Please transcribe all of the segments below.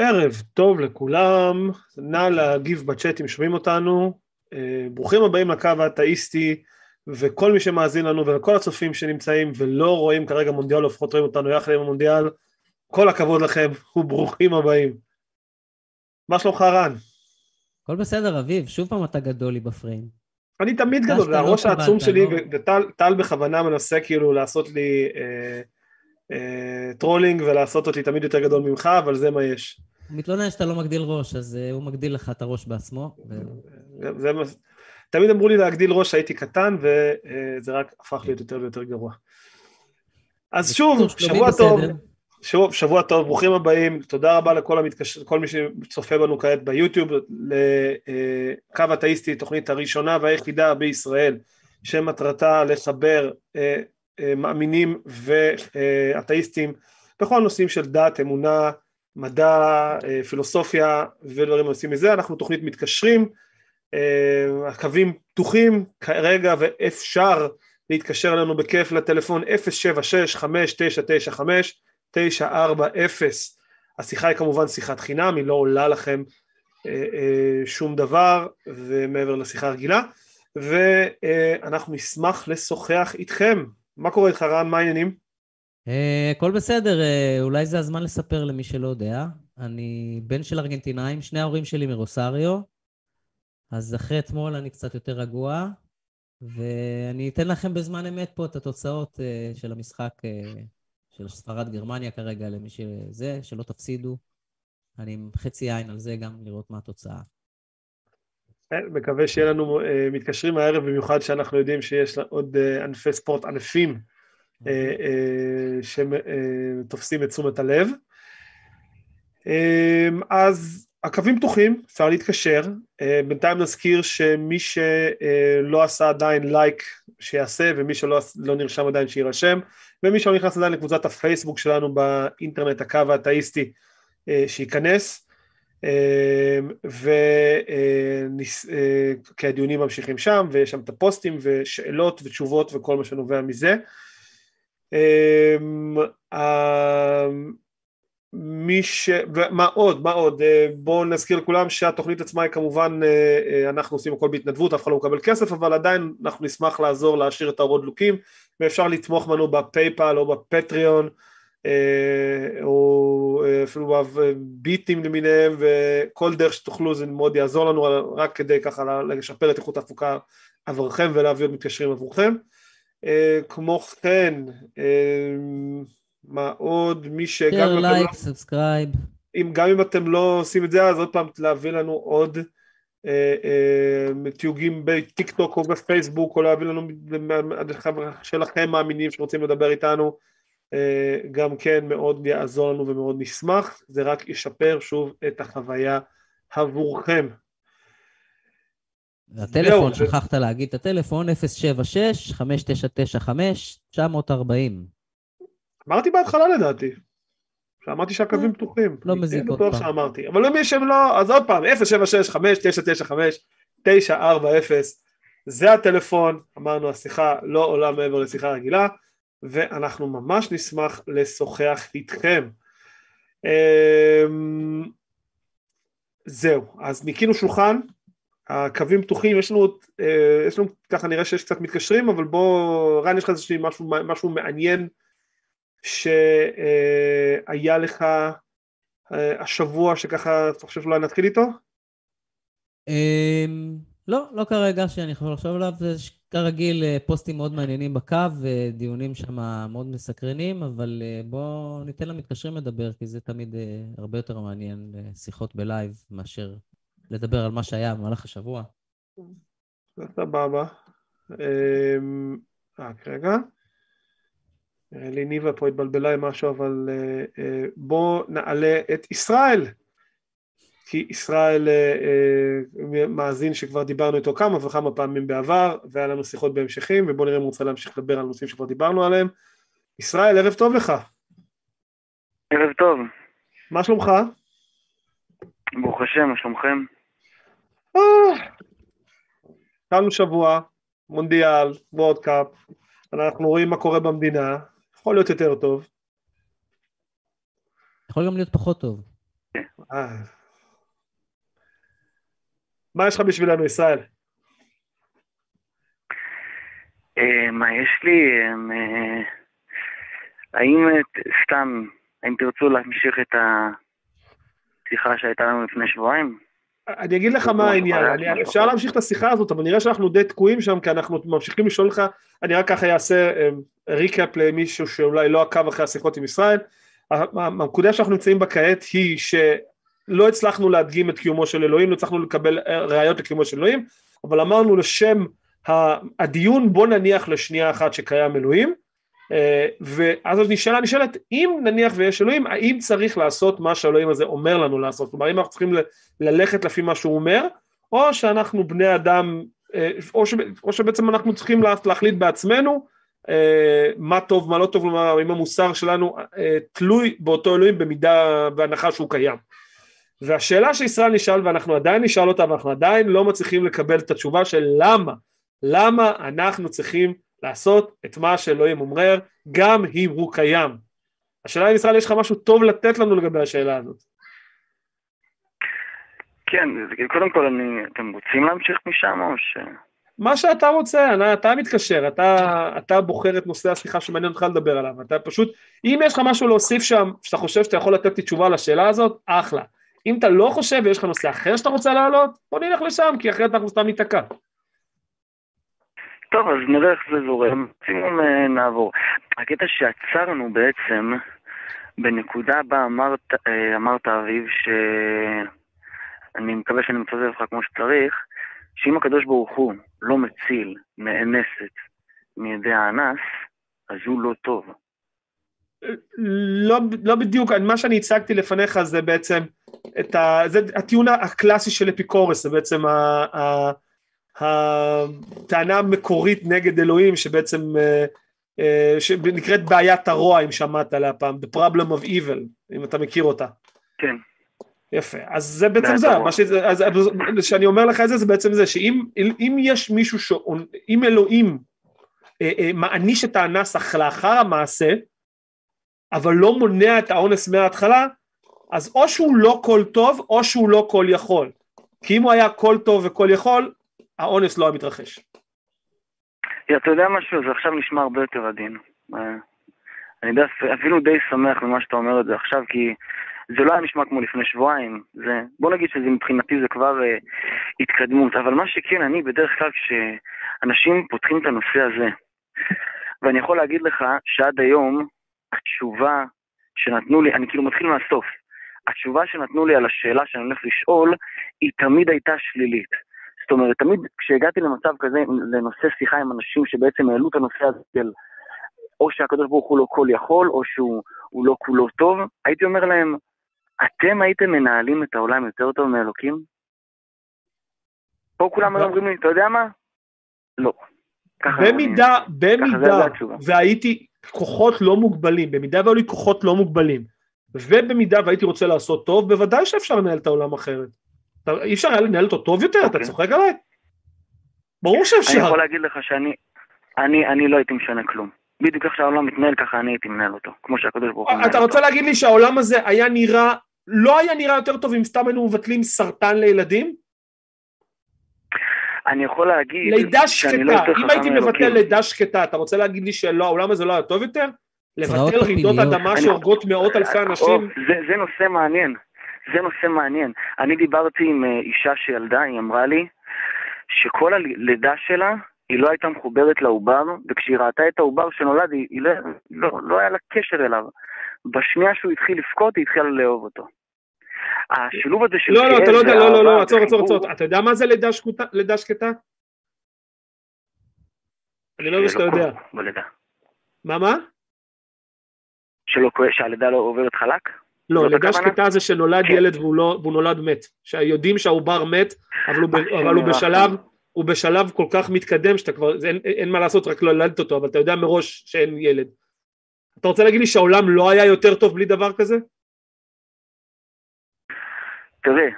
ערב טוב לכולם, נא להגיב בצ'אט אם שומעים אותנו, אה, ברוכים הבאים לקו האתאיסטי וכל מי שמאזין לנו ולכל הצופים שנמצאים ולא רואים כרגע מונדיאל, לפחות רואים אותנו יחד עם המונדיאל, כל הכבוד לכם וברוכים הבאים. מה שלומך רן? הכל בסדר אביב, שוב פעם אתה גדול לי בפריים. אני תמיד גדול, זה לא הראש העצום שלי לא? וטל בכוונה מנסה כאילו לעשות לי אה, אה, trolling ולעשות אותי תמיד יותר גדול ממך, אבל זה מה יש. הוא מתלונן שאתה לא מגדיל ראש, אז אה, הוא מגדיל לך את הראש בעצמו. זה, זה, תמיד אמרו לי להגדיל ראש שהייתי קטן, וזה רק הפך להיות יותר ויותר גרוע. אז שוב, שבוע טוב, שוב, שבוע טוב, ברוכים הבאים, תודה רבה לכל המתקשרים, כל מי שצופה בנו כעת ביוטיוב, לקו אתאיסטי, תוכנית הראשונה והיחידה בישראל, שמטרתה לחבר אה, אה, מאמינים ואתאיסטים בכל נושאים של דת, אמונה, מדע, אה, פילוסופיה ודברים עושים מזה, אנחנו תוכנית מתקשרים, אה, הקווים פתוחים כרגע ואפשר להתקשר אלינו בכיף לטלפון 076-5995-940 השיחה היא כמובן שיחת חינם, היא לא עולה לכם שום דבר ומעבר לשיחה הרגילה. ואנחנו נשמח לשוחח איתכם מה קורה איתך רן? מה העניינים? אה, הכל בסדר, אה, אולי זה הזמן לספר למי שלא יודע. אני בן של ארגנטינאים, שני ההורים שלי מרוסריו, אז אחרי אתמול אני קצת יותר רגוע, ואני אתן לכם בזמן אמת פה את התוצאות אה, של המשחק של ספרד גרמניה כרגע, למי שזה, שלא תפסידו. אני עם חצי עין על זה גם לראות מה התוצאה. כן, מקווה שיהיה לנו uh, מתקשרים הערב, במיוחד שאנחנו יודעים שיש עוד uh, ענפי ספורט ענפים uh, שתופסים את תשומת הלב. אז הקווים פתוחים, אפשר להתקשר. בינתיים נזכיר שמי שלא עשה עדיין לייק שיעשה, ומי שלא לא נרשם עדיין שיירשם, ומי שלא נכנס עדיין לקבוצת הפייסבוק שלנו באינטרנט, הקו האתאיסטי, שייכנס. וכי הדיונים ממשיכים שם ויש שם את הפוסטים ושאלות ותשובות וכל מה שנובע מזה. מי ש... מה עוד, מה עוד, בואו נזכיר לכולם שהתוכנית עצמה היא כמובן, אנחנו עושים הכל בהתנדבות, אף אחד לא מקבל כסף, אבל עדיין אנחנו נשמח לעזור להשאיר את האורות דלוקים, ואפשר לתמוך בנו בפייפל או בפטריון, אה, או אה, אפילו ביטים למיניהם וכל דרך שתוכלו זה מאוד יעזור לנו רק כדי ככה לשפר את איכות ההפקה עבורכם ולהביא עוד מתקשרים עבורכם. אה, כמו כן, מה עוד, מי שגם like, subscribe. אם גם אם אתם לא עושים את זה אז עוד פעם להביא לנו עוד תיוגים בטיק טוק או בפייסבוק או להביא לנו שלכם מאמינים שרוצים לדבר איתנו אה, גם כן מאוד יעזור לנו ומאוד נשמח, זה רק ישפר שוב את החוויה עבורכם. הטלפון, שכחת להגיד את הטלפון, 076-5995-940. אמרתי בהתחלה לדעתי, שאמרתי שהקווים פתוחים. לא מזיק עוד פעם. שאמרתי, אבל למי שהם לא, אז עוד פעם, 076-5995-940, זה הטלפון, אמרנו השיחה לא עולה מעבר לשיחה רגילה. ואנחנו ממש נשמח לשוחח איתכם. אמ, זהו, אז ניקינו שולחן, הקווים פתוחים, יש לנו, אה, יש לנו, ככה נראה שיש קצת מתקשרים, אבל בוא, רן, יש לך איזשהו משהו, משהו מעניין שהיה לך אה, השבוע שככה, אתה חושב שאולי נתחיל איתו? לא, לא כרגע שאני יכול לחשוב עליו, יש כרגיל אה, פוסטים מאוד מעניינים בקו ודיונים שם מאוד מסקרנים, אבל אה, בואו ניתן למתקשרים לדבר, כי זה תמיד אה, הרבה יותר מעניין שיחות בלייב מאשר לדבר על מה שהיה במהלך השבוע. סבבה. אמ, רק רגע. נראה לי ניבה פה התבלבלה עם משהו, אבל בואו נעלה את ישראל. כי ישראל אה, אה, מאזין שכבר דיברנו איתו כמה וכמה פעמים בעבר והיה לנו שיחות בהמשכים ובואו נראה אם הוא רוצה להמשיך לדבר על נושאים שכבר דיברנו עליהם. ישראל, ערב טוב לך. ערב טוב. מה שלומך? ברוך השם, מה שלומכם? התחלנו אה, שבוע, מונדיאל, וורדקאפ, אנחנו רואים מה קורה במדינה, יכול להיות יותר טוב. יכול גם להיות פחות טוב. מה יש לך בשבילנו, ישראל? אה, מה יש לי? אה, האם סתם, האם תרצו להמשיך את השיחה שהייתה לנו לפני שבועיים? אני אגיד לך מה העניין, אני, אפשר להמשיך את השיחה הזאת, אבל נראה שאנחנו די תקועים שם, כי אנחנו ממשיכים לשאול לך, אני רק ככה אעשה ריקאפ למישהו שאולי לא עקב אחרי השיחות עם ישראל. הנקודה שאנחנו נמצאים בה כעת היא שלא הצלחנו להדגים את קיומו של אלוהים, לא הצלחנו לקבל ראיות לקיומו של אלוהים, אבל אמרנו לשם הדיון בוא נניח לשנייה אחת שקיים אלוהים, אה, ואז נשאלה נשאלת אם נניח ויש אלוהים האם צריך לעשות מה שהאלוהים הזה אומר לנו לעשות? כלומר אם אנחנו צריכים ללכת לפי מה שהוא אומר או שאנחנו בני אדם אה, או, ש, או שבעצם אנחנו צריכים להחליט בעצמנו אה, מה טוב מה לא טוב כלומר אם המוסר שלנו תלוי באותו אלוהים במידה והנחה שהוא קיים והשאלה שישראל נשאל ואנחנו עדיין נשאל אותה ואנחנו עדיין לא מצליחים לקבל את התשובה של למה למה אנחנו צריכים לעשות את מה שאלוהים אומר, גם אם הוא קיים. השאלה אם ישראל יש לך משהו טוב לתת לנו לגבי השאלה הזאת. כן, קודם כל, אני, אתם רוצים להמשיך משם או ש... מה שאתה רוצה, אני, אתה מתקשר, אתה, אתה בוחר את נושא השיחה שמעניין אותך לדבר עליו, אתה פשוט, אם יש לך משהו להוסיף שם, שאתה חושב שאתה יכול לתת לי תשובה לשאלה הזאת, אחלה. אם אתה לא חושב ויש לך נושא אחר שאתה רוצה להעלות, בוא נלך לשם, כי אחרת אנחנו סתם ניתקע. טוב, אז נראה איך זה זורם, מקסימום אה, נעבור. הקטע שעצרנו בעצם, בנקודה בה אמרת, אה, אמרת אביב, שאני מקווה שאני מצטט אותך כמו שצריך, שאם הקדוש ברוך הוא לא מציל נאנסת מידי האנס, אז הוא לא טוב. לא, לא בדיוק, מה שאני הצגתי לפניך זה בעצם את ה, זה הטיעון הקלאסי של אפיקורס, זה בעצם ה, ה, הטענה המקורית נגד אלוהים שבעצם אה, אה, שנקראת בעיית הרוע אם שמעת עליה פעם, The Problem of Evil, אם אתה מכיר אותה. כן. יפה, אז זה בעצם זה, מה שזה, אז שאני אומר לך את זה, זה בעצם זה, שאם יש מישהו, ש... אם אלוהים אה, מעניש את האנס לאחר המעשה, אבל לא מונע את האונס מההתחלה, אז או שהוא לא כל טוב, או שהוא לא כל יכול. כי אם הוא היה כל טוב וכל יכול, האונס לא היה מתרחש. אתה יודע משהו? זה עכשיו נשמע הרבה יותר עדין. אה, אני יודע, אפילו די שמח ממה שאתה אומר את זה עכשיו, כי זה לא היה נשמע כמו לפני שבועיים. זה, בוא נגיד שמבחינתי זה כבר uh, התקדמות, אבל מה שכן, אני בדרך כלל כשאנשים פותחים את הנושא הזה, ואני יכול להגיד לך שעד היום התשובה שנתנו לי, אני כאילו מתחיל מהסוף, התשובה שנתנו לי על השאלה שאני הולך לשאול, היא תמיד הייתה שלילית. זאת אומרת, תמיד כשהגעתי למצב כזה, לנושא שיחה עם אנשים שבעצם העלו את הנושא הזה של או שהקדוש ברוך הוא לא כל יכול, או שהוא לא כולו טוב, הייתי אומר להם, אתם הייתם מנהלים את העולם יותר טוב מאלוקים? פה כולם היו אומרים לי, אתה יודע מה? לא. במידה, במידה, והייתי כוחות לא מוגבלים, במידה והיו לי כוחות לא מוגבלים, ובמידה והייתי רוצה לעשות טוב, בוודאי שאפשר לנהל את העולם אחרת. אי אפשר היה לנהל אותו טוב יותר? אתה אוקיי. צוחק עליי? ברור שאפשר. אני יכול להגיד לך שאני אני, אני לא הייתי משנה כלום. בדיוק איך שהעולם מתנהל ככה אני הייתי מנהל אותו, כמו שהקדוש ברוך הוא אתה רוצה להגיד לי שהעולם הזה היה נראה, לא היה נראה יותר טוב אם סתם היינו מבטלים סרטן לילדים? אני יכול להגיד... לידה לא שקטה, לא אם הייתי מבטל לידה שקטה, אתה רוצה להגיד לי שהעולם הזה לא היה טוב יותר? לבטל רעידות אדמה שהורגות מאות אלפי אנשים? זה, זה נושא מעניין. זה נושא מעניין. אני דיברתי עם אה, אישה שילדה, היא אמרה לי שכל הלידה שלה, היא לא הייתה מחוברת לעובר, וכשהיא ראתה את העובר שנולד, היא, היא לא, לא, לא היה לה קשר אליו. בשנייה שהוא התחיל לבכות, היא התחילה לאהוב אותו. השילוב הזה של... לא, לא, אתה לא יודע, לא, לא, לא, עצור, עצור, עצור. אתה יודע מה זה לידה שקטה? אני לא יודע שאתה יודע. בלידה. מה, מה? שהלידה לא עוברת חלק? לא, לידה שקטה זה שנולד כן. ילד והוא, לא, והוא נולד מת. שיודעים שהעובר מת, אבל הוא, אבל הוא בשלב... הוא בשלב כל כך מתקדם שאתה כבר, אין, אין מה לעשות, רק לא ילדת אותו, אבל אתה יודע מראש שאין ילד. אתה רוצה להגיד לי שהעולם לא היה יותר טוב בלי דבר כזה? תראה,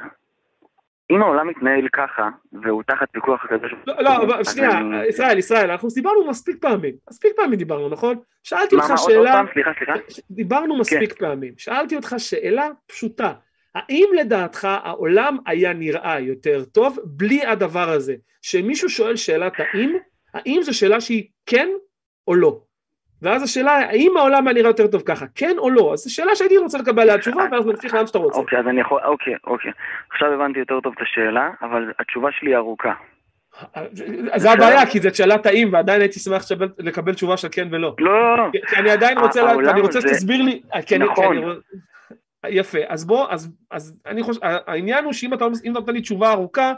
אם העולם מתנהל ככה, והוא תחת פיקוח הקדוש לא, לא, שנייה. ישראל, ישראל, אנחנו דיברנו מספיק פעמים, מספיק פעמים דיברנו, נכון? שאלתי אותך שאלה... דיברנו מספיק כן. פעמים, שאלתי אותך שאלה פשוטה, האם לדעתך העולם היה נראה יותר טוב בלי הדבר הזה? שמישהו שואל שאלת האם, האם זו שאלה שהיא כן או לא? ואז השאלה האם העולם היה נראה יותר טוב ככה, כן או לא? אז זו שאלה שהייתי רוצה לקבל עליה תשובה ואז נמשיך לאן שאתה רוצה. אוקיי, אז אני יכול, אוקיי, אוקיי. עכשיו הבנתי יותר טוב את השאלה, אבל התשובה שלי ארוכה. זה הבעיה, כי זאת שאלה טעים, ועדיין הייתי שמח לקבל תשובה של כן ולא. לא, לא. כי אני עדיין רוצה, אני רוצה שתסביר לי, נכון. יפה, אז בוא, אז, אז אני חושב, העניין הוא שאם אתה נותן לי תשובה ארוכה,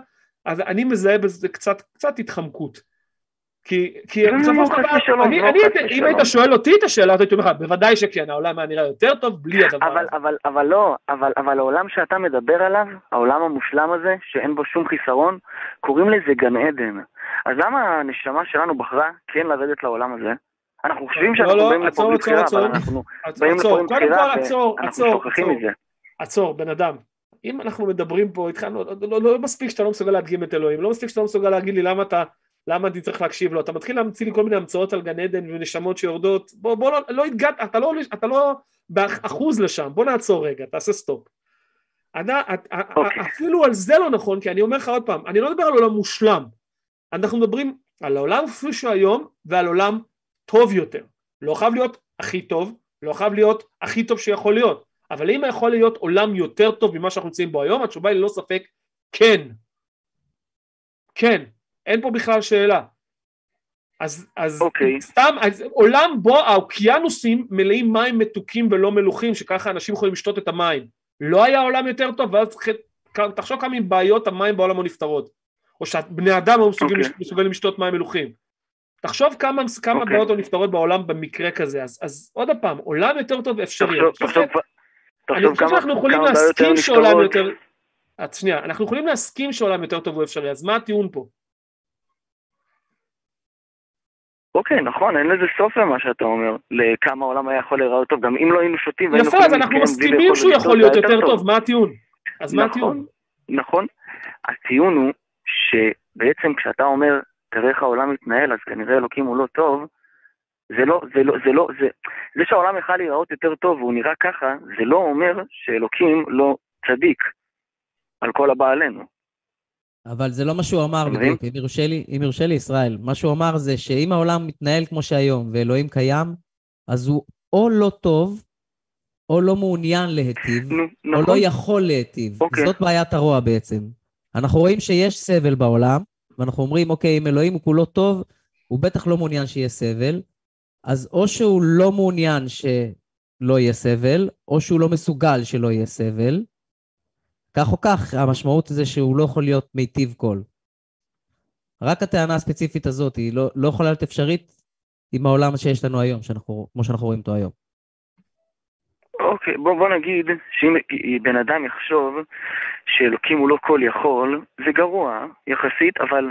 אז אני מזהה בזה קצת, קצת התחמקות. כי, כי לא, בסופו של דבר, אני, אני, אם היית שואל אותי את השאלה, הייתי אומר לך, בוודאי שכן, העולם היה נראה יותר טוב בלי הדבר אבל, הזה. אבל, אבל לא, אבל, אבל העולם שאתה מדבר עליו, העולם המושלם הזה, שאין בו שום חיסרון, קוראים לזה גן עדן. אז למה הנשמה שלנו בחרה כן לרדת לעולם הזה? אנחנו חושבים שאנחנו לא, לא, באים לפה בלי בחירה, אבל אנחנו באים לפה עם בחירה ואנחנו שוכחים מזה. עצור, בן אדם. אם אנחנו מדברים פה איתך, לא, לא, לא מספיק שאתה לא מסוגל להדגים את אלוהים, לא מספיק שאתה לא מסוגל להגיד לי למה אתה למה אני צריך להקשיב לו? אתה מתחיל להמציא לי כל מיני המצאות על גן עדן ונשמות שיורדות, בוא, בוא לא, לא הגעת, אתה לא, אתה לא באחוז לשם, בוא נעצור רגע, תעשה סטופ. אתה, את, okay. אוקיי. אפילו על זה לא נכון, כי אני אומר לך עוד פעם, אני לא מדבר על עולם מושלם, אנחנו מדברים על העולם כפי שהוא היום ועל עולם טוב יותר. לא חייב להיות הכי טוב, לא חייב להיות הכי טוב שיכול להיות, אבל אם יכול להיות עולם יותר טוב ממה שאנחנו נמצאים בו היום, התשובה היא ללא ספק כן. כן. אין פה בכלל שאלה. אז, אז okay. אוקיי. סתם, אז עולם בו האוקיינוסים מלאים מים מתוקים ולא מלוכים, שככה אנשים יכולים לשתות את המים. לא היה עולם יותר טוב, ואז תחשוב כמה מבעיות המים בעולם לא נפתרות. או שבני אדם היו מסוגלים, okay. אוקיי. מסוגלים לשתות מים מלוכים. תחשוב כמה, כמה okay. אוקיי. בעיות לא נפתרות בעולם במקרה כזה. אז, אז עוד פעם, עולם יותר טוב אפשרי. תחשוב, תחשוב, אני חושב שאנחנו יכולים להסכים שעולם יותר... שנייה, אנחנו יכולים להסכים שעולם יותר טוב הוא אפשרי, אז מה הטיעון פה? אוקיי, נכון, אין לזה סוף למה שאתה אומר, לכמה העולם היה יכול להיראות טוב, גם אם לא היינו שותים יפה, אז אנחנו מסכימים שהוא יכול להיות יותר טוב, מה הטיעון? אז מה הטיעון? נכון, הטיעון הוא שבעצם כשאתה אומר, תראה איך העולם מתנהל, אז כנראה אלוקים הוא לא טוב, זה לא, זה לא, זה לא, זה, זה שהעולם יכל להיראות יותר טוב והוא נראה ככה, זה לא אומר שאלוקים לא צדיק על כל הבא עלינו. אבל זה לא מה שהוא אמר בדיוק, אם יורשה לי, אם יורשה לי ישראל. מה שהוא אמר זה שאם העולם מתנהל כמו שהיום ואלוהים קיים, אז הוא או לא טוב, או לא מעוניין להיטיב, נכון. או לא יכול להיטיב. אוקיי. זאת בעיית הרוע בעצם. אנחנו רואים שיש סבל בעולם, ואנחנו אומרים, אוקיי, אם אלוהים הוא כולו טוב, הוא בטח לא מעוניין שיהיה סבל, אז או שהוא לא מעוניין שלא יהיה סבל, או שהוא לא מסוגל שלא יהיה סבל, כך או כך, המשמעות זה שהוא לא יכול להיות מיטיב קול. רק הטענה הספציפית הזאת היא לא, לא יכולה להיות אפשרית עם העולם שיש לנו היום, שאנחנו, כמו שאנחנו רואים אותו היום. אוקיי, בוא, בוא נגיד שאם בן אדם יחשוב שאלוקים הוא לא כל יכול, זה גרוע יחסית, אבל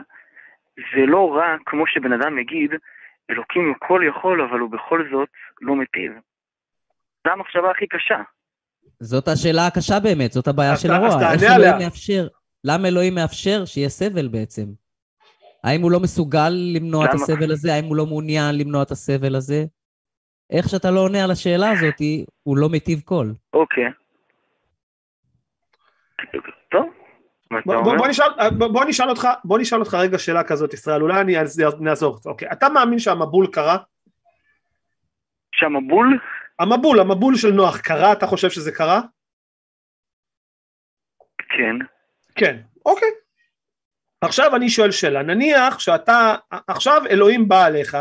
זה לא רע כמו שבן אדם יגיד, אלוקים הוא כל יכול, אבל הוא בכל זאת לא מיטיב. זו המחשבה הכי קשה. זאת השאלה הקשה באמת, זאת הבעיה של הרוע. אז תענה עליה. מאפשר, למה אלוהים מאפשר שיהיה סבל בעצם? האם הוא לא מסוגל למנוע למה? את הסבל הזה? האם הוא לא מעוניין למנוע את הסבל הזה? איך שאתה לא עונה על השאלה הזאת, הוא לא מיטיב קול. אוקיי. טוב. בוא, בוא, נשאל, בוא, נשאל אותך, בוא נשאל אותך רגע שאלה כזאת, ישראל, אולי אני אעזור. אוקיי, אתה מאמין שהמבול קרה? שהמבול? המבול, המבול של נוח, קרה? אתה חושב שזה קרה? כן. כן, אוקיי. עכשיו אני שואל שאלה, נניח שאתה, עכשיו אלוהים בא עליך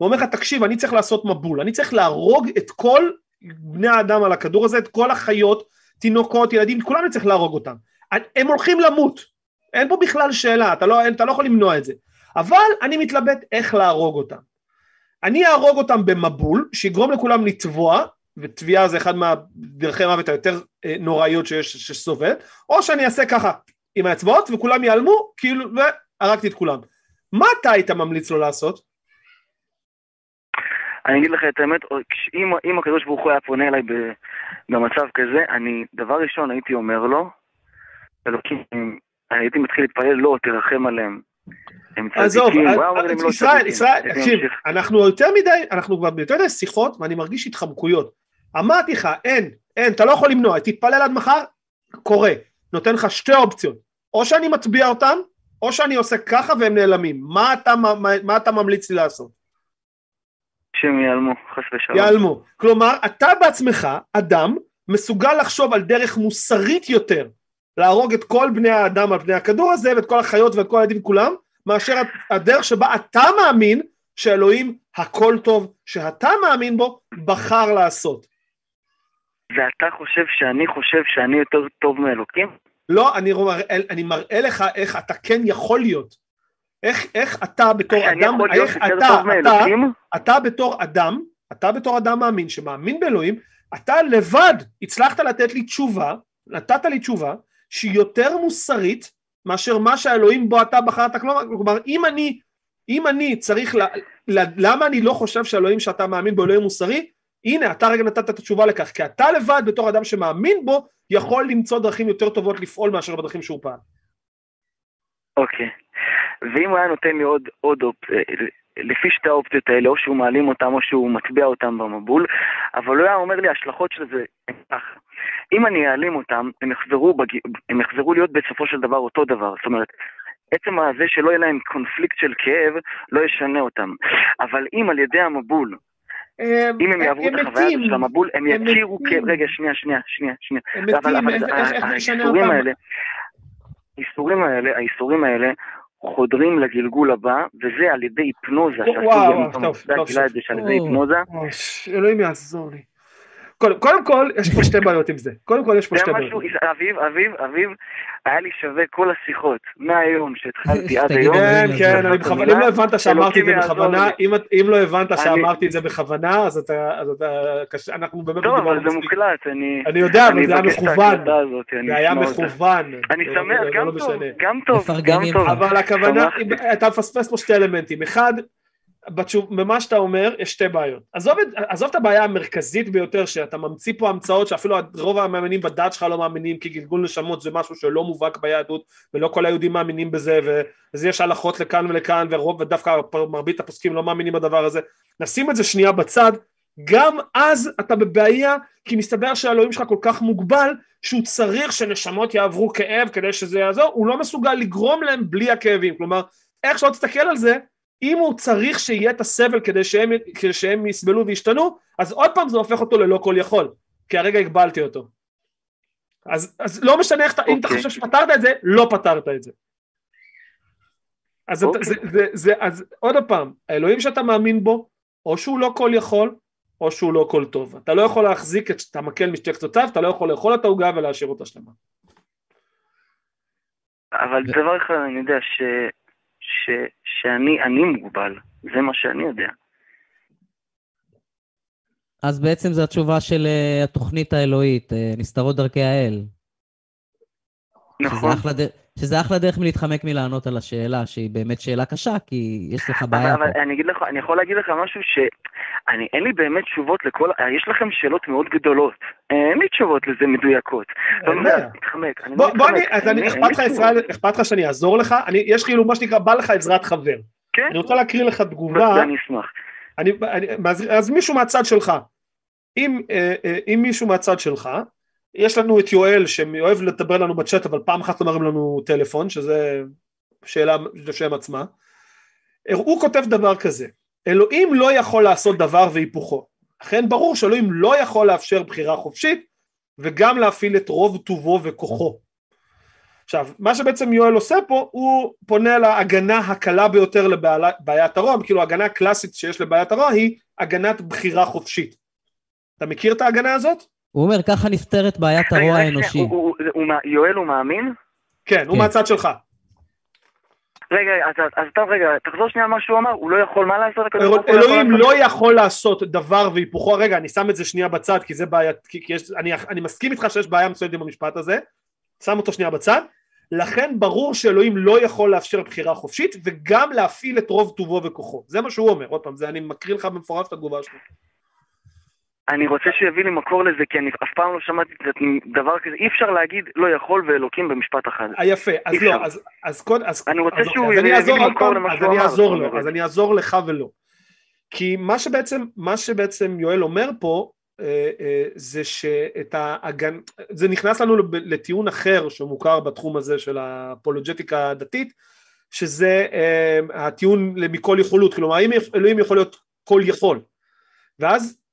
ואומר לך תקשיב אני צריך לעשות מבול, אני צריך להרוג את כל בני האדם על הכדור הזה, את כל החיות, תינוקות, ילדים, כולם אני צריך להרוג אותם. הם הולכים למות, אין פה בכלל שאלה, אתה לא, אתה לא יכול למנוע את זה. אבל אני מתלבט איך להרוג אותם. אני אהרוג אותם במבול, שיגרום לכולם לטבוע, וטביעה זה אחד מהדרכי מוות היותר אה, נוראיות שיש, שסובל, או שאני אעשה ככה עם האצבעות וכולם ייעלמו, כאילו, והרגתי את כולם. מה אתה היית ממליץ לו לעשות? אני אגיד לך את האמת, אם, אם הקדוש ברוך הוא היה פונה אליי במצב כזה, אני, דבר ראשון הייתי אומר לו, אלוקים, הייתי מתחיל להתפלל, לא, תרחם עליהם. עזוב, לא ישראל, ישראל, תקשיב, אנחנו יותר מדי, אנחנו כבר ביותר מדי שיחות ואני מרגיש התחמקויות. אמרתי לך, אין, אין, אתה לא יכול למנוע, תתפלל עד מחר, קורה, נותן לך שתי אופציות, או שאני מטביע אותם, או שאני עושה ככה והם נעלמים. מה אתה, מה, מה אתה ממליץ לי לעשות? שהם ייעלמו, חס ושלום. ייעלמו. כלומר, אתה בעצמך, אדם, מסוגל לחשוב על דרך מוסרית יותר להרוג את כל בני האדם על פני הכדור הזה ואת כל החיות ואת כל הילדים כולם, מאשר הדרך שבה אתה מאמין שאלוהים הכל טוב שאתה מאמין בו בחר לעשות. ואתה חושב שאני חושב שאני יותר טוב מאלוקים? לא, אני, מראה, אני מראה לך איך אתה כן יכול להיות. איך, איך אתה בתור אדם, איך אתה, אתה, אתה בתור אדם, אתה בתור אדם מאמין שמאמין באלוהים, אתה לבד הצלחת לתת לי תשובה, נתת לי תשובה שהיא יותר מוסרית מאשר מה שהאלוהים בו אתה בחרת, כלומר אם אני, אם אני צריך, לה, למה אני לא חושב שהאלוהים שאתה מאמין בו אלוהים מוסרי? הנה אתה רגע נתת את התשובה לכך, כי אתה לבד בתור אדם שמאמין בו יכול למצוא דרכים יותר טובות לפעול מאשר בדרכים שהוא פעל. אוקיי, okay. ואם הוא היה נותן לי עוד, עוד אופ... לפי שתי האופציות האלה, או שהוא מעלים אותם או שהוא מטביע אותם במבול, אבל הוא היה אומר לי, ההשלכות של זה הן ככה. אם אני אעלים אותם, הם יחזרו, בג... הם יחזרו להיות בסופו של דבר אותו דבר. זאת אומרת, עצם הזה שלא יהיה להם קונפליקט של כאב, לא ישנה אותם. אבל אם על ידי המבול, אם הם יעברו את החוויה הזאת של המבול, הם יכירו כאב, רגע, שנייה, שנייה, שנייה, שנייה. הם מתים, איך נשנה אותם? האיסורים האלה, האיסורים האלה, חודרים לגלגול הבא, וזה על ידי היפנוזה, שעשו גם את את זה שעל ידי היפנוזה. אלוהים יעזור לי. קודם, קודם כל, יש פה שתי בעיות עם זה. קודם כל, יש פה שתי בעיות. אביב, אביב, אביב, היה לי שווה כל השיחות, מהיום שהתחלתי עד היום. כן, כן, אני בכוונה, אם לא הבנת שאמרתי את זה בכוונה, אם לא הבנת שאמרתי את זה בכוונה, אז אתה, אנחנו באמת... טוב, אבל זה מוקלט, אני... אני יודע, אבל זה היה מכוון. זה היה מכוון. אני שמח, גם טוב, גם טוב, גם טוב. אבל הכוונה, אתה מפספס פה שתי אלמנטים. אחד, בתשוב, במה שאתה אומר יש שתי בעיות. עזוב, עזוב את הבעיה המרכזית ביותר שאתה ממציא פה המצאות שאפילו רוב המאמינים בדת שלך לא מאמינים כי גלגול נשמות זה משהו שלא מובהק ביהדות ולא כל היהודים מאמינים בזה ואז יש הלכות לכאן ולכאן ורוב ודווקא מרבית הפוסקים לא מאמינים בדבר הזה. נשים את זה שנייה בצד גם אז אתה בבעיה כי מסתבר שהאלוהים שלך כל כך מוגבל שהוא צריך שנשמות יעברו כאב כדי שזה יעזור הוא לא מסוגל לגרום להם בלי הכאבים כלומר איך שלא תסתכל על זה אם הוא צריך שיהיה את הסבל כדי שהם, כדי שהם יסבלו וישתנו, אז עוד פעם זה הופך אותו ללא כל יכול, כי הרגע הגבלתי אותו. אז, אז לא משנה איך, okay. אם אתה אוקיי. חושב שפתרת את זה, לא פתרת את זה. אז, okay. אתה, זה, זה, זה, אז עוד פעם, האלוהים שאתה מאמין בו, או שהוא לא כל יכול, או שהוא לא כל טוב. אתה לא יכול להחזיק את המקל משתי קצותיו, אתה לא יכול לאכול את העוגה ולהשאיר אותה שלמה. אבל דבר אחד אני יודע ש... ש, שאני אני מוגבל, זה מה שאני יודע. אז בעצם זו התשובה של uh, התוכנית האלוהית, uh, נסתרות דרכי האל. נכון. שזה אחלה, שזה אחלה דרך מלהתחמק מלענות על השאלה, שהיא באמת שאלה קשה, כי יש לך בעיה אבל, פה. אני, אגיד לך, אני יכול להגיד לך משהו ש... אני, אין לי באמת תשובות לכל, יש לכם שאלות מאוד גדולות, אין לי תשובות לזה מדויקות. אין בעיה. לא מתחמק, אני בוא, בוא אני, אז אני, אכפת לך ישראל, אכפת לך שאני אעזור לך? אני, יש כאילו מה שנקרא, בא לך עזרת חבר. כן. אני רוצה להקריא לך תגובה. אני אשמח. אני, אני, אז, אז מישהו מהצד שלך, אם, אה, אה, אם מישהו מהצד שלך, יש לנו את יואל שאוהב לדבר לנו בצ'אט אבל פעם אחת לא מרים לנו טלפון שזה שאלה לשם עצמה. הוא כותב דבר כזה אלוהים לא יכול לעשות דבר והיפוכו. אכן ברור שאלוהים לא יכול לאפשר בחירה חופשית וגם להפעיל את רוב טובו וכוחו. עכשיו מה שבעצם יואל עושה פה הוא פונה להגנה הקלה ביותר לבעיית הרוע כאילו ההגנה הקלאסית שיש לבעיית הרוע היא הגנת בחירה חופשית. אתה מכיר את ההגנה הזאת? הוא אומר, ככה נפתרת בעיית הרוע האנושי. יואל הוא מאמין? כן, הוא כן. מהצד שלך. רגע, אז טוב, רגע, תחזור שנייה על מה שהוא אמר, הוא לא יכול מה לעשות? אלוהים לא יכול לעשות דבר והיפוכו, רגע, אני שם את זה שנייה בצד, כי זה בעיה, כי יש, אני, אני מסכים איתך שיש בעיה מסוימת עם המשפט הזה, שם אותו שנייה בצד, לכן ברור שאלוהים לא יכול לאפשר בחירה חופשית, וגם להפעיל את רוב טובו וכוחו, זה מה שהוא אומר, עוד פעם, זה אני מקריא לך במפורש את התגובה שלו. אני רוצה שהוא יביא לי מקור לזה, כי אני אף פעם לא שמעתי דבר כזה. אי אפשר להגיד לא יכול ואלוקים במשפט אחד. אה, יפה, אז לא, אז, אז קוד, אז... אני רוצה אז, שהוא יביא לי מקור למה שהוא אמר. אז אני אעזור לו, אז אני אעזור לך ולא. כי מה שבעצם, מה שבעצם יואל אומר פה, זה שאת ההגן... זה נכנס לנו לטיעון אחר שמוכר בתחום הזה של הפולוג'טיקה הדתית, שזה הטיעון מכל יכולות, כלומר האם אלוהים יכול להיות כל יכול, ואז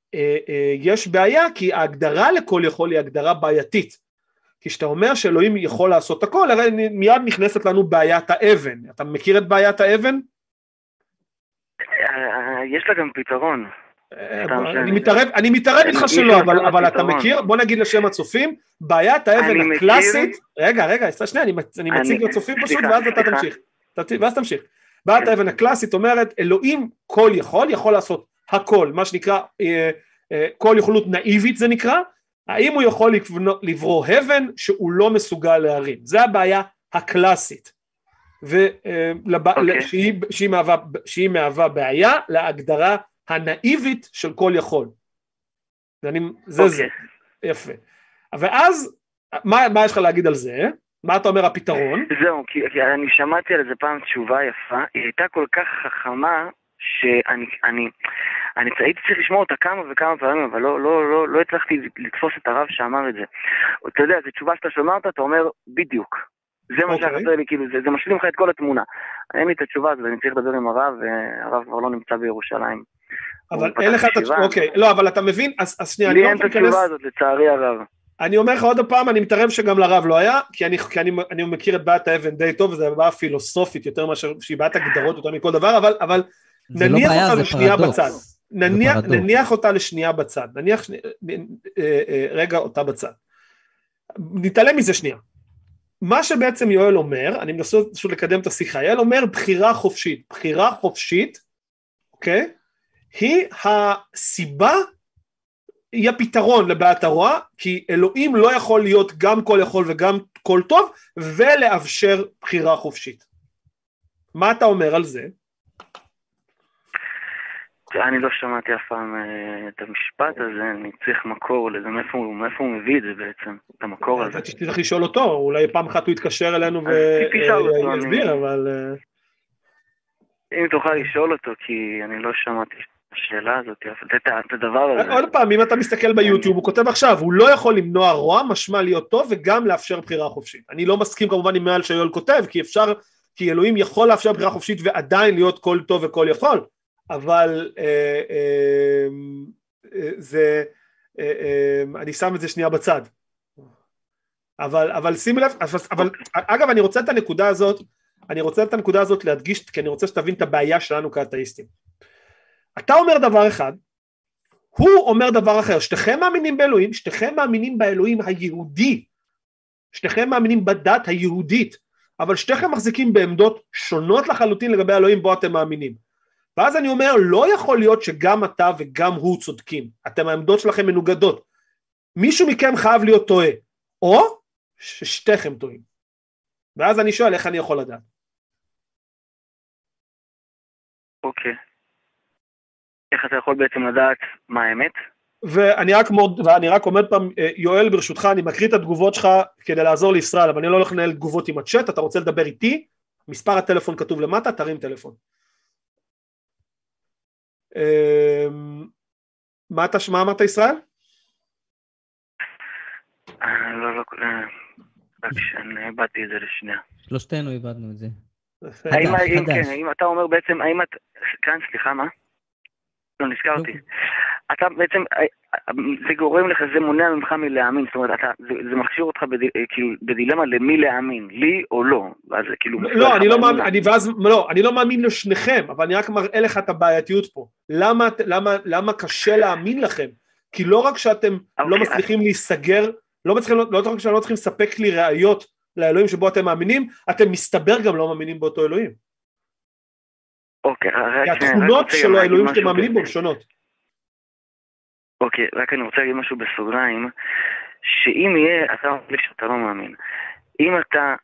יש בעיה כי ההגדרה לכל יכול היא הגדרה בעייתית, כי כשאתה אומר שאלוהים יכול לעשות הכל, הרי מיד נכנסת לנו בעיית האבן, אתה מכיר את בעיית האבן? יש לה גם פתרון. אני מתערב, אני מתערב איתך שלא, אבל, אתה מכיר, בוא נגיד לשם הצופים, בעיית האבן הקלאסית, רגע, רגע, שנייה, אני, אני מציג לצופים פשוט, ואז אתה תמשיך, ואז תמשיך. בעיית האבן הקלאסית אומרת, אלוהים כל יכול, יכול לעשות הכל, מה שנקרא, אה, אה, כל יכולות נאיבית זה נקרא, האם הוא יכול לברוא אבן שהוא לא מסוגל להרים, זה הבעיה הקלאסית. ולבע... אה, okay. שהיא, שהיא, מהווה, שהיא מהווה בעיה להגדרה הנאיבית של כל יכול. ואני, זה okay. זה, אוקיי. יפה. ואז, מה, מה יש לך להגיד על זה? מה אתה אומר הפתרון? זהו, כי, כי אני שמעתי על זה פעם תשובה יפה, היא הייתה כל כך חכמה, שאני אני, אני הייתי צריך לשמוע אותה כמה וכמה פעמים, אבל לא, לא, לא, לא הצלחתי לתפוס את הרב שאמר את זה. אתה יודע, זו תשובה שאתה שומע אותה, אתה אומר, בדיוק. זה מה okay. אוקיי. שחסר לי, כאילו, זה, זה משלים לך את כל התמונה. אין לי את התשובה הזאת, אני צריך לדבר עם הרב, והרב כבר לא נמצא בירושלים. אבל אין לך את התשובה, אוקיי, לא, אבל אתה מבין, אז, אז שנייה, אני לא רוצה להיכנס... לי אין את התשובה הזאת, לצערי הרב. אני אומר לך עוד פעם, אני מתערב שגם לרב לא היה, כי אני, כי אני, אני מכיר את בעיית האבן די טוב, וזו בעיה פילוסופית יותר מאשר, שהיא בעיית הגדרות יותר מכל דבר, אבל, אבל נניח לא אותה לשנייה פרדוקס. בצד. נניח, נניח אותה לשנייה בצד, נניח שני, אה, אה, רגע אותה בצד. נתעלם מזה שנייה. מה שבעצם יואל אומר, אני מנסה פשוט לקדם את השיחה, יואל אומר בחירה חופשית. בחירה חופשית, אוקיי? היא הסיבה, היא הפתרון לבעיית הרוע, כי אלוהים לא יכול להיות גם כל יכול וגם כל טוב, ולאפשר בחירה חופשית. מה אתה אומר על זה? אני לא שמעתי אף פעם אה, את המשפט הזה, אני צריך מקור לזה, מאיפה הוא, מאיפה הוא מביא את זה בעצם, את המקור הזה. צריך לשאול אותו, אולי פעם אחת הוא יתקשר אלינו ויסביר, אבל... אה, אם תוכל לשאול אותו, כי אני לא שמעתי את השאלה הזאת, את הדבר הזה. עוד פעם, אם אתה מסתכל ביוטיוב, הוא כותב עכשיו, הוא לא יכול למנוע רוע, משמע להיות טוב, וגם לאפשר בחירה חופשית. אני לא מסכים כמובן עם מעל שיואל כותב, כי אפשר, כי אלוהים יכול לאפשר בחירה חופשית ועדיין להיות כל טוב וכל יכול. אבל אה, אה, אה, זה, אני שם את זה שנייה בצד. אבל, אבל שימו לב, אבל אגב אני רוצה את הנקודה הזאת, אני רוצה את הנקודה הזאת להדגיש, כי אני רוצה שתבין את הבעיה שלנו כאתאיסטים. אתה אומר דבר אחד, הוא אומר דבר אחר, שתיכם מאמינים באלוהים, שתיכם מאמינים באלוהים היהודי, שתיכם מאמינים בדת היהודית, אבל שתיכם מחזיקים בעמדות שונות לחלוטין לגבי האלוהים בו אתם מאמינים. ואז אני אומר, לא יכול להיות שגם אתה וגם הוא צודקים, אתם העמדות שלכם מנוגדות. מישהו מכם חייב להיות טועה, או ששתיכם טועים. ואז אני שואל, איך אני יכול לדעת? אוקיי. איך אתה יכול בעצם לדעת מה האמת? ואני רק, מוד, ואני רק עומד פעם, אה, יואל ברשותך, אני מקריא את התגובות שלך כדי לעזור לישראל, אבל אני לא הולך לנהל תגובות עם הצ'אט, אתה רוצה לדבר איתי, מספר הטלפון כתוב למטה, תרים טלפון. אמ, מה, אתה, מה אמרת ישראל? אה, לא, לא, אה, רק שאני איבדתי את זה לשנייה. שלושתנו איבדנו את זה. האם, כן, האם אתה אומר בעצם, האם את... כאן, סליחה, מה? לא, נזכרתי. אתה בעצם, אה, זה גורם לך, זה מונע ממך מלהאמין, זאת אומרת, אתה, זה, זה מכשיר אותך בד, אה, כאילו, בדילמה למי להאמין, לי או לא, ואז זה כאילו... לא, אני לא מאמין, אני, ואז, לא, אני לא מאמין לשניכם, אבל אני רק מראה לך את הבעייתיות פה. למה, למה, למה קשה להאמין לכם? כי לא רק שאתם okay, לא אוקיי, מצליחים I... להיסגר, לא מצליחים, לא רק שאתם לא צריכים לספק לי ראיות לאלוהים שבו אתם מאמינים, אתם מסתבר גם לא מאמינים באותו אלוהים. אוקיי, רק... התכונות של האלוהים שאתם מאמינים בו הן שונות. אוקיי, רק אני רוצה להגיד משהו בסוגריים, שאם יהיה, אתה אומר לי שאתה לא מאמין. אם אתה,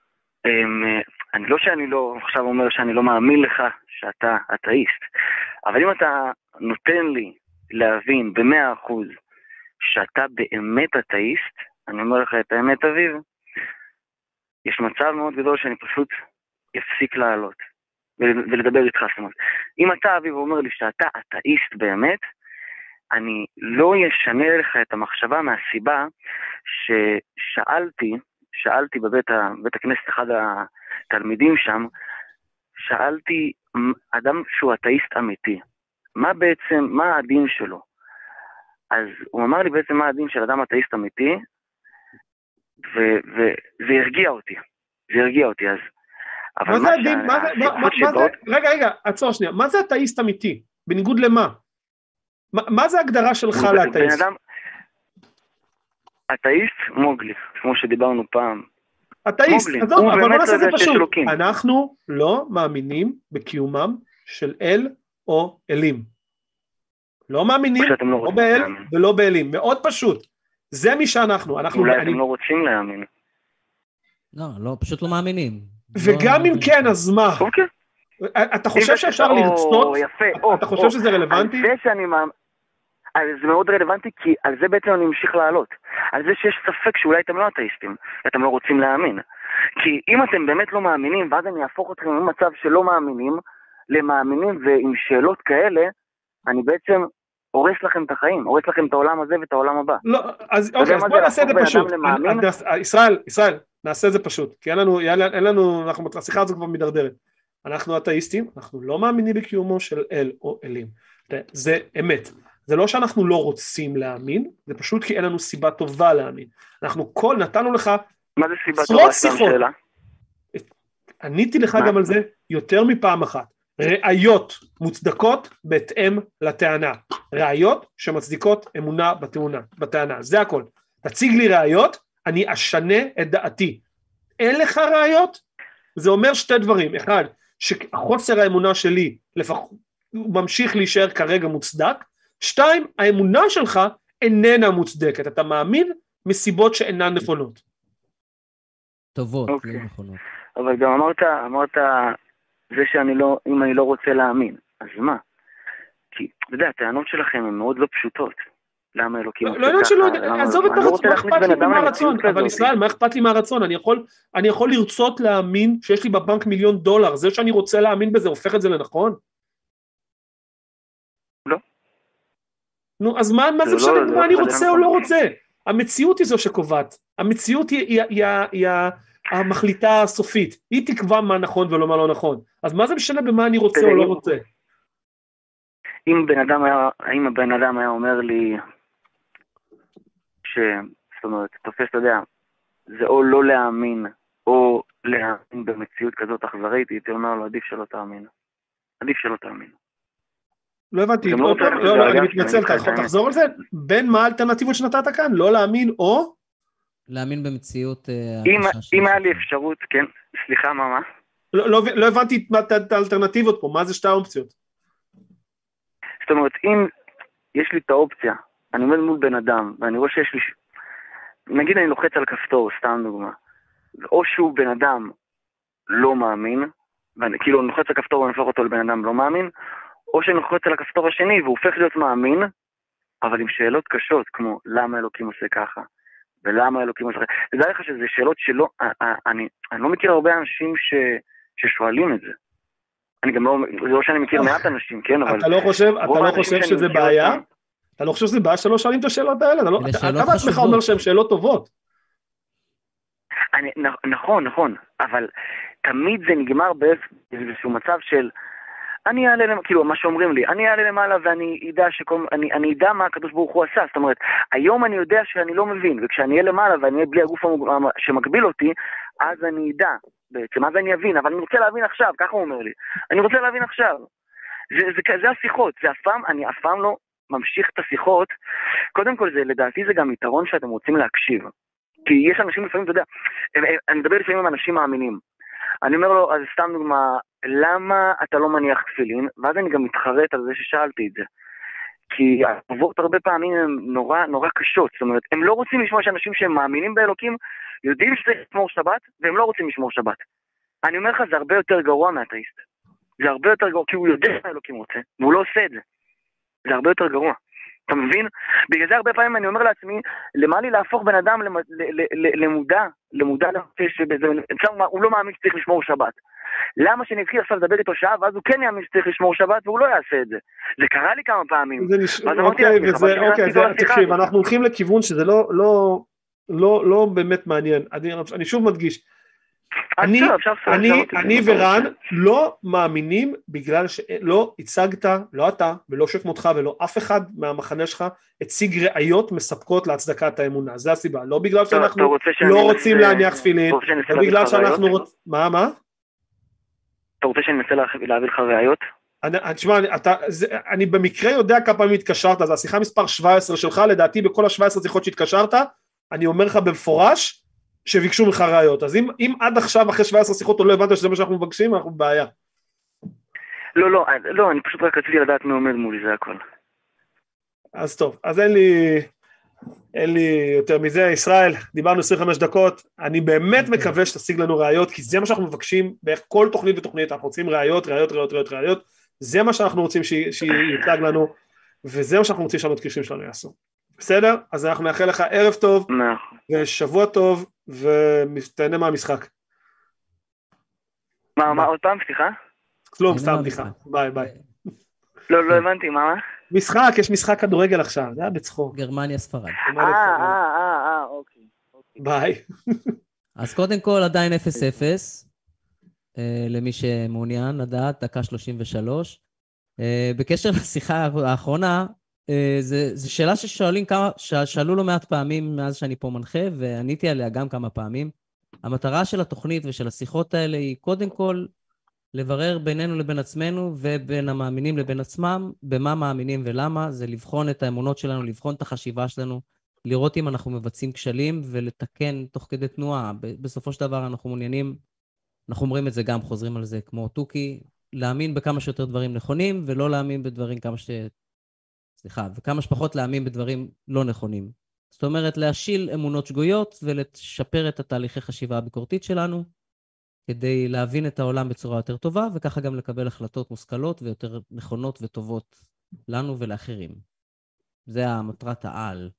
אמ, אני לא שאני לא עכשיו אומר שאני לא מאמין לך שאתה אתאיסט, אבל אם אתה נותן לי להבין במאה אחוז שאתה באמת אתאיסט, אני אומר לך את האמת אביב, יש מצב מאוד גדול שאני פשוט אפסיק לעלות ולדבר איתך, זאת אומרת. אם אתה אביב אומר לי שאתה אתאיסט באמת, אני לא אשנה לך את המחשבה מהסיבה ששאלתי, שאלתי בבית ה, בית הכנסת אחד התלמידים שם, שאלתי אדם שהוא אתאיסט אמיתי, מה בעצם, מה הדין שלו? אז הוא אמר לי בעצם מה הדין של אדם אתאיסט אמיתי, וזה הרגיע אותי, זה הרגיע אותי אז. מה זה הדין, מה זה, רגע, רגע, עצור שנייה, מה זה אתאיסט אמיתי? בניגוד למה? מה זה הגדרה שלך לאתאיסט? אתאיסט מוגלי, כמו שדיברנו פעם. אתאיסט, עזוב, אבל בוא נעשה את זה פשוט. אנחנו לא מאמינים בקיומם של אל או אלים. לא מאמינים, לא, לא באל ולא באלים, מאוד פשוט. זה מי שאנחנו. אנחנו אולי אתם לא רוצים להאמין. לא, לא, פשוט לא מאמינים. וגם אם כן, אז מה? אוקיי. אתה חושב שאפשר לרצות? יפה. אתה חושב שזה רלוונטי? זה שאני מאמין... זה מאוד רלוונטי, כי על זה בעצם אני אמשיך לעלות. על זה שיש ספק שאולי אתם לא אתאיסטים, אתם לא רוצים להאמין. כי אם אתם באמת לא מאמינים, ואז אני אהפוך אתכם ממצב שלא מאמינים, למאמינים ועם שאלות כאלה, אני בעצם הורס לכם את החיים, הורס לכם את העולם הזה ואת העולם הבא. לא, אז אוקיי, אז בוא נעשה את זה פשוט. ישראל, ישראל, נעשה את זה פשוט, כי אין לנו, אין לנו, אנחנו, השיחה הזו כבר מידרדרת. אנחנו אתאיסטים, אנחנו לא מאמינים בקיומו של אל או אלים. זה אמת. זה לא שאנחנו לא רוצים להאמין, זה פשוט כי אין לנו סיבה טובה להאמין. אנחנו כל, נתנו לך מה זה סיבה טובה? שאלה. עניתי לך גם על זה יותר מפעם אחת. ראיות מוצדקות בהתאם לטענה. ראיות שמצדיקות אמונה בתאונה, בטענה, זה הכל. תציג לי ראיות, אני אשנה את דעתי. אין לך ראיות? זה אומר שתי דברים. אחד, שחוסר האמונה שלי לפחות ממשיך להישאר כרגע מוצדק. שתיים, האמונה שלך איננה מוצדקת. אתה מאמין מסיבות שאינן נכונות. טובות, okay. אוקיי. לא נכונות. אבל גם אמרת, אמרת, זה שאני לא, אם אני לא רוצה להאמין, אז מה? כי, אתה יודע, הטענות שלכם הן מאוד לא פשוטות. למה אלוקים לא עושה ככה? לא, עזוב את הרצון, מה אכפת לי מהרצון? אבל ישראל, מה אכפת לי מהרצון? אני יכול, לרצות להאמין שיש לי בבנק מיליון דולר, זה שאני רוצה להאמין בזה הופך את זה לנכון? לא. נו, אז מה, זה לא- משנה לא, מה אני רוצה או לא רוצה? המציאות היא זו שקובעת, המציאות היא המחליטה הסופית, היא תקבע מה נכון ולא מה לא נכון, אז מה זה משנה במה אני רוצה או לא רוצה? אם בן אדם היה, אם הבן אדם היה אומר לי, ש... זאת אומרת, תופס, אתה יודע, זה או לא להאמין, או להאמין במציאות כזאת אכזרית, הייתי אומר לו, עדיף שלא תאמין. עדיף שלא תאמין. לא הבנתי, לא, לא, לא, אני מתנצל, אתה יכול לחזור על זה? בין מה האלטרנטיבות שנתת כאן? לא להאמין או? להאמין במציאות... אה, אם היה לי אפשרות, כן, סליחה, מה, מה? לא הבנתי את האלטרנטיבות פה, מה זה שתי האופציות? זאת אומרת, אם יש לי את האופציה, אני עומד מול בן אדם, ואני רואה שיש לי... נגיד אני לוחץ על כפתור, סתם דוגמה, או שהוא בן אדם לא מאמין, ואני כאילו לוחץ על כפתור ואני הופך אותו לבן אדם לא מאמין, או שאני לוחץ על הכפתור השני והוא הופך להיות מאמין, אבל עם שאלות קשות, כמו למה אלוקים עושה ככה, ולמה אלוקים עושה ככה. תדע לך שזה שאלות שלא, אני, אני לא מכיר הרבה אנשים ש, ששואלים את זה. אני גם לא, זה לא שאני מכיר מעט אנשים, כן, אבל... אתה לא חושב, אתה לא חושב שזה בעיה? אתה לא חושב שזה בעיה שלא שואלים את השאלות האלה? אתה, לא, אתה בעצמך אומר שהן שאלות טובות. אני, נכון, נכון, אבל תמיד זה נגמר באיזשהו מצב של אני אעלה, כאילו, מה שאומרים לי, אני אעלה למעלה ואני אדע שכל, אני, אני אדע מה הקדוש ברוך הוא עשה, זאת אומרת, היום אני יודע שאני לא מבין, וכשאני אהיה למעלה ואני אהיה בלי הגוף שמגביל אותי, אז אני אדע, בעצם, אז אני אבין, אבל אני רוצה להבין עכשיו, ככה הוא אומר לי, אני רוצה להבין עכשיו. זה, זה, זה, זה השיחות, זה אף פעם, אני אף פעם לא ממשיך את השיחות, קודם כל זה, לדעתי זה גם יתרון שאתם רוצים להקשיב. כי יש אנשים לפעמים, אתה יודע, אני מדבר לפעמים עם אנשים מאמינים. אני אומר לו, אז סתם דוגמה, למה אתה לא מניח תפילין? ואז אני גם מתחרט על זה ששאלתי את זה. כי התגובות הרבה פעמים הן נורא נורא קשות, זאת אומרת, הם לא רוצים לשמוע שאנשים שהם מאמינים באלוקים יודעים שצריך לשמור שבת, והם לא רוצים לשמור שבת. אני אומר לך, זה הרבה יותר גרוע מהאתאיסט. זה הרבה יותר גרוע, כי הוא יודע מה אלוקים רוצה, והוא לא עושה את זה. זה הרבה יותר גרוע. אתה מבין? בגלל זה הרבה פעמים אני אומר לעצמי, למה לי להפוך בן אדם למודע, למודע לנושא הוא לא מאמין שצריך לשמור שבת. למה שאני אתחיל עכשיו לדבר איתו שעה, ואז הוא כן יאמין שצריך לשמור שבת, והוא לא יעשה את זה. זה קרה לי כמה פעמים. זה נש... אוקיי, וזה, אוקיי, זה, תקשיב, אנחנו הולכים לכיוון שזה לא, לא, לא, לא באמת מעניין. אני, אני שוב מדגיש, אני, אני, אני ורן לא מאמינים בגלל שלא הצגת, לא אתה ולא שכמותך ולא אף אחד מהמחנה שלך הציג ראיות מספקות להצדקת האמונה, זה הסיבה, לא בגלל שאנחנו לא רוצים להניח תפילין, לא בגלל שאנחנו רוצים, מה, מה? אתה רוצה שאני אנסה להביא לך ראיות? תשמע, אני במקרה יודע כמה פעמים התקשרת, זו השיחה מספר 17 שלך, לדעתי בכל ה-17 שיחות שהתקשרת, אני אומר לך במפורש, שביקשו ממך ראיות. אז אם, אם עד עכשיו, אחרי 17 שיחות, לא הבנת שזה מה שאנחנו מבקשים, אנחנו בבעיה. לא, לא, לא, אני פשוט רק רציתי לדעת מי עומד מולי, זה הכל. אז טוב, אז אין לי, אין לי יותר מזה. ישראל, דיברנו 25 דקות, אני באמת. אוקיי. מקווה שתשיג לנו ראיות, כי זה מה שאנחנו מבקשים בערך כל תוכנית ותוכנית, אנחנו רוצים ראיות, ראיות, ראיות, ראיות, ראיות, זה מה שאנחנו רוצים שיוצג לנו, וזה מה שאנחנו רוצים שהמתקשרים שלנו יעשו. בסדר? אז אנחנו נאחל לך ערב טוב, ושבוע טוב, ותהנה מהמשחק. מה, מה עוד פעם? סליחה? כלום, סתם בדיחה. ביי, ביי. לא, לא הבנתי, מה? משחק, יש משחק כדורגל עכשיו, זה היה בצחוק. גרמניה ספרד. אה, אה, אה, אה, אוקיי. ביי. אז קודם כל, עדיין 0-0, למי שמעוניין לדעת, דקה 33. בקשר לשיחה האחרונה, אה, זו שאלה ששואלים כמה, שאלו לא מעט פעמים מאז שאני פה מנחה, ועניתי עליה גם כמה פעמים. המטרה של התוכנית ושל השיחות האלה היא קודם כל לברר בינינו לבין עצמנו ובין המאמינים לבין עצמם במה מאמינים ולמה, זה לבחון את האמונות שלנו, לבחון את החשיבה שלנו, לראות אם אנחנו מבצעים כשלים ולתקן תוך כדי תנועה. בסופו של דבר אנחנו מעוניינים, אנחנו אומרים את זה גם, חוזרים על זה כמו תוכי, להאמין בכמה שיותר דברים נכונים ולא להאמין בדברים כמה ש... סליחה, וכמה שפחות להאמין בדברים לא נכונים. זאת אומרת, להשיל אמונות שגויות ולשפר את התהליכי חשיבה הביקורתית שלנו, כדי להבין את העולם בצורה יותר טובה, וככה גם לקבל החלטות מושכלות ויותר נכונות וטובות לנו ולאחרים. זה המטרת העל.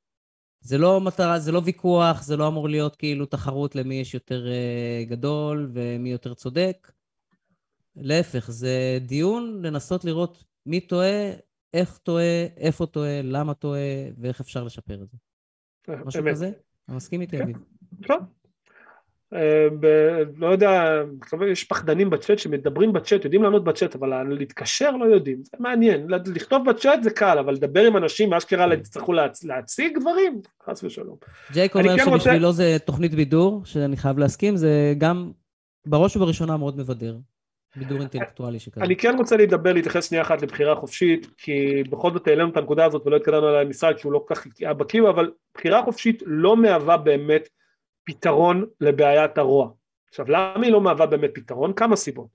זה לא מטרה, זה לא ויכוח, זה לא אמור להיות כאילו תחרות למי יש יותר uh, גדול ומי יותר צודק. להפך, זה דיון לנסות לראות מי טועה, איך טועה, איפה טועה, למה טועה, ואיך אפשר לשפר את זה. משהו כזה? אתה מסכים איתי, כן. אביב? כן. אה, לא יודע, יש פחדנים בצ'אט שמדברים בצ'אט, יודעים לענות בצ'אט, אבל להתקשר לא יודעים, זה מעניין, לכתוב בצ'אט זה קל, אבל לדבר עם אנשים, אשכרה יצטרכו להציג דברים, חס ושלום. ג'ייק אומר כן שבשבילו זה תוכנית בידור, שאני חייב להסכים, זה גם בראש ובראשונה מאוד מבדר. בידור אינטלקטואלי שכזה. אני כן רוצה לדבר, להתייחס שנייה אחת לבחירה חופשית, כי בכל זאת העלינו את הנקודה הזאת ולא התקדמנו על המשרד כי הוא לא כל כך היה בקיא, אבל בחירה חופשית לא מהווה באמת פתרון לבעיית הרוע. עכשיו למה היא לא מהווה באמת פתרון? כמה סיבות.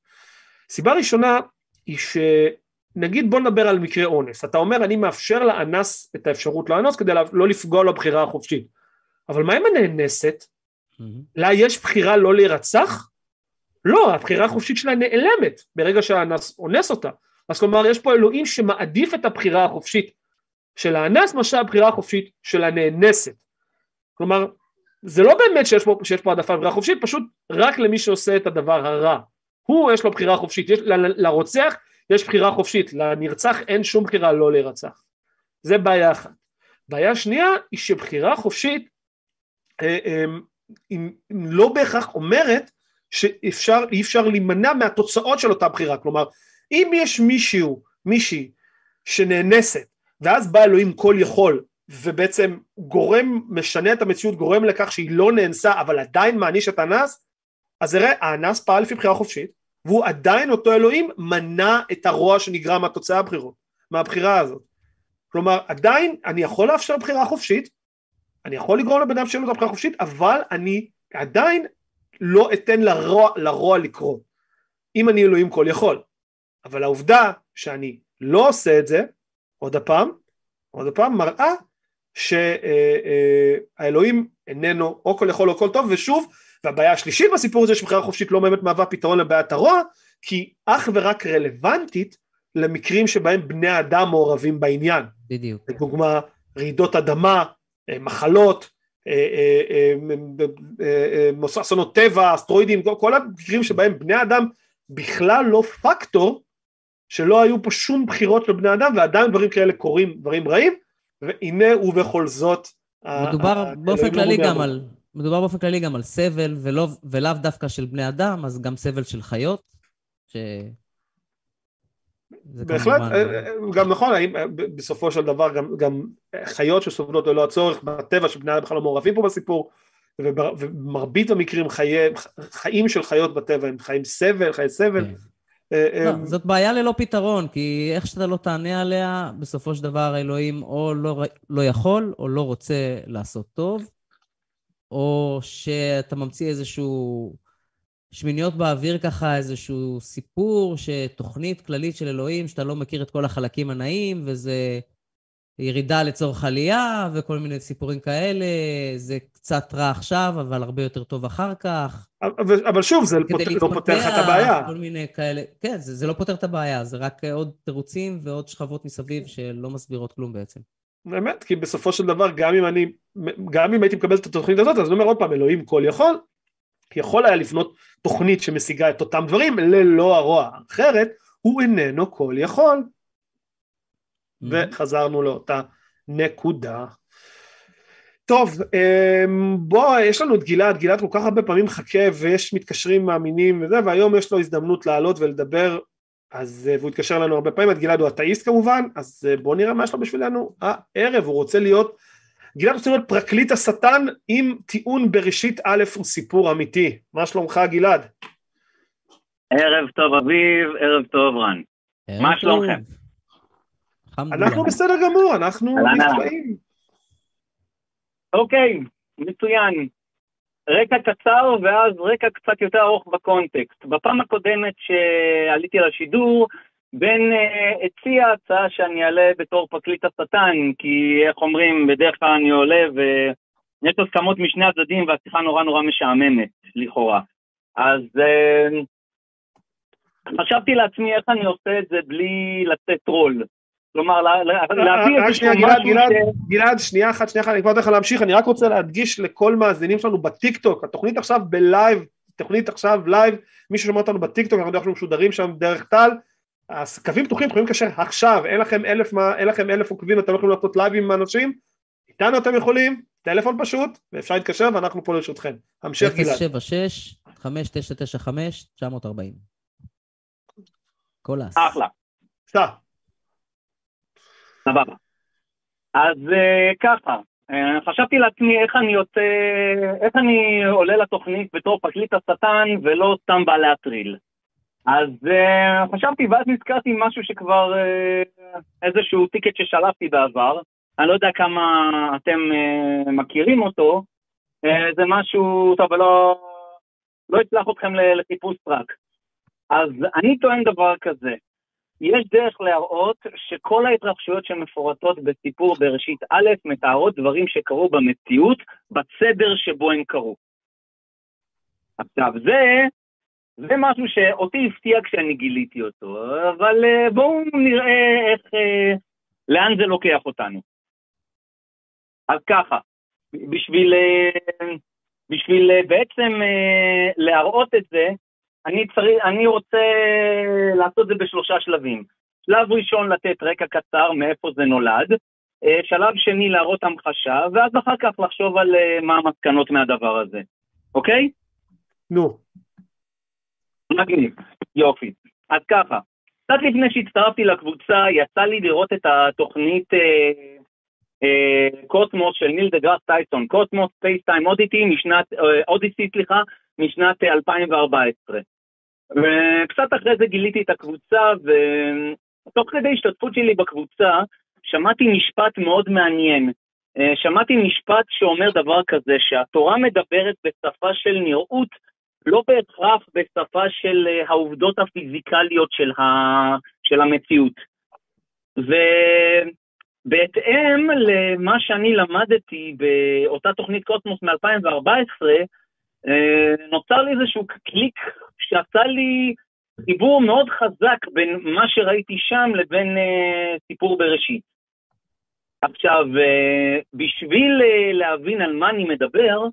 סיבה ראשונה היא שנגיד בוא נדבר על מקרה אונס, אתה אומר אני מאפשר לאנס את האפשרות לאנוס כדי לא לפגוע לו בחירה החופשית, אבל מה עם הנאנסת? Mm-hmm. לה יש בחירה לא להירצח? לא, הבחירה החופשית שלה נעלמת ברגע שהאנס אונס אותה. אז כלומר יש פה אלוהים שמעדיף את הבחירה החופשית של האנס מאשר הבחירה החופשית של הנאנסת. כלומר, זה לא באמת שיש פה, שיש פה העדפה לבחירה חופשית, פשוט רק למי שעושה את הדבר הרע. הוא יש לו בחירה חופשית, יש, ל, לרוצח יש בחירה חופשית, לנרצח אין שום בחירה לא להירצח. זה בעיה אחת. בעיה שנייה היא שבחירה חופשית אה, אה, היא לא בהכרח אומרת שאפשר, אי אפשר להימנע מהתוצאות של אותה בחירה, כלומר אם יש מישהו, מישהי שנאנסת ואז בא אלוהים כל יכול ובעצם גורם, משנה את המציאות, גורם לכך שהיא לא נאנסה אבל עדיין מעניש את האנס, אז הרי האנס פעל לפי בחירה חופשית והוא עדיין אותו אלוהים מנע את הרוע שנגרם מהתוצאה הבחירות, מהבחירה הזאת. כלומר עדיין אני יכול לאפשר בחירה חופשית, אני יכול לגרום לבן אדם שיהיה לו את הבחירה החופשית, אבל אני עדיין לא אתן לרוע, לרוע לקרות. אם אני אלוהים כל יכול. אבל העובדה שאני לא עושה את זה, עוד הפעם, עוד הפעם מראה שהאלוהים איננו או כל יכול או כל טוב, ושוב, והבעיה השלישית בסיפור הזה שבחירה חופשית לא באמת מהווה פתרון לבעיית הרוע, כי אך ורק רלוונטית למקרים שבהם בני אדם מעורבים בעניין. בדיוק. לדוגמה, רעידות אדמה, מחלות, אסונות טבע, אסטרואידים, כל המקרים שבהם בני אדם בכלל לא פקטור, שלא היו פה שום בחירות של בני אדם ועדיין דברים כאלה קורים, דברים רעים, והנה ובכל זאת מדובר באופן כללי גם על, מדובר באופן כללי גם על סבל ולא, ולאו דווקא של בני אדם, אז גם סבל של חיות, ש... בהחלט, כמובן... אה, אה, גם נכון, האם אה, בסופו של דבר גם, גם חיות שסובלות ללא הצורך בטבע שבני אדם בכלל לא מעורבים פה בסיפור, ובמרבית המקרים חיי, חיים של חיות בטבע הם חיים סבל, חיי סבל. כן. לא, זאת בעיה ללא פתרון, כי איך שאתה לא תענה עליה, בסופו של דבר אלוהים או לא, לא יכול או לא רוצה לעשות טוב, או שאתה ממציא איזשהו שמיניות באוויר ככה, איזשהו סיפור, שתוכנית כללית של אלוהים, שאתה לא מכיר את כל החלקים הנאים, וזה ירידה לצורך עלייה, וכל מיני סיפורים כאלה, זה קצת רע עכשיו, אבל הרבה יותר טוב אחר כך. אבל, אבל שוב, זה פות... לא פותר לך את הבעיה. כל מיני כאלה, כן, זה, זה לא פותר את הבעיה, זה רק עוד תירוצים ועוד שכבות מסביב שלא מסבירות כלום בעצם. באמת, כי בסופו של דבר, גם אם אני, גם אם הייתי מקבל את התוכנית הזאת, אז אני אומר עוד פעם, אלוהים כל יכול, יכול היה לבנות תוכנית שמשיגה את אותם דברים ללא הרוע, אחרת הוא איננו כל יכול. Mm-hmm. וחזרנו לאותה נקודה. טוב, אמ, בוא, יש לנו את גלעד, גלעד כל כך הרבה פעמים חכה ויש מתקשרים מאמינים וזה, והיום יש לו הזדמנות לעלות ולדבר, אז, אה, והוא התקשר לנו הרבה פעמים, את גלעד הוא אתאיסט כמובן, אז אה, בוא נראה מה יש לו בשבילנו הערב, הוא רוצה להיות, גלעד רוצה להיות פרקליט השטן עם טיעון בראשית א' הוא סיפור אמיתי, מה שלומך גלעד? ערב טוב אביב, ערב טוב רן, מה שלומכם? אנחנו בסדר גמור, אנחנו נפלאים. אוקיי, מצוין. רקע קצר ואז רקע קצת יותר ארוך בקונטקסט. בפעם הקודמת שעליתי לשידור, בן אה, הציע הצעה שאני אעלה בתור פרקליט השטן, כי איך אומרים, בדרך כלל אני עולה ויש הסכמות משני הצדדים והשיחה נורא נורא משעממת, לכאורה. אז אה, חשבתי לעצמי איך אני עושה את זה בלי לטרול. כלומר, להביא איזשהו משהו ש... גלעד, שנייה אחת, שנייה אחת, אני כבר יודע לך להמשיך, אני רק רוצה להדגיש לכל מאזינים שלנו בטיקטוק, התוכנית עכשיו ב live, תוכנית עכשיו live, מי ששומע אותנו בטיקטוק, אנחנו משודרים שם דרך טל, אז קווים פתוחים, יכולים לקשר עכשיו, אין לכם אלף, אין לכם אלף עוקבים, אתם לא יכולים לעשות live עם אנשים, איתנו אתם יכולים, טלפון פשוט, ואפשר להתקשר ואנחנו פה לרשותכם. המשך גלעד. 076 5995 940 call us. אחלה. סע. סבבה. אז אה, ככה, אה, חשבתי לעצמי איך אני יוצא, איך אני עולה לתוכנית בתור פרקליט השטן ולא סתם בא להטריל. אז אה, חשבתי ואז נזכרתי משהו שכבר, אה, איזשהו טריק ששלפתי בעבר, אני לא יודע כמה אתם אה, מכירים אותו, זה משהו, טוב, ולא לא אשלח אתכם לחיפוש טראק. אז אני טוען דבר כזה, יש דרך להראות שכל ההתרחשויות שמפורטות בסיפור בראשית א' מתארות דברים שקרו במציאות בסדר שבו הם קרו. עכשיו, זה, זה משהו שאותי הפתיע כשאני גיליתי אותו, אבל אה, בואו נראה איך, אה, לאן זה לוקח אותנו. אז ככה, בשביל, אה, בשביל בעצם להראות את זה, אני, צריך, אני רוצה לעשות את זה בשלושה שלבים. שלב ראשון לתת רקע קצר מאיפה זה נולד, שלב שני להראות המחשה, ואז אחר כך לחשוב על מה המסקנות מהדבר הזה, אוקיי? נו. מגניב, יופי. אז ככה, קצת לפני שהצטרפתי לקבוצה, יצא לי לראות את התוכנית אה, אה, קוסמוס של ניל דה גראס טייסון, Cosmos: A Space Time Oddity משנת, אה, Odyssey סליחה, משנת 2014. וקצת אחרי זה גיליתי את הקבוצה, ותוך כדי השתתפות שלי בקבוצה, שמעתי משפט מאוד מעניין. אה, שמעתי משפט שאומר דבר כזה, שהתורה מדברת בשפה של נראות, לא בהכרח בשפה של אה, העובדות הפיזיקליות של, ה... של המציאות. ובהתאם למה שאני למדתי באותה תוכנית קוסמוס מ-2014, אה, נוצר לי איזשהו קליק שעשה לי חיבור מאוד חזק בין מה שראיתי שם לבין uh, סיפור בראשית. עכשיו, אה, בשביל אה, להבין על מה אני מדבר,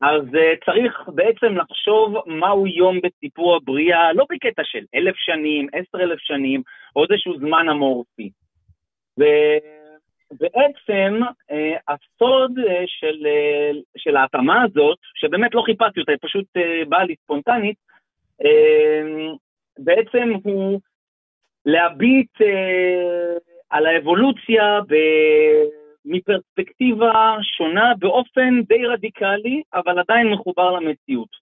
אז צריך בעצם לחשוב מהו יום בסיפור הבריאה, לא בקטע של אלף שנים, עשר אלף שנים, או איזשהו זמן אמורפי. ובעצם הסוד של, של ההתאמה הזאת, שבאמת לא חיפשתי אותה, היא פשוט באה לי ספונטנית, בעצם הוא להביט אה, על האבולוציה ב... מפרספקטיבה שונה באופן די רדיקלי, אבל עדיין מחובר למציאות.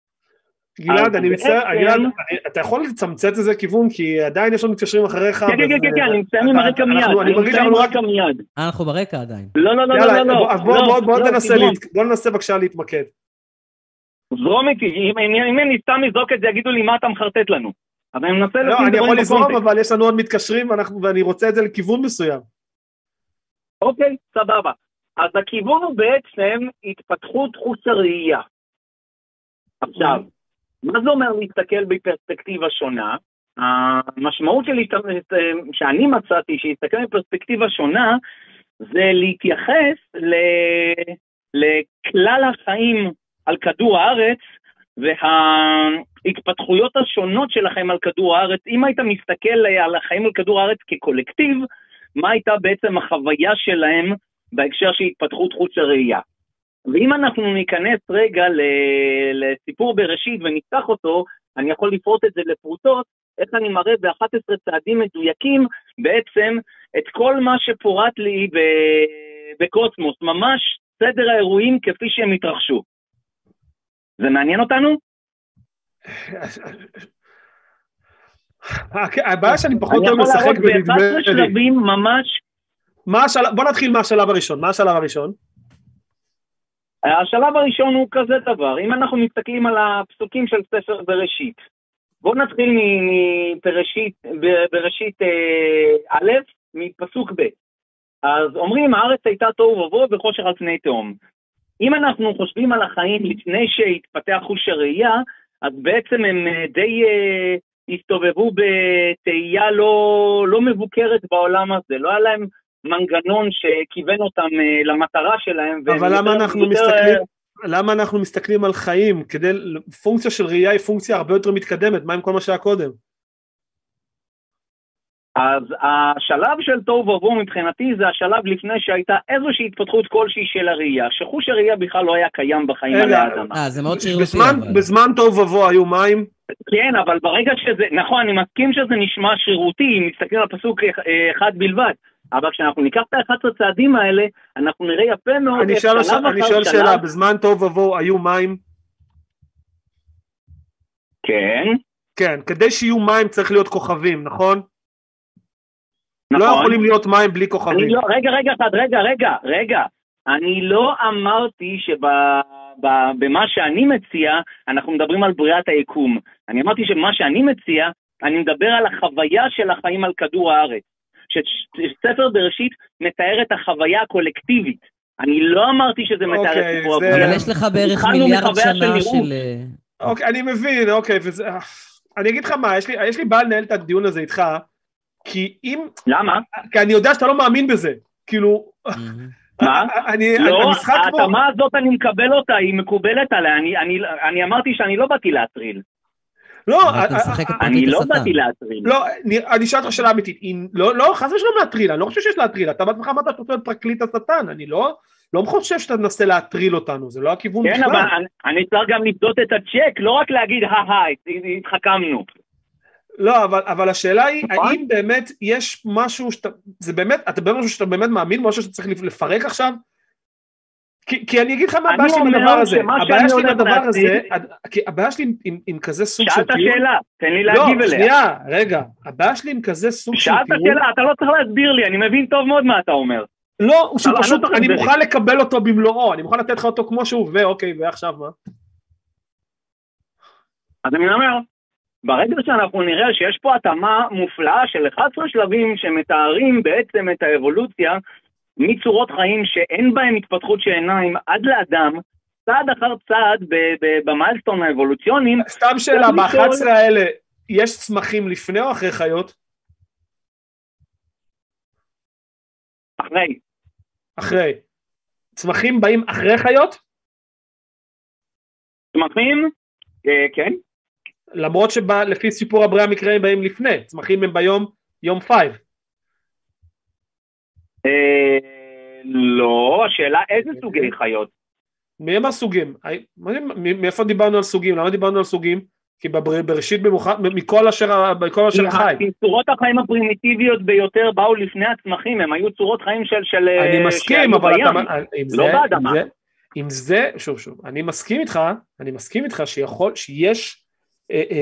גלעד, אני מצטער, גלעד, אתה יכול לצמצת איזה כיוון, כי עדיין יש לנו מתקשרים אחריך. כן, כן, כן, כן, אני מסיים עם הרקע מיד. אני מרגיש שאנחנו מיד. אנחנו ברקע עדיין. לא, לא, לא, לא, לא. אז בוא ננסה בבקשה להתמקד. זרום איתי, אם אני סתם אזרוק את זה, יגידו לי מה אתה מחרטט לנו. אבל אני מנסה לא, אני יכול לזרום, אבל יש לנו עוד מתקשרים ואני רוצה את זה לכיוון מסוים. אוקיי, סבבה. אז הכיוון הוא בעצם התפתחות חוץ הראייה. עכשיו, מה זה אומר להסתכל בפרספקטיבה שונה? המשמעות שלי, שאני מצאתי שהסתכל בפרספקטיבה שונה, זה להתייחס ל... לכלל החיים על כדור הארץ וההתפתחויות השונות שלכם על כדור הארץ, אם היית מסתכל על החיים על כדור הארץ כקולקטיב, מה הייתה בעצם החוויה שלהם בהקשר של התפתחות חוץ הראייה. ואם אנחנו ניכנס רגע לסיפור בראשית ונפתח אותו, אני יכול לפרוט את זה לפרוטות, איך אני מראה ב-11 צעדים מדויקים בעצם את כל מה שפורט לי בקוסמוס, ממש סדר האירועים כפי שהם התרחשו. זה מעניין אותנו? הבעיה שאני פחות אוהב לשחק בנדמה לי. שלבים ממש... בוא נתחיל מהשלב הראשון, מה השלב הראשון? השלב הראשון הוא כזה דבר, אם אנחנו מסתכלים על הפסוקים של ספר בראשית, בואו נתחיל מפראשית, בראשית אה, א', מפסוק ב'. אז אומרים, הארץ הייתה תוהו ובוהו וחושך על פני תהום. אם אנחנו חושבים על החיים לפני שהתפתח חוש הראייה, אז בעצם הם אה, די uh, הסתובבו בתהייה לא, לא מבוקרת בעולם הזה, לא היה להם מנגנון שכיוון אותם uh, למטרה שלהם. אבל למה אנחנו יותר... מסתכלים... למה אנחנו מסתכלים על חיים? כדי, פונקציה של ראייה היא פונקציה הרבה יותר מתקדמת, מה עם כל מה שהיה קודם? אז השלב של תוהו ובוהו מבחינתי זה השלב לפני שהייתה איזושהי התפתחות כלשהי של הראייה, שחוש הראייה בכלל לא היה קיים בחיים על האדמה. אה, זה מאוד שרירותי. בזמן, בזמן תוהו ובוהו היו מים? כן, אבל ברגע שזה, נכון, אני מסכים שזה נשמע שרירותי, אם נסתכל על פסוק אחד בלבד, אבל כשאנחנו ניקח את ה-11 צעדים האלה, אנחנו נראה יפה מאוד אני שואל, שלב אני שואל שלב... שאלה, בזמן תוהו ובוהו היו מים? כן. כן, כדי שיהיו מים צריך להיות כוכבים, נכון? לא נכון. לא יכולים להיות מים בלי כוכבים. לא, רגע, רגע אחד, רגע, רגע, רגע. אני לא אמרתי שבמה שאני מציע, אנחנו מדברים על בריאת היקום. אני אמרתי שמה שאני מציע, אני מדבר על החוויה של החיים על כדור הארץ. שספר בראשית מתאר את החוויה הקולקטיבית. אני לא אמרתי שזה מתאר את אוקיי, סיפור זה... אבל יש לך בערך מיליארד שנה של... אוקיי, אני מבין, אוקיי, וזה... אני אגיד לך מה, יש לי, יש לי בעיה לנהל את הדיון הזה איתך, כי אם... למה? כי אני יודע שאתה לא מאמין בזה, כאילו... מה? אני, לא, ההתאמה. הזאת אני מקבל אותה, היא מקובלת עליי, אני, אני, אני אמרתי שאני לא באתי להטריל. לא, אני לא באתי להטריל. לא, אני אשאל אותך שאלה אמיתית, לא, לא, חס ושלום להטריל, אני לא חושב שיש להטריל, אתה בעצמך אמרת שאתה רוצה להיות פרקליט השטן, אני לא... לא חושב שאתה מנסה להטריל אותנו, זה לא הכיוון בכלל. כן, אבל אני צריך גם לבדות את הצ'ק, לא רק להגיד, היי, התחכמנו. לא, אבל, אבל השאלה היא, נכון? האם באמת יש משהו שאתה, זה באמת, אתה באמת משהו שאתה באמת מאמין, משהו שאתה צריך לפרק עכשיו? כי, כי אני אגיד לך מה הבעיה שלי עם הדבר הזה, הבעיה שלי עם הדבר הזה, כי הבעיה שלי עם, עם, עם כזה סוג של טיעון, שאלת שאלה, תן לי להגיב לא, אליה. לא, שנייה, רגע, הבעיה שלי עם כזה סוג של טיעון, שאלת שאלה, אתה לא צריך להסביר לי, אני מבין טוב מאוד מה אתה אומר. לא, הוא שפשוט, לא אני מוכן לקבל אותו במלואו, אני מוכן לתת לך אותו כמו שהוא, ואוקיי, ועכשיו מה? אז אני אומר, ברגע שאנחנו נראה שיש פה התאמה מופלאה של 11 שלבים שמתארים בעצם את האבולוציה מצורות חיים שאין בהם התפתחות של עיניים עד לאדם, צעד אחר צעד ב milestone האבולוציוניים. סתם שאלה, ב-11 האלה יש צמחים לפני או אחרי חיות? אחרי. אחרי. צמחים באים אחרי חיות? צמחים? אה, כן. למרות שלפי סיפור הבריאה המקראי באים לפני, צמחים הם ביום, יום five. אה, לא, השאלה איזה סוגי חיות. מי הם הסוגים? מאיפה דיברנו על סוגים? למה דיברנו על סוגים? כי בראשית במיוחד, מכל אשר, מכל אשר חי. צורות החיים הפרימיטיביות ביותר באו לפני הצמחים, הם היו צורות חיים של... של אני מסכים, אבל בים, אתה... עם לא זה, באדמה. עם זה, שוב שוב, אני מסכים איתך, אני מסכים איתך שיכול, שיש אה, אה,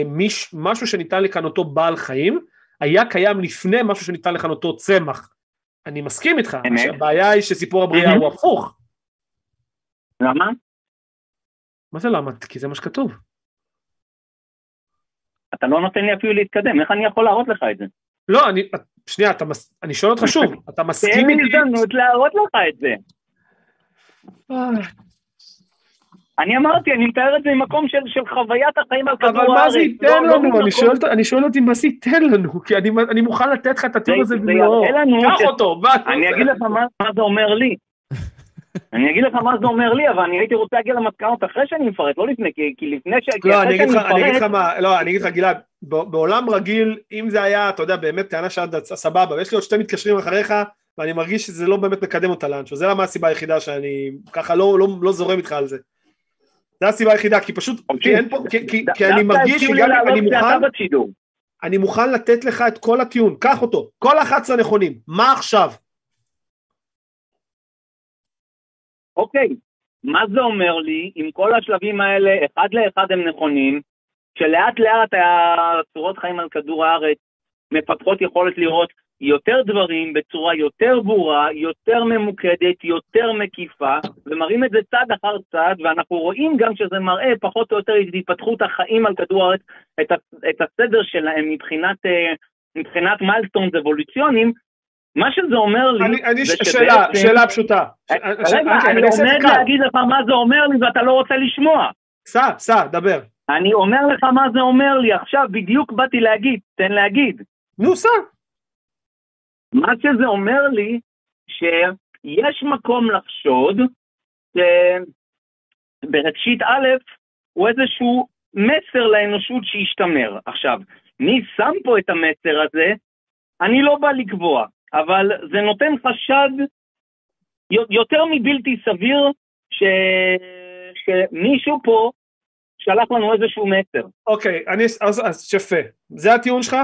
מיש, משהו שניתן לכנותו בעל חיים, היה קיים לפני משהו שניתן לכנותו צמח. אני מסכים איתך, הבעיה היא שסיפור הבריאה הוא הפוך. למה? מה זה למה? כי זה מה שכתוב. אתה לא נותן לי אפילו להתקדם, איך אני יכול להראות לך את זה? לא, אני, שנייה, אתה, אני שואל אותך שוב, אתה מסכים איתי? תן לי הזדמנות להראות לך את זה. אני אמרתי, אני מתאר את זה ממקום של, של חוויית החיים על כדור הארץ. אבל מה זה ייתן לא, לא לנו? לא אני, שואל, אני שואל אותי מה זה ייתן לנו, כי אני, אני מוכן לתת לך את הטיעון הזה במלואו. קח אותו, מה אני אגיד לך מה, מה זה אומר לי. אני אגיד לך מה זה אומר לי, אבל אני הייתי רוצה להגיע למסקנות אחרי שאני מפרט, לא לפני, כי, כי לפני ש... לא, אני אגיד, לך, אני אגיד לך מה, לא, אני אגיד לך גלעד, בעולם רגיל, אם זה היה, אתה יודע, באמת טענה שעד סבבה, ויש לי עוד שתי מתקשרים אחריך, ואני מרגיש שזה לא באמת מקדם אותה לאנשהו, זה למה הסיבה היחידה שאני ככה לא, לא, לא זורם איתך על זה. זה הסיבה היחידה, כי פשוט, כי אין פה, כי, כי, כי אני מרגיש שגם אני מוכן, אני מוכן לתת לך את כל הטיעון, קח אותו, כל 11 נכונים, מה עכשיו? אוקיי, מה זה אומר לי? אם כל השלבים האלה אחד לאחד הם נכונים, שלאט לאט הצורות חיים על כדור הארץ מפתחות יכולת לראות יותר דברים בצורה יותר ברורה, יותר ממוקדת, יותר מקיפה, ומראים את זה צעד אחר צעד, ואנחנו רואים גם שזה מראה פחות או יותר את התפתחות החיים על כדור הארץ, את, את הסדר שלהם מבחינת, אה, מבחינת מיילסטונס אבולוציוניים, מה שזה אומר לי, אני, אני זה שאלה, שבעצם... שאלה פשוטה. רגע, אני, אני עומד להגיד לך מה זה אומר לי ואתה לא רוצה לשמוע. סע, סע, דבר. אני אומר לך מה זה אומר לי, עכשיו בדיוק באתי להגיד, תן להגיד. נו, סע. מה שזה אומר לי, שיש מקום לחשוד שבראשית א' הוא איזשהו מסר לאנושות שישתמר. עכשיו, מי שם פה את המסר הזה? אני לא בא לקבוע. אבל זה נותן חשד יותר מבלתי סביר ש... שמישהו פה שלח לנו איזשהו מסר. אוקיי, אני, אז, אז יפה. זה הטיעון שלך?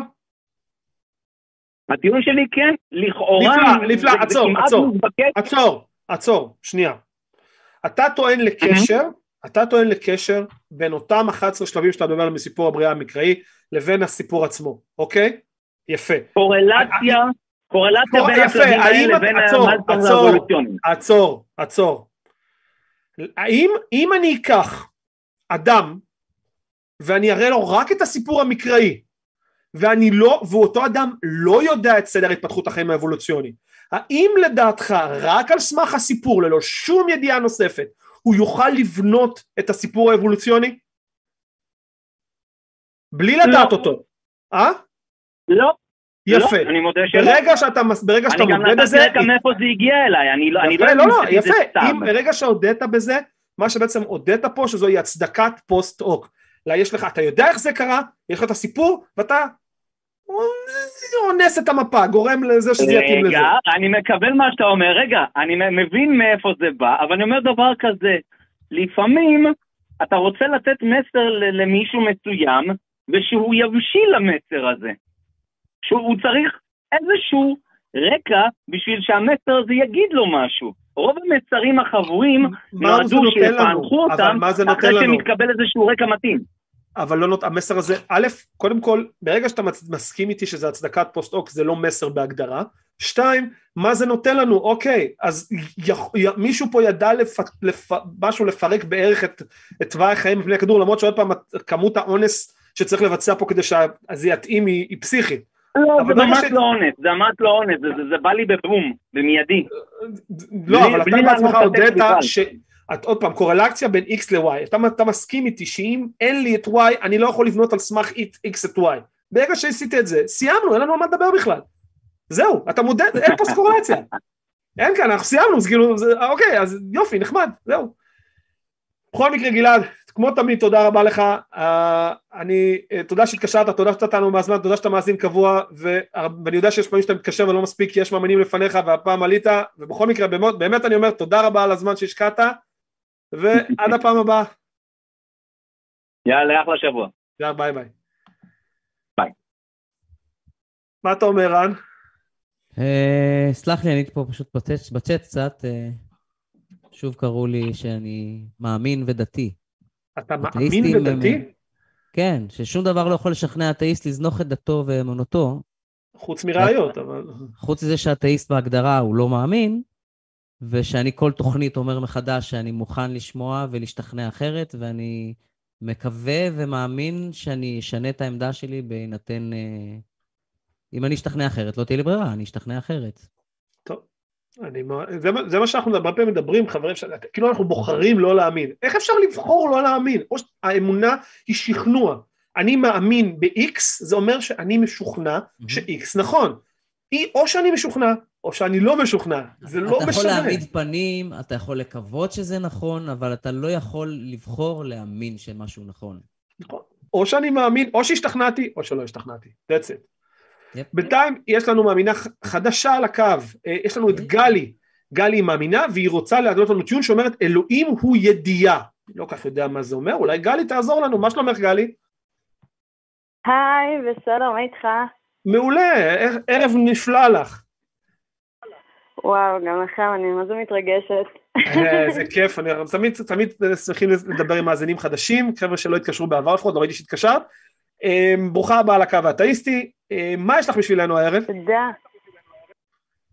הטיעון שלי כן, לכאורה... נפלא, נפלא, עצור, עצור, עצור, עצור, שנייה. אתה טוען לקשר, אתה טוען לקשר בין אותם 11 שלבים שאתה מדבר עליהם מסיפור הבריאה המקראי לבין הסיפור עצמו, אוקיי? יפה. קורלציה קורלציה בין השלבים האלה לבין המלטון האבולוציוניים. עצור, עצור. האם אם אני אקח אדם ואני אראה לו רק את הסיפור המקראי ואני לא, ואותו אדם לא יודע את סדר התפתחות החיים האבולוציוני, האם לדעתך רק על סמך הסיפור ללא שום ידיעה נוספת הוא יוכל לבנות את הסיפור האבולוציוני? בלי לדעת לא. אותו, אה? לא. יפה. לא, אני מודה שלא. ברגע שאתה, ברגע שאתה מודה בזה... אני גם נתתי מאיפה זה הגיע אליי, אני לא... יפה, אני לא, לא, לא, יפה. אם ברגע שהודית בזה, מה שבעצם הודית פה, שזוהי הצדקת פוסט-אוק. לה, יש לך, אתה יודע איך זה קרה, יש לך את הסיפור, ואתה אונס את המפה, גורם לזה שזה יתאים לזה. רגע, אני מקבל מה שאתה אומר, רגע, אני מבין מאיפה זה בא, אבל אני אומר דבר כזה, לפעמים אתה רוצה לתת מסר למישהו מסוים, ושהוא יבשיל למסר הזה. שהוא צריך איזשהו רקע בשביל שהמסר הזה יגיד לו משהו. רוב המסרים החבויים נועדו שיפענחו אותם אחרי שמתקבל איזשהו רקע מתאים. אבל לא נות... המסר הזה, א', קודם כל, ברגע שאתה מסכים איתי שזה הצדקת פוסט-אוק זה לא מסר בהגדרה, שתיים, מה זה נותן לנו, אוקיי, אז י... י... מישהו פה ידע לפ... לפ... משהו לפרק בערך את, את תוואי החיים בפני הכדור, למרות שעוד פעם כמות האונס שצריך לבצע פה כדי שזה יתאים היא, היא פסיכית. לא, זה ממש ש... לא אונס, זה ממש לא אונס, זה, זה, זה בא לי בבום, במיידי. לא, בלי, אבל אתה בעצמך הודית ש... את, עוד פעם, קורלקציה בין x ל-y, אתה, אתה מסכים איתי שאם אין לי את y, אני לא יכול לבנות על סמך x את y. ברגע שעשית את זה, סיימנו, אין לנו על מה לדבר בכלל. זהו, אתה מודד, אין פה קורלציה. אין כאן, אנחנו סיימנו, אז כאילו, זה, אוקיי, אז יופי, נחמד, זהו. בכל מקרה, גלעד, כמו תמיד, תודה רבה לך. Uh, אני, uh, תודה שהתקשרת, תודה שאתה לנו מהזמן, תודה שאתה מאזין קבוע, ואני יודע שיש פעמים שאתה מתקשר ולא מספיק כי יש מאמינים לפניך והפעם עלית, ובכל מקרה, באמת, באמת אני אומר, תודה רבה על הזמן שהשקעת, ועד הפעם הבאה. יאללה, אחלה שבוע. יאללה, ביי ביי. ביי. מה אתה אומר, רן? אה, סלח לי, אני הייתי פה פשוט בצ'אט קצת. אה, שוב קראו לי שאני מאמין ודתי. אתה מאמין ודתי? כן, ששום דבר לא יכול לשכנע אתאיסט לזנוח את דתו ואמונתו. חוץ מראיות, אבל... חוץ מזה שאתאיסט בהגדרה הוא לא מאמין, ושאני כל תוכנית אומר מחדש שאני מוכן לשמוע ולהשתכנע אחרת, ואני מקווה ומאמין שאני אשנה את העמדה שלי בהינתן... אה, אם אני אשתכנע אחרת, לא תהיה לי ברירה, אני אשתכנע אחרת. טוב, אני, זה, זה מה שאנחנו הרבה פעמים מדברים, חברים, ש... כאילו אנחנו בוחרים לא להאמין. איך אפשר לבחור לא להאמין? או שהאמונה היא שכנוע. אני מאמין ב-X, זה אומר שאני משוכנע. ש-X נכון. או שאני משוכנע, או שאני לא משוכנע, זה לא משנה. אתה יכול להעמיד פנים, אתה יכול לקוות שזה נכון, אבל אתה לא יכול לבחור להאמין שמשהו נכון. נכון. או שאני מאמין, או שהשתכנעתי, או שלא השתכנעתי. That's it. Yep. בינתיים יש לנו מאמינה חדשה על הקו, אה, יש לנו את גלי, גלי היא מאמינה והיא רוצה להגלות לנו טיעון שאומרת אלוהים הוא ידיעה. לא כך יודע מה זה אומר, אולי גלי תעזור לנו, מה שלומך גלי? היי, בסדר, מה איתך? מעולה, ערב נפלא לך. וואו, גם לכם, אני מה זה מתרגשת. אה, זה כיף, אני תמיד, תמיד שמחים לדבר עם מאזינים חדשים, חבר'ה שלא התקשרו בעבר לפחות, לא ראיתי שהתקשרת. אה, ברוכה הבאה לקו האתאיסטי, אה, מה יש לך בשבילנו הערב? תודה.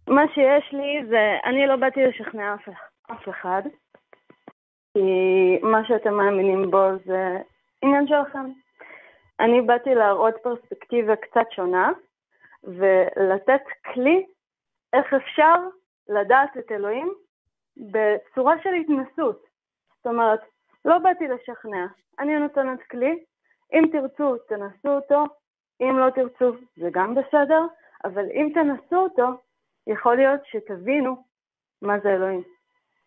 מה שיש לי זה, אני לא באתי לשכנע אף אחד, כי מה שאתם מאמינים בו זה עניין שלכם. אני באתי להראות פרספקטיבה קצת שונה, ולתת כלי איך אפשר לדעת את אלוהים בצורה של התנסות. זאת אומרת, לא באתי לשכנע, אני נותנת כלי, אם תרצו תנסו אותו, אם לא תרצו זה גם בסדר, אבל אם תנסו אותו, יכול להיות שתבינו מה זה אלוהים.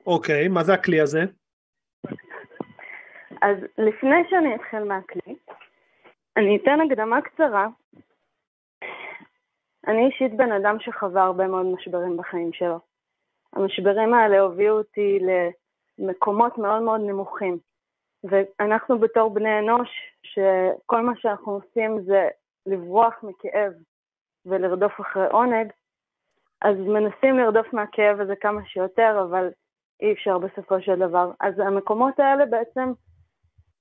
אוקיי, okay, מה זה הכלי הזה? אז לפני שאני אתחיל מהכלי, אני אתן הקדמה קצרה. אני אישית בן אדם שחווה הרבה מאוד משברים בחיים שלו. המשברים האלה הובילו אותי למקומות מאוד מאוד נמוכים. ואנחנו בתור בני אנוש, שכל מה שאנחנו עושים זה לברוח מכאב ולרדוף אחרי עונג, אז מנסים לרדוף מהכאב הזה כמה שיותר, אבל אי אפשר בסופו של דבר. אז המקומות האלה בעצם,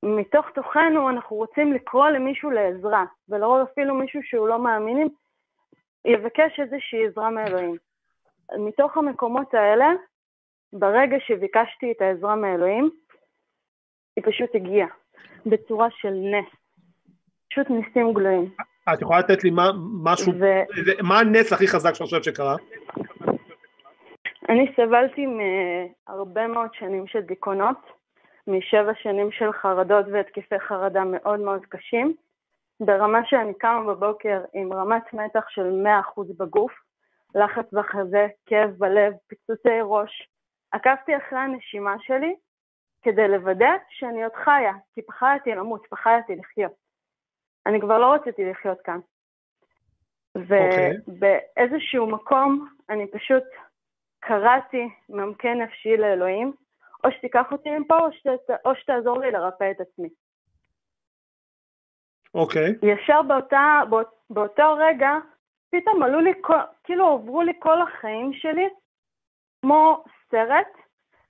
מתוך תוכנו אנחנו רוצים לקרוא למישהו לעזרה, ולרוב אפילו מישהו שהוא לא מאמינים, יבקש איזושהי עזרה מאלוהים. מתוך המקומות האלה, ברגע שביקשתי את העזרה מאלוהים, היא פשוט הגיעה, בצורה של נס. פשוט ניסים גלויים. את יכולה לתת לי מה, משהו, ו... מה הנס הכי חזק שאני חושב שקרה? אני סבלתי מהרבה מאוד שנים של דיכאונות, משבע שנים של חרדות והתקפי חרדה מאוד מאוד קשים, ברמה שאני קמה בבוקר עם רמת מתח של 100% בגוף, לחץ בחזה, כאב בלב, פיצוצי ראש. עקבתי אחרי הנשימה שלי כדי לוודא שאני עוד חיה, כי פחדתי למות, פחדתי לחיות. אני כבר לא רציתי לחיות כאן. ובאיזשהו okay. מקום אני פשוט קראתי ממכה נפשי לאלוהים, או שתיקח אותי מפה או, שת, או שתעזור לי לרפא את עצמי. אוקיי. Okay. ישר באותה, באות, באותו רגע, פתאום עלו לי, כאילו עברו לי כל החיים שלי כמו סרט,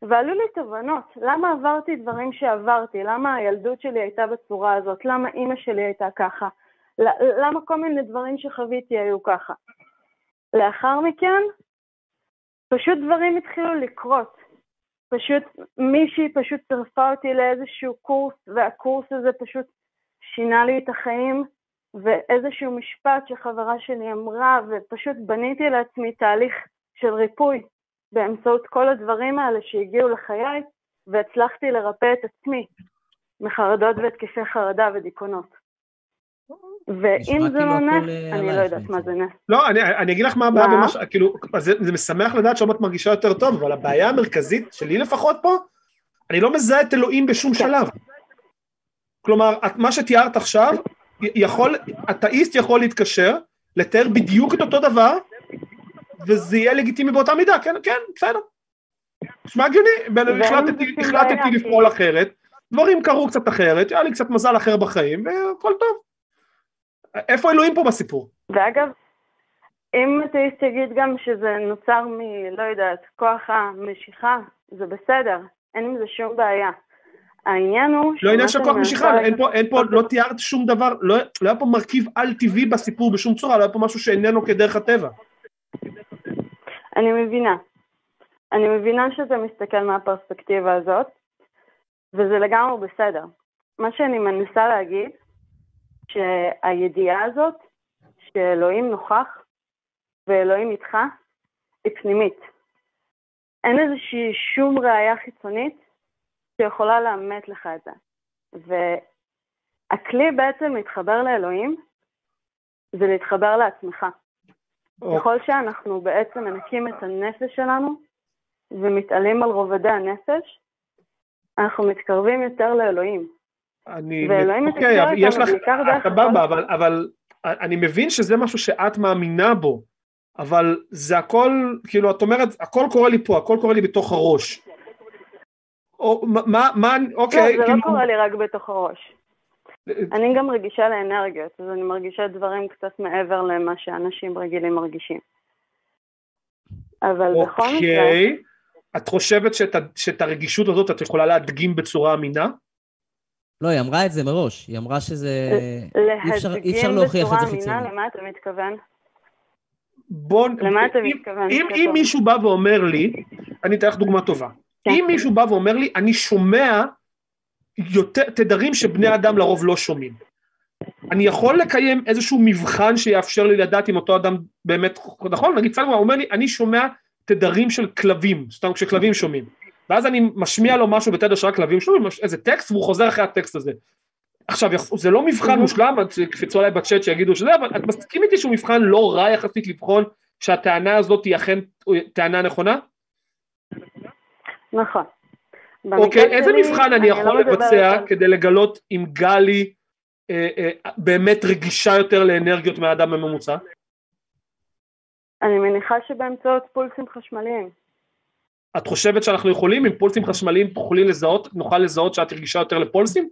ועלו לי תובנות, למה עברתי דברים שעברתי, למה הילדות שלי הייתה בצורה הזאת, למה אימא שלי הייתה ככה, למה כל מיני דברים שחוויתי היו ככה. לאחר מכן, פשוט דברים התחילו לקרות. פשוט מישהי פשוט צירפה אותי לאיזשהו קורס, והקורס הזה פשוט שינה לי את החיים, ואיזשהו משפט שחברה שלי אמרה, ופשוט בניתי לעצמי תהליך של ריפוי. באמצעות כל הדברים האלה שהגיעו לחיי, והצלחתי לרפא את עצמי מחרדות והתקפי חרדה ודיכאונות. ואם זה לא נס, אני לא יודעת מה זה נס. לא, אני אגיד לך מה הבעיה במה ש... כאילו, זה משמח לדעת שעוד את מרגישה יותר טוב, אבל הבעיה המרכזית, שלי לפחות פה, אני לא מזהה את אלוהים בשום כן. שלב. כלומר, מה שתיארת עכשיו, יכול, אתאיסט יכול להתקשר, לתאר בדיוק את אותו דבר, וזה יהיה לגיטימי באותה מידה, כן, כן, בסדר. נשמע הגיוני, החלטתי לפעול אחרת, דברים קרו קצת אחרת, היה לי קצת מזל אחר בחיים, והכל טוב. איפה אלוהים פה בסיפור? ואגב, אם אתאיסט יגיד גם שזה נוצר מ... לא יודעת, כוח המשיכה, זה בסדר, אין עם זה שום בעיה. העניין הוא... לא עניין של כוח משיכה, אין פה, אין פה, לא תיארת שום דבר, לא, לא היה פה מרכיב על-טבעי בסיפור בשום צורה, לא היה פה משהו שאיננו כדרך הטבע. אני מבינה. אני מבינה שזה מסתכל מהפרספקטיבה הזאת, וזה לגמרי בסדר. מה שאני מנסה להגיד, שהידיעה הזאת שאלוהים נוכח ואלוהים איתך, היא פנימית. אין איזושהי שום ראייה חיצונית שיכולה לאמת לך את זה. והכלי בעצם להתחבר לאלוהים זה להתחבר לעצמך. Oh. ככל שאנחנו בעצם מנקים את הנפש שלנו ומתעלים על רובדי הנפש, אנחנו מתקרבים יותר לאלוהים. אני... ואלוהים אוקיי, אבל יש לך... סבבה, אבל, אבל אני מבין שזה משהו שאת מאמינה בו, אבל זה הכל, כאילו, את אומרת, הכל קורה לי פה, הכל קורה לי בתוך הראש. או מה, מה, אוקיי. לא, זה לא כאילו... קורה לי רק בתוך הראש. אני גם רגישה לאנרגיות, אז אני מרגישה דברים קצת מעבר למה שאנשים רגילים מרגישים. אבל. בכל מקרה... אוקיי, את חושבת שאת, שאת הרגישות הזאת את יכולה להדגים בצורה אמינה? לא, היא אמרה את זה מראש, היא אמרה שזה... אי אפשר, אי אפשר להוכיח את זה חיצוני. להדגים בצורה אמינה, למה אתה מתכוון? בוא... למה אתה מתכוון? אם, אם מישהו בא ואומר לי, אני אתן לך דוגמה טובה. אם מישהו בא ואומר לי, אני שומע יותר, תדרים שבני אדם לרוב לא שומעים. אני יכול לקיים איזשהו מבחן שיאפשר לי לדעת אם אותו אדם באמת, נכון? נגיד צלמן אומר לי, אני שומע תדרים של כלבים, סתם כשכלבים שומעים. ואז אני משמיע לו משהו בתדר שרק כלבים שומעים, איזה טקסט, והוא חוזר אחרי הטקסט הזה. עכשיו, זה לא מבחן מושלם, קפצו עליי בצ'אט שיגידו שזה, אבל את מסכים איתי שהוא מבחן לא רע יחסית לבחון שהטענה הזאת היא אכן טענה נכונה? נכון. אוקיי, איזה מבחן אני יכול לא לבצע כדי לגלות אם גלי אה, אה, באמת רגישה יותר לאנרגיות מהאדם הממוצע? אני מניחה שבאמצעות פולסים חשמליים. את חושבת שאנחנו יכולים, עם פולסים חשמליים תוכלי לזהות, נוכל לזהות שאת רגישה יותר לפולסים?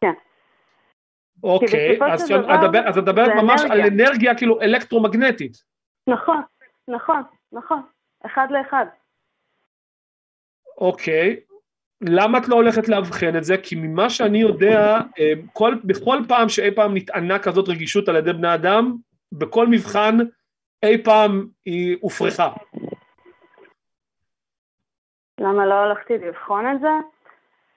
כן. אוקיי, אז את מדברת ממש על אנרגיה כאילו אלקטרומגנטית. נכון, נכון, נכון, אחד לאחד. אוקיי, למה את לא הולכת לאבחן את זה? כי ממה שאני יודע, אה, כל, בכל פעם שאי פעם נטענה כזאת רגישות על ידי בני אדם, בכל מבחן אי פעם היא הופרכה. למה לא הלכתי לבחון את זה?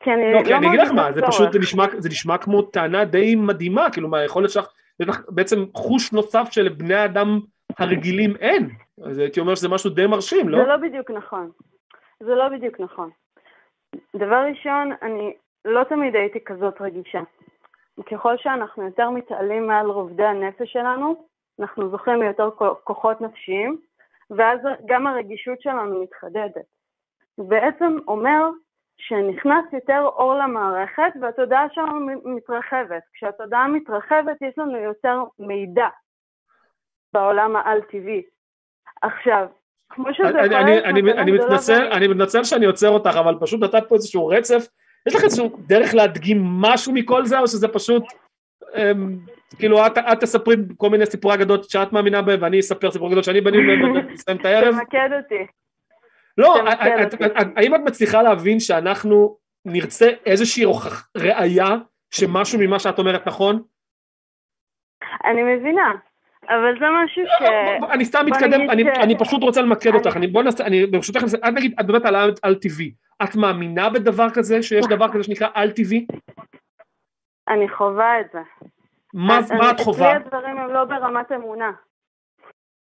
כי אני לא, כי אני אגיד לך מה, זה פשוט, זה נשמע, זה נשמע כמו טענה די מדהימה, כאילו מה, יכול להיות שלך, בעצם חוש נוסף שלבני האדם הרגילים אין, אז הייתי אומר שזה משהו די מרשים, לא? זה לא בדיוק נכון. זה לא בדיוק נכון. דבר ראשון, אני לא תמיד הייתי כזאת רגישה. ככל שאנחנו יותר מתעלים מעל רובדי הנפש שלנו, אנחנו זוכים ליותר כוחות נפשיים, ואז גם הרגישות שלנו מתחדדת. בעצם אומר שנכנס יותר אור למערכת והתודעה שלנו מתרחבת. כשהתודעה מתרחבת יש לנו יותר מידע בעולם העל-טבעי. עכשיו, כמו שזה אני, אני, אני, אני, לא מתנצל, אני מתנצל שאני עוצר אותך, אבל פשוט נתת פה איזשהו רצף. יש לך איזשהו דרך להדגים משהו מכל זה, או שזה פשוט, אמ, כאילו, את, את תספרי כל מיני סיפורי אגדות שאת מאמינה בהם, ואני אספר סיפורי אגדות שאני בנים ונסיים את הערב? תמקד אותי. לא, האם את מצליחה להבין שאנחנו נרצה איזושהי ראייה שמשהו ממה שאת אומרת נכון? אני מבינה, אבל זה משהו ש... אני סתם מתקדם, אני פשוט רוצה למקד אותך, בוא נעשה, אני ברשותך, את נגיד, את מדברת על על-טבעי, את מאמינה בדבר כזה, שיש דבר כזה שנקרא על-טבעי? אני חווה את זה. מה את חווה? אצלי הדברים הם לא ברמת אמונה.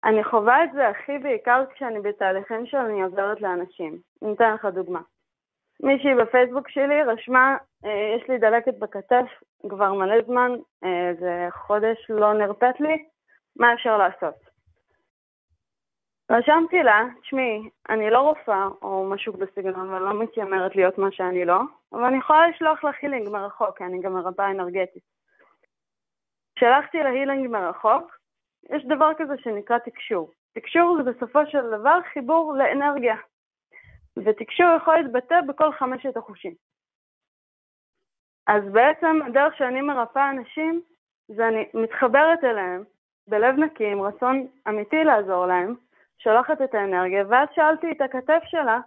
אני חווה את זה הכי בעיקר כשאני בתהליכים שאני עוזרת לאנשים. אני אתן לך דוגמה. מישהי בפייסבוק שלי רשמה, אה, יש לי דלקת בכתף כבר מלא זמן, אה, זה חודש לא נרפאת לי, מה אפשר לעשות? רשמתי לה, תשמעי, אני לא רופאה או משהו בסגנון ואני לא מתיימרת להיות מה שאני לא, אבל אני יכולה לשלוח לה הילינג מרחוק, כי אני גם מרפאה אנרגטית. שלחתי לה הילינג מרחוק, יש דבר כזה שנקרא תקשור. תקשור זה בסופו של דבר חיבור לאנרגיה, ותקשור יכול להתבטא בכל חמשת החושים. אז בעצם הדרך שאני מרפאה אנשים, זה אני מתחברת אליהם בלב נקי, עם רצון אמיתי לעזור להם, שולחת את האנרגיה, ואז שאלתי את הכתף שלה,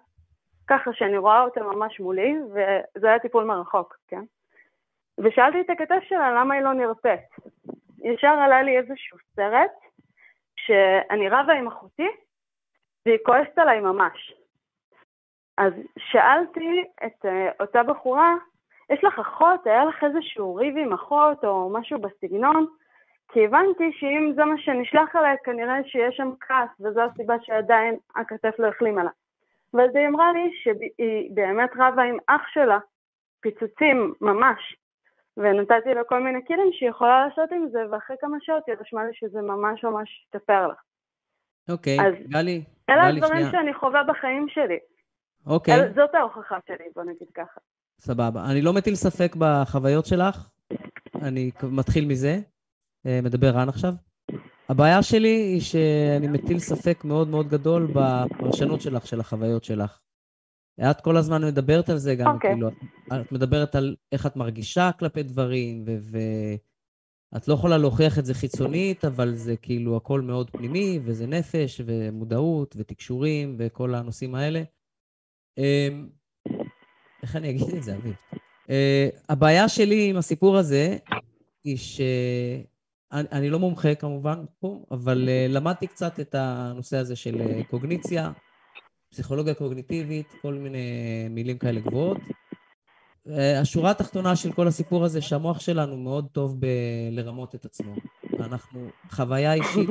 ככה שאני רואה אותה ממש מולי, וזה היה טיפול מרחוק, כן? ושאלתי את הכתף שלה למה היא לא נרפאת. ישר עלה לי איזשהו סרט, שאני רבה עם אחותי, והיא כועסת עליי ממש. אז שאלתי את uh, אותה בחורה, יש לך אחות, היה לך איזשהו ריב עם אחות או משהו בסגנון? כי הבנתי שאם זה מה שנשלח עליי, כנראה שיש שם כעס, וזו הסיבה שעדיין הכתף לא החלימה לה. ואז היא אמרה לי שהיא באמת רבה עם אח שלה, פיצוצים ממש, ונתתי לה כל מיני כלים שהיא יכולה לעשות עם זה, ואחרי כמה שעות היא רשמה לי שזה ממש ממש השתפר לה. אוקיי, אז גלי, אלה הדברים שאני חווה בחיים שלי. אוקיי. אל, זאת ההוכחה שלי, בוא נגיד ככה. סבבה. אני לא מטיל ספק בחוויות שלך, אני מתחיל מזה. אה, מדבר רן עכשיו. הבעיה שלי היא שאני מטיל ספק מאוד מאוד גדול בפרשנות שלך, של החוויות שלך. את כל הזמן מדברת על זה גם, okay. אוקיי. כאילו, את מדברת על איך את מרגישה כלפי דברים, ואת לא יכולה להוכיח את זה חיצונית, אבל זה כאילו הכל מאוד פנימי, וזה נפש, ומודעות, ותקשורים, וכל הנושאים האלה. אמ, איך אני אגיד את זה, אביב? אה, הבעיה שלי עם הסיפור הזה, היא ש... אני, אני לא מומחה כמובן פה, אבל uh, למדתי קצת את הנושא הזה של uh, קוגניציה, פסיכולוגיה קוגניטיבית, כל מיני מילים כאלה גבוהות. Uh, השורה התחתונה של כל הסיפור הזה, שהמוח שלנו מאוד טוב בלרמות את עצמו. אנחנו, חוויה אישית,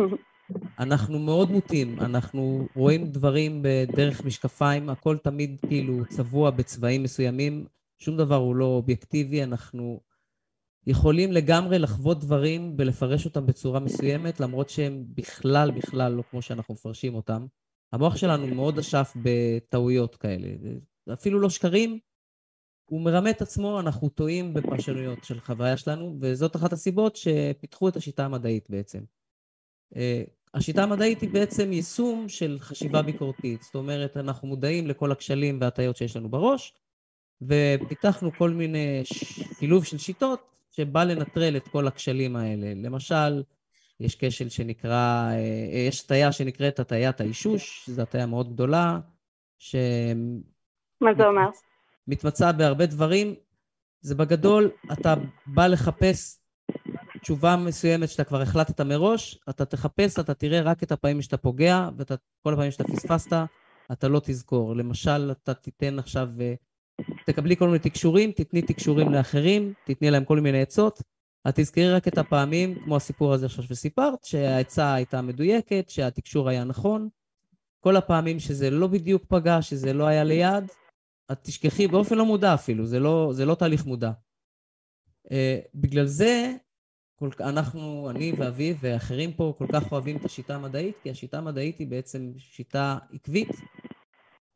אנחנו מאוד מוטים, אנחנו רואים דברים בדרך משקפיים, הכל תמיד כאילו צבוע בצבעים מסוימים, שום דבר הוא לא אובייקטיבי, אנחנו יכולים לגמרי לחוות דברים ולפרש אותם בצורה מסוימת, למרות שהם בכלל, בכלל לא כמו שאנחנו מפרשים אותם. המוח שלנו מאוד אשף בטעויות כאלה. אפילו לא שקרים, הוא מרמה את עצמו, אנחנו טועים בפרשנויות של חוויה שלנו, וזאת אחת הסיבות שפיתחו את השיטה המדעית בעצם. אה, השיטה המדעית היא בעצם יישום של חשיבה ביקורתית. זאת אומרת, אנחנו מודעים לכל הכשלים וההטיות שיש לנו בראש, ופיתחנו כל מיני שילוב של שיטות שבא לנטרל את כל הכשלים האלה. למשל, יש כשל שנקרא, אה, יש הטיה שנקראת הטיית האישוש, זו הטיה מאוד גדולה, ש... מה זה אומר? מתמצה בהרבה דברים. זה בגדול, אתה בא לחפש תשובה מסוימת שאתה כבר החלטת מראש, אתה תחפש, אתה תראה רק את הפעמים שאתה פוגע, וכל הפעמים שאתה פספסת, אתה לא תזכור. למשל, אתה תיתן עכשיו אה, תקבלי כל מיני תקשורים, תתני תקשורים לאחרים, תתני להם כל מיני עצות. את תזכרי רק את הפעמים, כמו הסיפור הזה עכשיו שסיפרת, שהעצה הייתה מדויקת, שהתקשור היה נכון. כל הפעמים שזה לא בדיוק פגע, שזה לא היה ליד, את תשכחי באופן לא מודע אפילו, זה לא, זה לא תהליך מודע. Uh, בגלל זה, כל, אנחנו, אני ואביב ואחרים פה, כל כך אוהבים את השיטה המדעית, כי השיטה המדעית היא בעצם שיטה עקבית,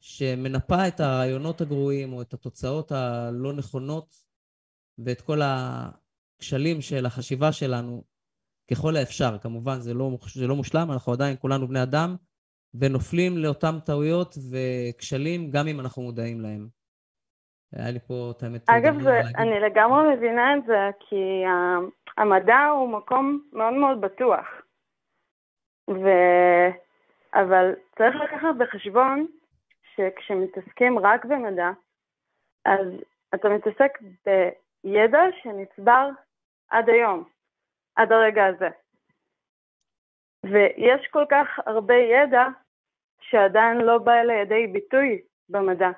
שמנפה את הרעיונות הגרועים או את התוצאות הלא נכונות ואת כל הכשלים של החשיבה שלנו ככל האפשר. כמובן, זה לא, זה לא מושלם, אנחנו עדיין כולנו בני אדם, ונופלים לאותן טעויות וכשלים גם אם אנחנו מודעים להם. היה לי פה את האמת... אגב, זה, אני לגמרי מבינה את זה, כי המדע הוא מקום מאוד מאוד בטוח. ו... אבל צריך לקחת בחשבון שכשמתעסקים רק במדע, אז אתה מתעסק בידע שנצבר עד היום, עד הרגע הזה. ויש כל כך הרבה ידע שעדיין לא בא לידי ביטוי במדע.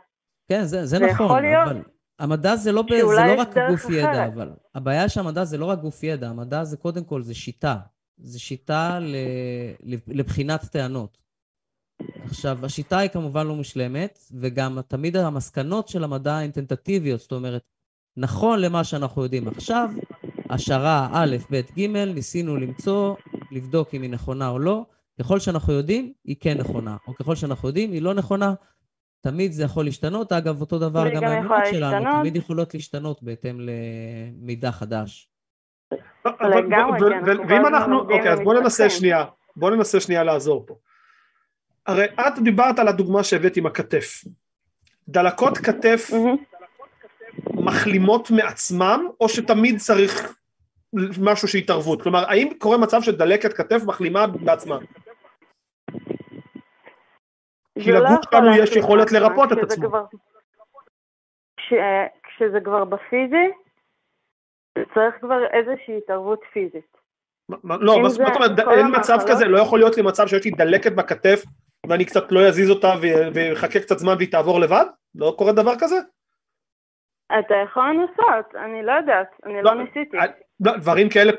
כן, זה, זה נכון, אבל המדע זה לא, ב, זה לא רק גוף אחרת. ידע, אבל הבעיה שהמדע זה לא רק גוף ידע, המדע זה קודם כל, זה שיטה. זה שיטה לבחינת טענות. עכשיו, השיטה היא כמובן לא מושלמת, וגם תמיד המסקנות של המדע הן טנטטיביות, זאת אומרת, נכון למה שאנחנו יודעים עכשיו, השערה א', ב', ג', ניסינו למצוא, לבדוק אם היא נכונה או לא. ככל שאנחנו יודעים, היא כן נכונה, או ככל שאנחנו יודעים, היא לא נכונה. תמיד זה יכול להשתנות. אגב, אותו דבר גם האמונות שלנו, להשתנות. תמיד יכולות להשתנות בהתאם למידע חדש. לגמרי, כן. ואם אנחנו, אוקיי, אז בואו ננסה שנייה, בואו ננסה שנייה לעזור פה. הרי את דיברת על הדוגמה שהבאת עם הכתף. דלקות כתף מחלימות מעצמם, או שתמיד צריך משהו של התערבות? כלומר, האם קורה מצב שדלקת כתף מחלימה בעצמה? כי לא לגוף שלנו יש יכולת לרפות את עצמו. כשזה כבר בפיזי, צריך כבר איזושהי התערבות פיזית. לא, מה זאת אומרת, אין מצב כזה, לא יכול להיות לי מצב שיש לי דלקת בכתף ואני קצת לא אזיז אותה ויחכה קצת זמן והיא תעבור לבד? לא קורה דבר כזה? אתה יכול לנסות, אני לא יודעת, אני לא, לא ניסיתי. לא, דברים כאלה,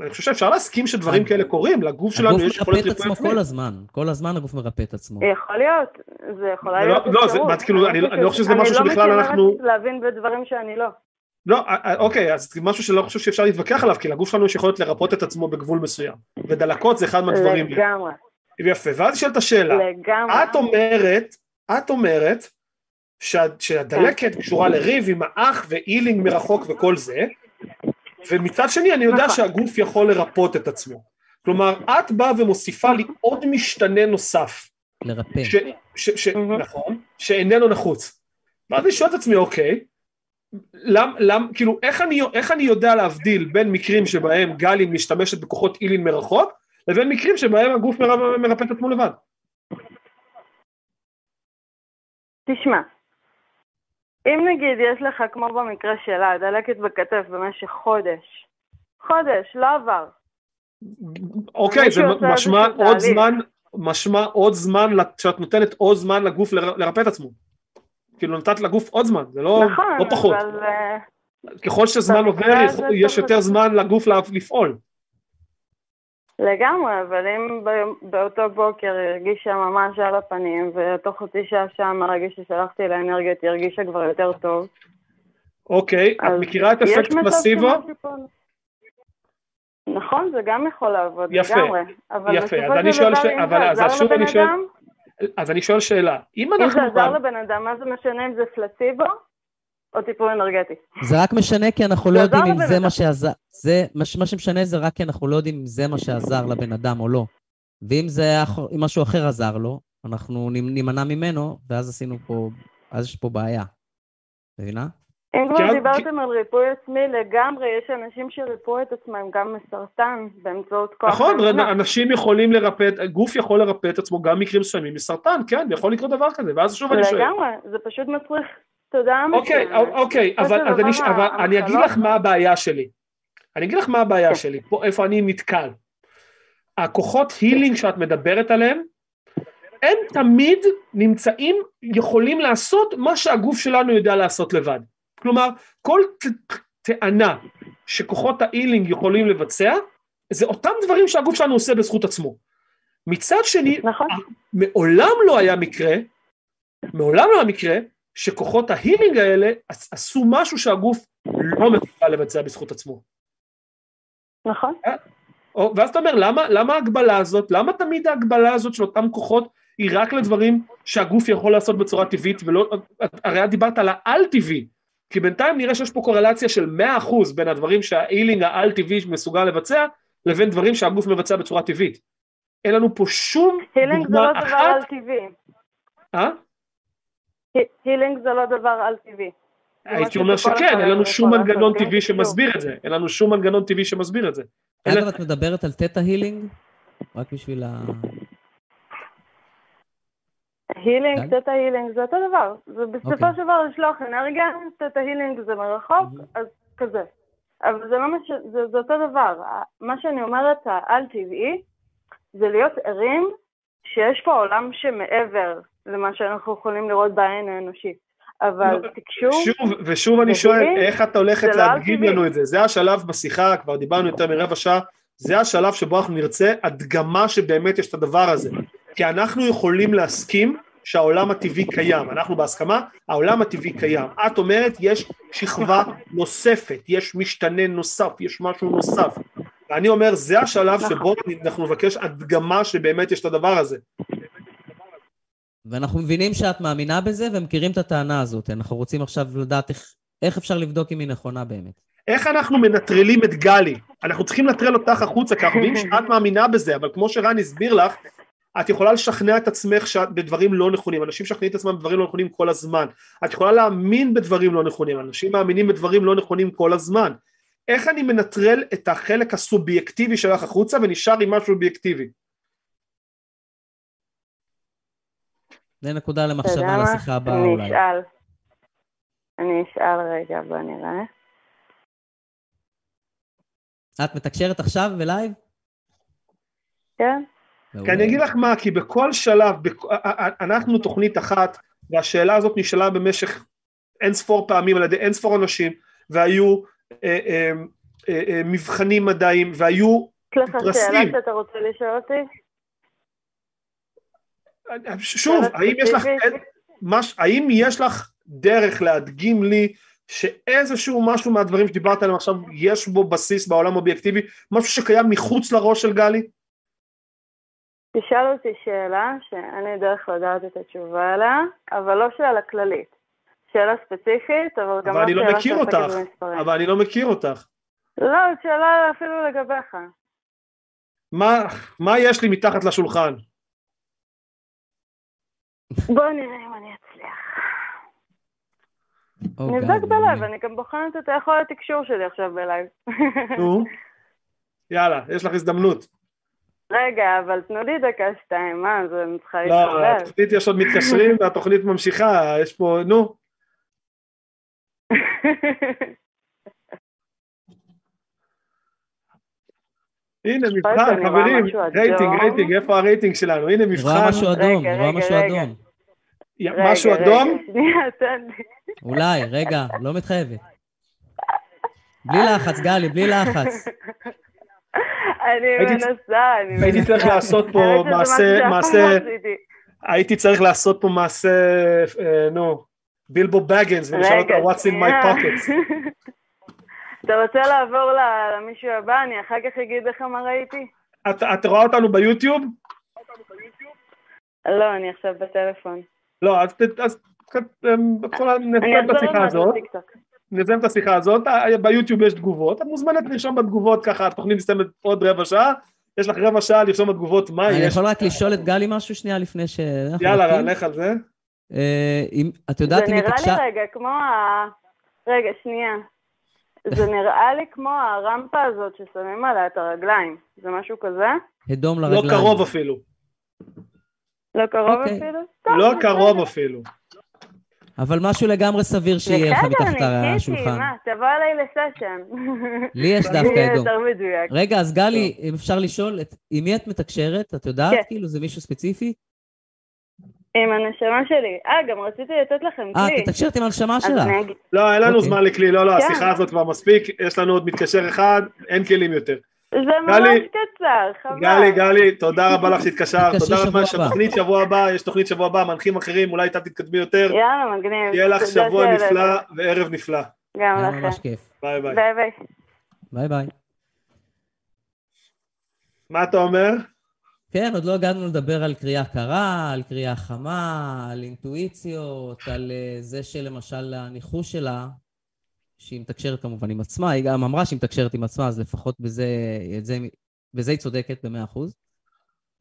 אני חושב שאפשר להסכים שדברים כאלה קורים, לגוף שלנו יש יכולת ריפוי עצמי. הגוף מרפא את עצמו כל הזמן, כל הזמן הגוף מרפא את עצמו. יכול להיות, זה יכול להיות לא. לא, כאילו, אני לא חושב שזה משהו שבכלל אנחנו... אני לא מתכוונת להבין בדברים שאני לא. לא, אוקיי, אז זה משהו שלא חושב שאפשר להתווכח עליו, כי לגוף שלנו יש יכולת לרפות את עצמו בגבול מסוים, ודלקות זה אחד מהדברים. לגמרי. יפה, ואז נשאלת השאלה, לגמרי. את אומרת, את אומרת, שהדלקת קשורה לריב עם האח ואילינג מרחוק וכל זה, ומצד שני אני יודע נכון. שהגוף יכול לרפות את עצמו. כלומר, את באה ומוסיפה לי עוד משתנה נוסף. לרפא. ש, ש, ש, נכון, שאיננו נחוץ. ואז אני שואל את עצמי, אוקיי, למ, למ, כאילו, איך אני, איך אני יודע להבדיל בין מקרים שבהם גלי משתמשת בכוחות אילין מרחוק, לבין מקרים שבהם הגוף מרפא את עצמו לבד? תשמע, אם נגיד יש לך, כמו במקרה שלה, דלקת בכתף במשך חודש, חודש, לא עבר. אוקיי, זה משמע עוד זמן, משמע עוד זמן, שאת נותנת עוד זמן לגוף לרפא את עצמו. כאילו נתת לגוף עוד זמן, זה לא, נכון, לא פחות. אבל... אה, ככל שזמן עובר, יש יותר זמן לגוף לפעול. לגמרי, אבל אם באותו בוקר היא הרגישה ממש על הפנים, ותוך חצי שעה שעה מהרגע ששלחתי לאנרגיות היא הרגישה כבר יותר טוב. אוקיי, את מכירה את אפקט פלסיבו? נכון, זה גם יכול לעבוד יפה, לגמרי. אבל יפה, אז אני שואל, ש... אבל אז שוב אני שואל, אז אני שואל שאלה, אם אנחנו... אם זה עזר לבן אדם, מה זה משנה אם זה פלסיבו? או טיפול אנרגטי. זה רק משנה כי אנחנו לא יודעים אם זה מה שעזר, זה, מה שמשנה זה רק כי אנחנו לא יודעים אם זה מה שעזר לבן אדם או לא. ואם זה היה, אם משהו אחר עזר לו, אנחנו נימנע ממנו, ואז עשינו פה, אז יש פה בעיה. מבינה? אם כבר דיברתם על ריפוי עצמי לגמרי, יש אנשים שריפו את עצמם גם מסרטן באמצעות כוח. נכון, אנשים יכולים לרפא, גוף יכול לרפא את עצמו גם מקרים מסוימים מסרטן, כן, יכול לקרות דבר כזה, ואז שוב אני שואל. לגמרי, זה פשוט מצריך תודה אוקיי, אוקיי, אבל אני אגיד לך מה הבעיה שלי. אני אגיד לך מה הבעיה כן. שלי, פה איפה אני נתקל. הכוחות הילינג שאת מדברת עליהם, הם תמיד נמצאים, יכולים לעשות מה שהגוף שלנו יודע לעשות לבד. כלומר, כל טענה שכוחות ההילינג יכולים לבצע, זה אותם דברים שהגוף שלנו עושה בזכות עצמו. מצד שני, נכון. מעולם לא היה מקרה, מעולם לא היה מקרה, שכוחות ההילינג האלה עשו משהו שהגוף לא מסוגל לבצע בזכות עצמו. נכון. אה? ואז אתה אומר, למה, למה ההגבלה הזאת, למה תמיד ההגבלה הזאת של אותם כוחות היא רק לדברים שהגוף יכול לעשות בצורה טבעית ולא, הרי את דיברת על העל-טבעי, כי בינתיים נראה שיש פה קורלציה של 100% בין הדברים שהאילינג העל-טבעי מסוגל לבצע, לבין דברים שהגוף מבצע בצורה טבעית. אין לנו פה שום דוגמה אחת... healing זה לא דבר על-טבעי. אה? healing זה לא דבר על-טבעי. הייתי אומר שכן, אין לנו שום מנגנון טבעי שמסביר את זה. אין לנו שום מנגנון טבעי שמסביר את זה. אגב, את מדברת על theta healing? רק בשביל ה... healing, theta כן? healing, זה אותו דבר. זה בסופו אוקיי. של דבר לשלוח אנרגיה, theta healing זה מרחוק, אז כזה. אבל זה לא מה ש... זה אותו דבר. מה שאני אומרת, העל-טבעי, זה להיות ערים שיש פה עולם שמעבר למה שאנחנו יכולים לראות בעין האנושית. אבל לא, תקשור... שוב, ושוב אני שואל, איך את הולכת לא להדגים לנו את זה? זה השלב בשיחה, כבר דיברנו יותר מרבע שעה, זה השלב שבו אנחנו נרצה הדגמה שבאמת יש את הדבר הזה. כי אנחנו יכולים להסכים שהעולם הטבעי קיים, אנחנו בהסכמה, העולם הטבעי קיים. את אומרת יש שכבה נוספת, יש משתנה נוסף, יש משהו נוסף. ואני אומר זה השלב שבו אנחנו נבקש הדגמה שבאמת יש את הדבר הזה. ואנחנו מבינים שאת מאמינה בזה ומכירים את הטענה הזאת. אנחנו רוצים עכשיו לדעת איך, איך אפשר לבדוק אם היא נכונה באמת. איך אנחנו מנטרלים את גלי? אנחנו צריכים לנטרל אותך החוצה, כי אנחנו יודעים שאת מאמינה בזה, אבל כמו שרן הסביר לך, את יכולה לשכנע את עצמך שאת בדברים לא נכונים, אנשים משכנעים את עצמם בדברים לא נכונים כל הזמן, את יכולה להאמין בדברים לא נכונים, אנשים מאמינים בדברים לא נכונים כל הזמן. איך אני מנטרל את החלק הסובייקטיבי שלך החוצה ונשאר עם משהו אובייקטיבי? זה נקודה למחשבה לשיחה הבאה אולי. אני אשאל. אני אשאל רגע, בוא נראה. את מתקשרת עכשיו בלייב? כן. כי אני אגיד לך מה, כי בכל שלב, אנחנו תוכנית אחת, והשאלה הזאת נשאלה במשך אין ספור פעמים על ידי אין ספור אנשים, והיו אה, אה, אה, מבחנים מדעיים, והיו פרסים. יש לך שאלה שאתה רוצה לשאול אותי? שוב, האם יש לך, מש, האם יש לך דרך להדגים לי שאיזשהו משהו מהדברים שדיברת עליהם עכשיו יש בו בסיס בעולם אובייקטיבי, משהו שקיים מחוץ לראש של גלי? תשאל אותי שאלה שאין לי דרך לדעת את התשובה עליה, אבל לא שאלה כללית. שאלה ספציפית, אבל גם לא שאלה שעוסקת במספרים. אבל אני לא מכיר אותך. לא, שאלה אפילו לגביך. מה, מה יש לי מתחת לשולחן? בוא נראה אם אני אצליח. נבדק ב live, אני גם בוחנת את היכולת תקשור שלי עכשיו ב live. נו, יאללה, יש לך הזדמנות. רגע, אבל תנו לי דקה שתיים, מה, זה אני צריכה להתחבר. לא, התוכנית יש עוד מתקשרים והתוכנית ממשיכה, יש פה, נו. הנה מבחן, חברים, רייטינג, רייטינג, איפה הרייטינג שלנו? הנה מבחן. רואה משהו אדום, רואה משהו אדום. משהו אדום? אולי, רגע, לא מתחייבת. בלי לחץ, גלי, בלי לחץ. אני מנסה, אני מנסה. הייתי צריך לעשות פה מעשה, מעשה, הייתי צריך לעשות פה מעשה, אה, נו, בילבו בגנס, ולשאול אותה what's in my pockets. אתה רוצה לעבור למישהו הבא? אני אחר כך אגיד לך מה ראיתי. את רואה אותנו ביוטיוב? לא, אני עכשיו בטלפון. לא, אז נסיים את השיחה הזאת. נסיים את השיחה הזאת, ביוטיוב יש תגובות, את מוזמנת לרשום בתגובות ככה, התוכנית מסתיימת עוד רבע שעה, יש לך רבע שעה לרשום בתגובות מה יש. אני יכול רק לשאול את גלי משהו שנייה לפני ש... יאללה, לך על זה. אה, את יודעת אם היא תקשה... זה נראה לי רגע כמו ה... רגע, שנייה. זה נראה לי כמו הרמפה הזאת ששמים עליה את הרגליים. זה משהו כזה? אדום לרגליים. לא קרוב אפילו. לא קרוב אוקיי. אפילו? לא קרוב אפילו. אבל משהו לגמרי סביר שיהיה לך מתחת השולחן. בסדר, מה, תבוא אליי לסשן. לי יש דווקא אדום. רגע, אז גלי, אם אפשר לשאול, עם מי את מתקשרת? את יודעת? כן. כאילו, זה מישהו ספציפי? עם הנשמה שלי. אה, גם רציתי לתת לכם כלי. אה, תתקשרת עם הנשמה שלך. לא, אין לנו אוקיי. זמן לכלי, לא, לא, כן. השיחה הזאת כבר מספיק, יש לנו עוד מתקשר אחד, אין כלים יותר. זה ממש קצר, חבל. גלי, גלי, תודה רבה לך שהתקשרת, תודה רבה יש תוכנית שבוע הבא, יש תוכנית שבוע הבא, מנחים אחרים, אולי אתה תתקדמי יותר. יאללה, מגניב. יהיה לך שבוע נפלא וערב נפלא. גם לכם. ממש כיף. ביי ביי. ביי ביי. ביי ביי. מה אתה אומר? כן, עוד לא הגענו לדבר על קריאה קרה, על קריאה חמה, על אינטואיציות, על אה, זה שלמשל הניחוש שלה, שהיא מתקשרת כמובן עם עצמה, היא גם אמרה שהיא מתקשרת עם עצמה, אז לפחות בזה, זה, בזה היא צודקת במאה אחוז.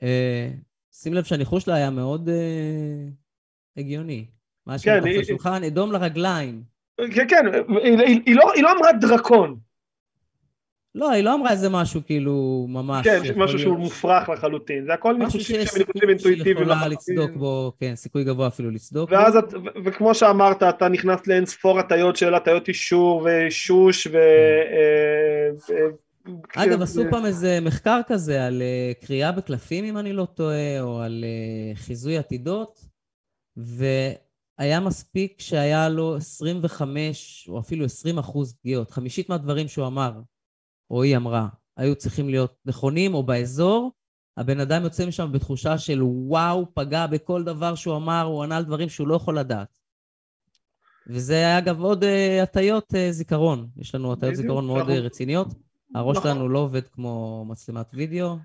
אה, שים לב שהניחוש שלה היה מאוד אה, הגיוני. מה שהיא כן, בשולחן, אדום לרגליים. כן, כן, היא, היא, היא, לא, היא לא אמרה דרקון. לא, היא לא אמרה איזה משהו כאילו ממש... כן, משהו. שהוא מופרך לחלוטין, זה הכל ניחושים שהם ניחושים אינטואיטיביים. משהו שיכולה לצדוק בו, כן, סיכוי גבוה אפילו לצדוק ואז. את, וכמו שאמרת, אתה נכנס לאין ספור הטיות של הטיות אישור ושוש ו... כן. אה, אגב, עשו פעם איזה מחקר כזה על אה, קריאה בקלפים, אם אני לא טועה, או על אה, חיזוי עתידות, והיה מספיק שהיה לו 25 או אפילו 20 אחוז פגיעות. חמישית מהדברים שהוא אמר או היא אמרה, היו צריכים להיות נכונים או באזור, הבן אדם יוצא משם בתחושה של וואו, פגע בכל דבר שהוא אמר, הוא ענה על דברים שהוא לא יכול לדעת. וזה היה אגב עוד uh, הטיות uh, זיכרון. יש לנו הטיות זיכרון מאוד uh, רציניות. הראש נכון. שלנו לא עובד כמו מצלמת וידאו.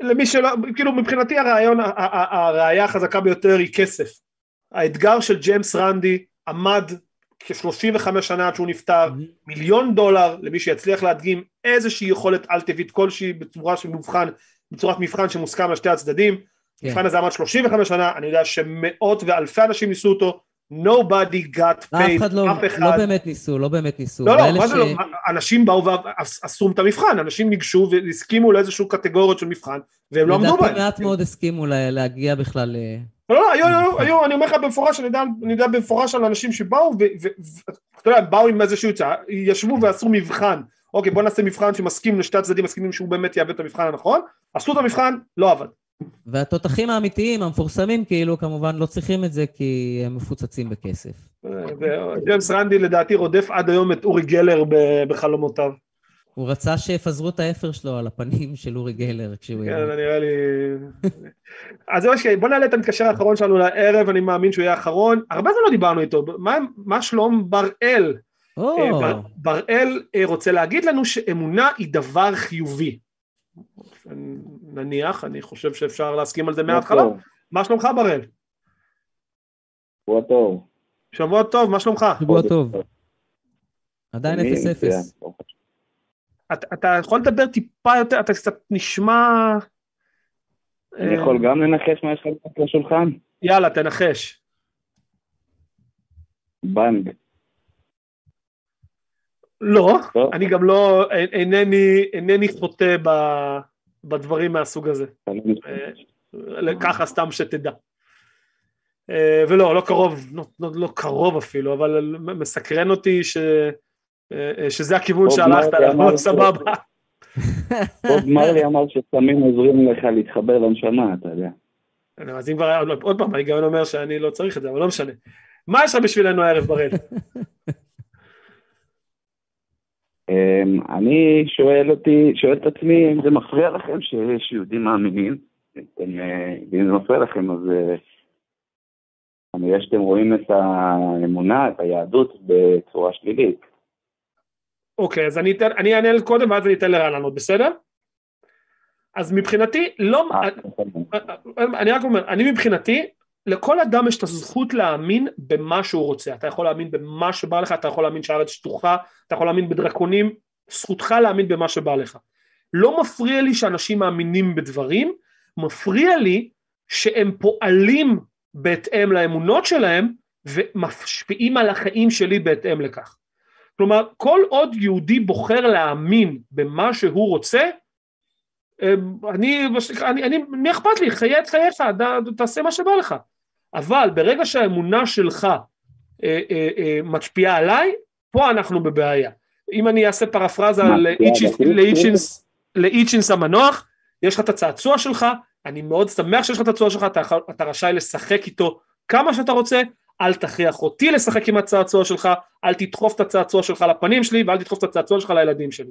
למי שלא, כאילו מבחינתי הרעיון, הראייה החזקה ביותר היא כסף. האתגר של ג'יימס רנדי עמד כ-35 שנה עד שהוא נפטר, mm-hmm. מיליון דולר למי שיצליח להדגים איזושהי יכולת על טבעית כלשהי בצורה של מבחן, בצורת מבחן שמוסכם על שתי הצדדים. כן. המבחן הזה עמד 35 שנה, אני יודע שמאות ואלפי אנשים ניסו אותו, nobody got paid, אף אחד לא, אף אחד. לא באמת ניסו, לא באמת ניסו. לא, לא, מה ש... זה לא, אנשים באו ועשו את המבחן, אנשים ניגשו והסכימו לאיזשהו קטגוריות של מבחן, והם לא עמדו בהם. לדעתי מעט מאוד הסכימו להגיע בכלל... לא, לא, היו, היו, היו, אני אומר לך במפורש, אני יודע, אני יודע במפורש על אנשים שבאו, ואתה יודע, באו עם איזשהו, ישבו ועשו מבחן, אוקיי, בוא נעשה מבחן שמסכים לשתי הצדדים, מסכימים שהוא באמת יעבד את המבחן הנכון, עשו את המבחן, לא עבד. והתותחים האמיתיים, המפורסמים, כאילו, כמובן לא צריכים את זה כי הם מפוצצים בכסף. ג'יימס רנדי לדעתי רודף עד היום את אורי גלר בחלומותיו. הוא רצה שיפזרו את האפר שלו על הפנים של אורי גלר כשהוא... כן, זה נראה לי... אז זהו, בוא נעלה את המתקשר האחרון שלנו לערב, אני מאמין שהוא יהיה האחרון. הרבה זמן לא דיברנו איתו, מה שלום בראל? אה, בראל אה, רוצה להגיד לנו שאמונה היא דבר חיובי. נניח, אני חושב שאפשר להסכים על זה מההתחלה. מה שלומך בראל? שבוע טוב. שבוע טוב, מה שלומך? שבוע טוב. עדיין 0-0. אתה, אתה יכול לדבר טיפה יותר, אתה קצת נשמע... אני יכול גם לנחש מה יש לך לשולחן? יאללה, תנחש. בנג. לא, טוב. אני גם לא, אינני, אינני חוטא ב, בדברים מהסוג הזה. אה, ככה סתם שתדע. אה, ולא, לא קרוב, לא, לא, לא קרוב אפילו, אבל מסקרן אותי ש... אה, שזה הכיוון שהלכת עליו, סבבה. בוב מרלי אמר שסמים עוזרים לך להתחבר לנשמה, אתה יודע. אז אם כבר, עוד פעם, ההיגיון אומר שאני לא צריך את זה, אבל לא משנה. מה יש לך בשבילנו הערב, בראל? אמ, אני שואל אותי, שואל את עצמי אם זה מפריע לכם שיש יהודים מאמינים, אה, ואם זה מפריע לכם אז כנראה שאתם רואים את האמונה, את היהדות בצורה שלילית. אוקיי, אז אני, אתן, אני אענה קודם ואז אני אתן לרן לענות, בסדר? אז מבחינתי, לא, אה, אני רק אומר, אני מבחינתי, לכל אדם יש את הזכות להאמין במה שהוא רוצה, אתה יכול להאמין במה שבא לך, אתה יכול להאמין שהארץ שטוחה, אתה יכול להאמין בדרקונים, זכותך להאמין במה שבא לך. לא מפריע לי שאנשים מאמינים בדברים, מפריע לי שהם פועלים בהתאם לאמונות שלהם ומשפיעים על החיים שלי בהתאם לכך. כלומר כל עוד יהודי בוחר להאמין במה שהוא רוצה אמ, אני, אני, אני מי אכפת לי, חיה את חייך, תעשה מה שבא לך אבל ברגע שהאמונה שלך אה, אה, אה, משפיעה עליי, פה אנחנו בבעיה. אם אני אעשה פרפרזה לאיצ'ינס המנוח, יש לך את הצעצוע שלך, אני מאוד שמח שיש לך את הצעצוע שלך, אתה, אתה רשאי לשחק איתו כמה שאתה רוצה, אל תכריח אותי לשחק עם הצעצוע שלך, אל תדחוף את הצעצוע שלך לפנים שלי ואל תדחוף את הצעצוע שלך לילדים שלי.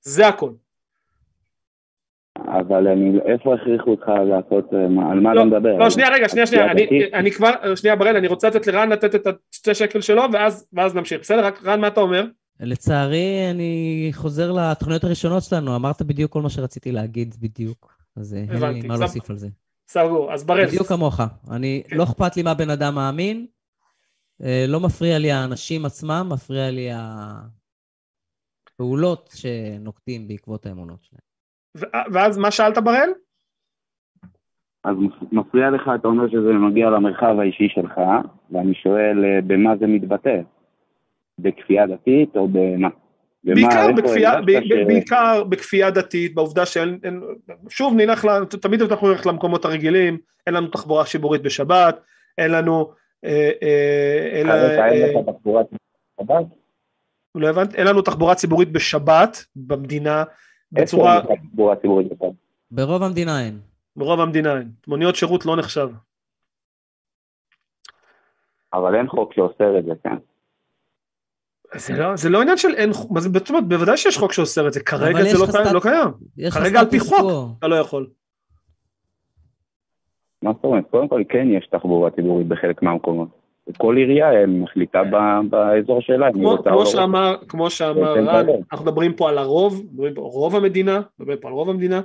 זה הכל. אבל אני, איפה הכריחו אותך לעשות, אה, על מה לא, אתה מדבר? לא, שנייה, רגע, שנייה, שנייה, אני, אני כבר, שנייה ברד, אני רוצה לתת לרן לתת את השתי שקל שלו ואז, ואז נמשיך, בסדר? רק רן, מה אתה אומר? לצערי, אני חוזר לתוכניות הראשונות שלנו, אמרת בדיוק כל מה שרציתי להגיד בדיוק, אז אה, אין לי מה להוסיף על זה. סגור, אז ברד. בדיוק כמוך, אני, כן. לא אכפת לי מה בן אדם מאמין, אה, לא מפריע לי האנשים עצמם, מפריע לי הפעולות שנוקטים בעקבות האמונות שלהם. ואז מה שאלת בראל? אז מפריע לך, אתה אומר שזה מגיע למרחב האישי שלך, ואני שואל אה, במה זה מתבטא? בכפייה דתית או במה? בעיקר בכפייה, ב, ש... בעיקר בכפייה דתית, בעובדה שאין, אין, שוב נלך, תמיד אנחנו נלך למקומות הרגילים, אין לנו תחבורה שיבורית בשבת, אין לנו אה, אה, אלא... אה, לא הבנת? אין לנו תחבורה ציבורית בשבת במדינה בצורה... בשבת? ברוב המדינה אין. ברוב המדינה אין. מוניות שירות לא נחשב. אבל אין חוק שאוסר את זה, כן. זה לא, זה לא עניין של אין, חוק, זאת אומרת, בוודאי שיש חוק שאוסר את זה, כרגע זה לא, קיים, לא קיים. כרגע על פי חוק אתה לא יכול. מה זאת אומרת? קודם כל כן יש תחבורה ציבורית בחלק מהמקומות. כל עירייה מחליטה באזור שלה. כמו, כמו שאמר, כמו שאמר רן, אנחנו מדברים פה על הרוב, מדברים פה על רוב המדינה, מדברים פה על רוב המדינה,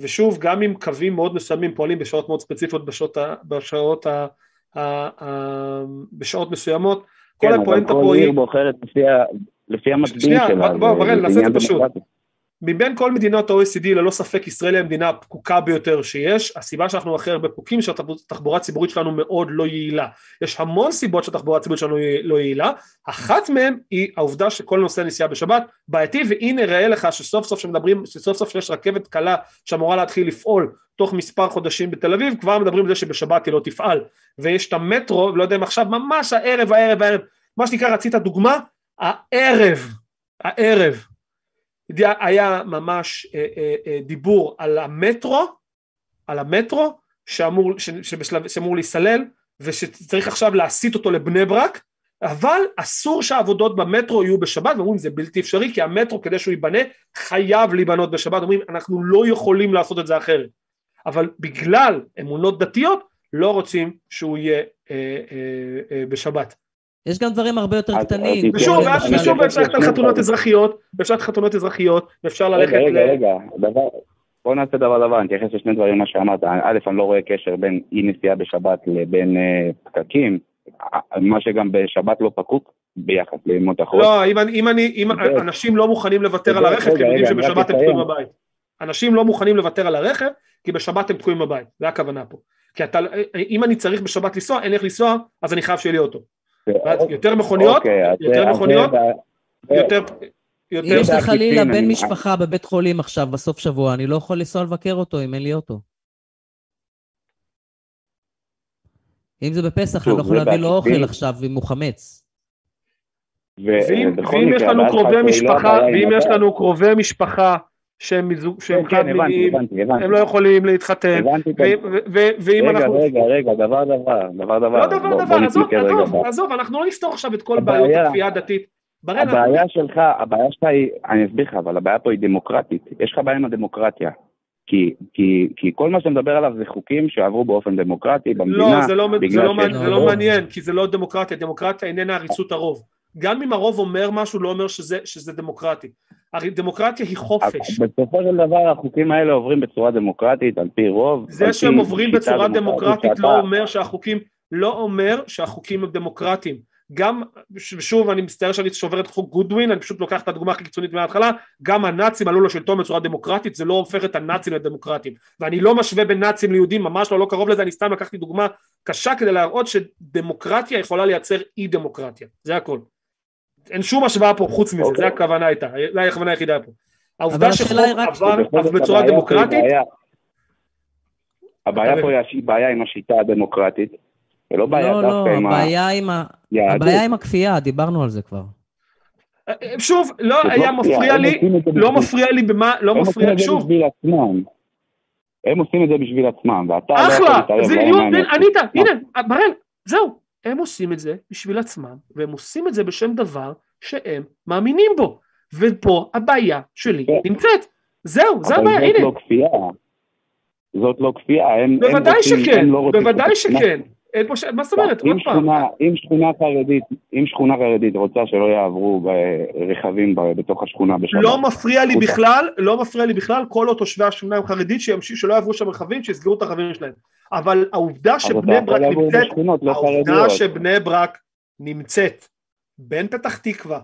ושוב, גם אם קווים מאוד מסוימים פועלים בשעות מאוד ספציפיות, בשעות, בשעות, בשעות מסוימות, כל כן, הפואנטה פה היא... כן, אבל כל עיר בוחרת לפי המצביעים שלה. שנייה, בוא, בראל, נעשה את זה פשוט. מבין כל מדינות ה-OECD ללא ספק ישראל היא המדינה הפקוקה ביותר שיש, הסיבה שאנחנו הכי הרבה פקוקים שהתחבורה הציבורית שלנו מאוד לא יעילה, יש המון סיבות שהתחבורה הציבורית שלנו לא יעילה, אחת מהן היא העובדה שכל נושא נסיעה בשבת בעייתי והנה ראה לך שסוף סוף שמדברים, שסוף סוף שיש רכבת קלה שאמורה להתחיל לפעול תוך מספר חודשים בתל אביב, כבר מדברים על זה שבשבת היא לא תפעל, ויש את המטרו, לא יודע אם עכשיו ממש הערב הערב הערב, מה שנקרא רצית דוגמה, הערב, הערב היה ממש אה, אה, אה, דיבור על המטרו, על המטרו שאמור, שבשלב, שאמור להיסלל ושצריך עכשיו להסיט אותו לבני ברק אבל אסור שהעבודות במטרו יהיו בשבת ואומרים זה בלתי אפשרי כי המטרו כדי שהוא ייבנה חייב להיבנות בשבת. אומרים אנחנו לא יכולים לעשות את זה אחרת. אבל בגלל אמונות דתיות לא רוצים שהוא יהיה אה, אה, אה, בשבת יש גם דברים הרבה יותר קטנים. ושוב, ושוב אפשר ללכת על חתונות אזרחיות, ואפשר ללכת חתונות אזרחיות, ואפשר ללכת... רגע, רגע, רגע, דבר, בוא נעשה דבר דבר, אני אתייחס לשני דברים מה שאמרת, א', אני לא רואה קשר בין אי נסיעה בשבת לבין אה, פקקים, מה שגם בשבת לא פקוק ביחס לימות החול. לא, אם, אם, אני, אם אנשים לא מוכנים לוותר על הרכב, כי הם יודעים שבשבת הם תקועים בבית. אנשים לא מוכנים לוותר על הרכב, כי בשבת הם תקועים בבית, זה הכוונה פה. כי אתה, אם אני צריך בשבת לנסוע, אין איך לנסוע, אז אני חייב שיהיה לי אוטו. יותר מכוניות, אוקיי, יותר מכוניות, יותר... יש לי חלילה בן משפחה בבית חולים עכשיו בסוף שבוע, אני לא יכול לנסוע לבקר אותו אם אין לי אוטו. אם זה בפסח, אני לא יכול להביא לו אוכל עכשיו אם הוא חמץ. ואם יש לנו קרובי משפחה, ואם יש לנו קרובי משפחה שהם מזוג, שהם כן, חד כן, מיניים, הם לא יכולים להתחתן, ואם אנחנו... רגע, רגע, דבר דבר, דבר דבר. לא דבר דבר, עזוב, עזוב, עזוב, אנחנו לא נפתור עכשיו את כל בעיות הכפייה הדתית. הבעיה שלך, הבעיה שלך היא, אני אסביר לך, אבל הבעיה פה היא דמוקרטית, יש לך בעיה עם הדמוקרטיה. כי, כי, כי כל מה שאתה מדבר עליו זה חוקים שעברו באופן דמוקרטי במדינה. לא, זה לא, זה לא, זה לא מעניין, כי זה לא דמוקרטיה, דמוקרטיה איננה עריצות הרוב. גם אם הרוב אומר משהו, לא אומר שזה, שזה דמוקרטי. הרי דמוקרטיה היא חופש. בסופו של דבר החוקים האלה עוברים בצורה דמוקרטית, על פי רוב. זה שהם עוברים בצורה דמוקרטית לא אומר שהחוקים, לא אומר שהחוקים הם דמוקרטיים. גם, שוב אני מצטער שאני שובר את חוק גודווין, אני פשוט לוקח את הדוגמה הכי קיצונית מההתחלה, גם הנאצים עלו לשלטון בצורה דמוקרטית, זה לא הופך את הנאצים לדמוקרטיים. ואני לא משווה בין נאצים ליהודים, ממש לא, לא קרוב לזה, אני סתם לקחתי דוגמה קשה כדי להראות שדמוקרטיה יכולה לייצר אי דמוקרטיה, זה הכל. אין שום השוואה פה חוץ מזה, אוקיי. הכוונה הייתה, זו הכוונה היחידה פה. העובדה שחוק עבר בצורה דמוקרטית... הבעיה פה היא בעיה עם השיטה הדמוקרטית, ולא בעיה לא, דווקא לא, עם הבעיה עם ה... הבעיה עם הכפייה, דיברנו על זה כבר. שוב, לא היה מפריע לי, לא מפריע לי במה, לא מפריע, שוב. הם עושים את זה בשביל עצמם, ואתה לא יכול להתערב להם. ענית, הנה, בראל, זהו, הם עושים את זה בשביל עצמם, והם עושים את זה בשם דבר שהם מאמינים בו. ופה הבעיה שלי כן. נמצאת. זהו, זה הבעיה, הנה. אבל זאת לא כפייה. זאת לא כפייה, הם, בוודאי רוצים, שכן, לא בוודאי שכן. אין פה ש... מה זאת אומרת? עוד פעם. אם שכונה חרדית, אם שכונה חרדית רוצה שלא יעברו רכבים בתוך השכונה בשבת. לא מפריע לי בכלל, לא מפריע לי בכלל, כל עוד תושבי השכונה הם חרדית, שלא יעברו שם רכבים, שיסגרו את הרכבים שלהם. אבל העובדה שבני ברק נמצאת, לא העובדה שבני ברק נמצאת בין פתח תקווה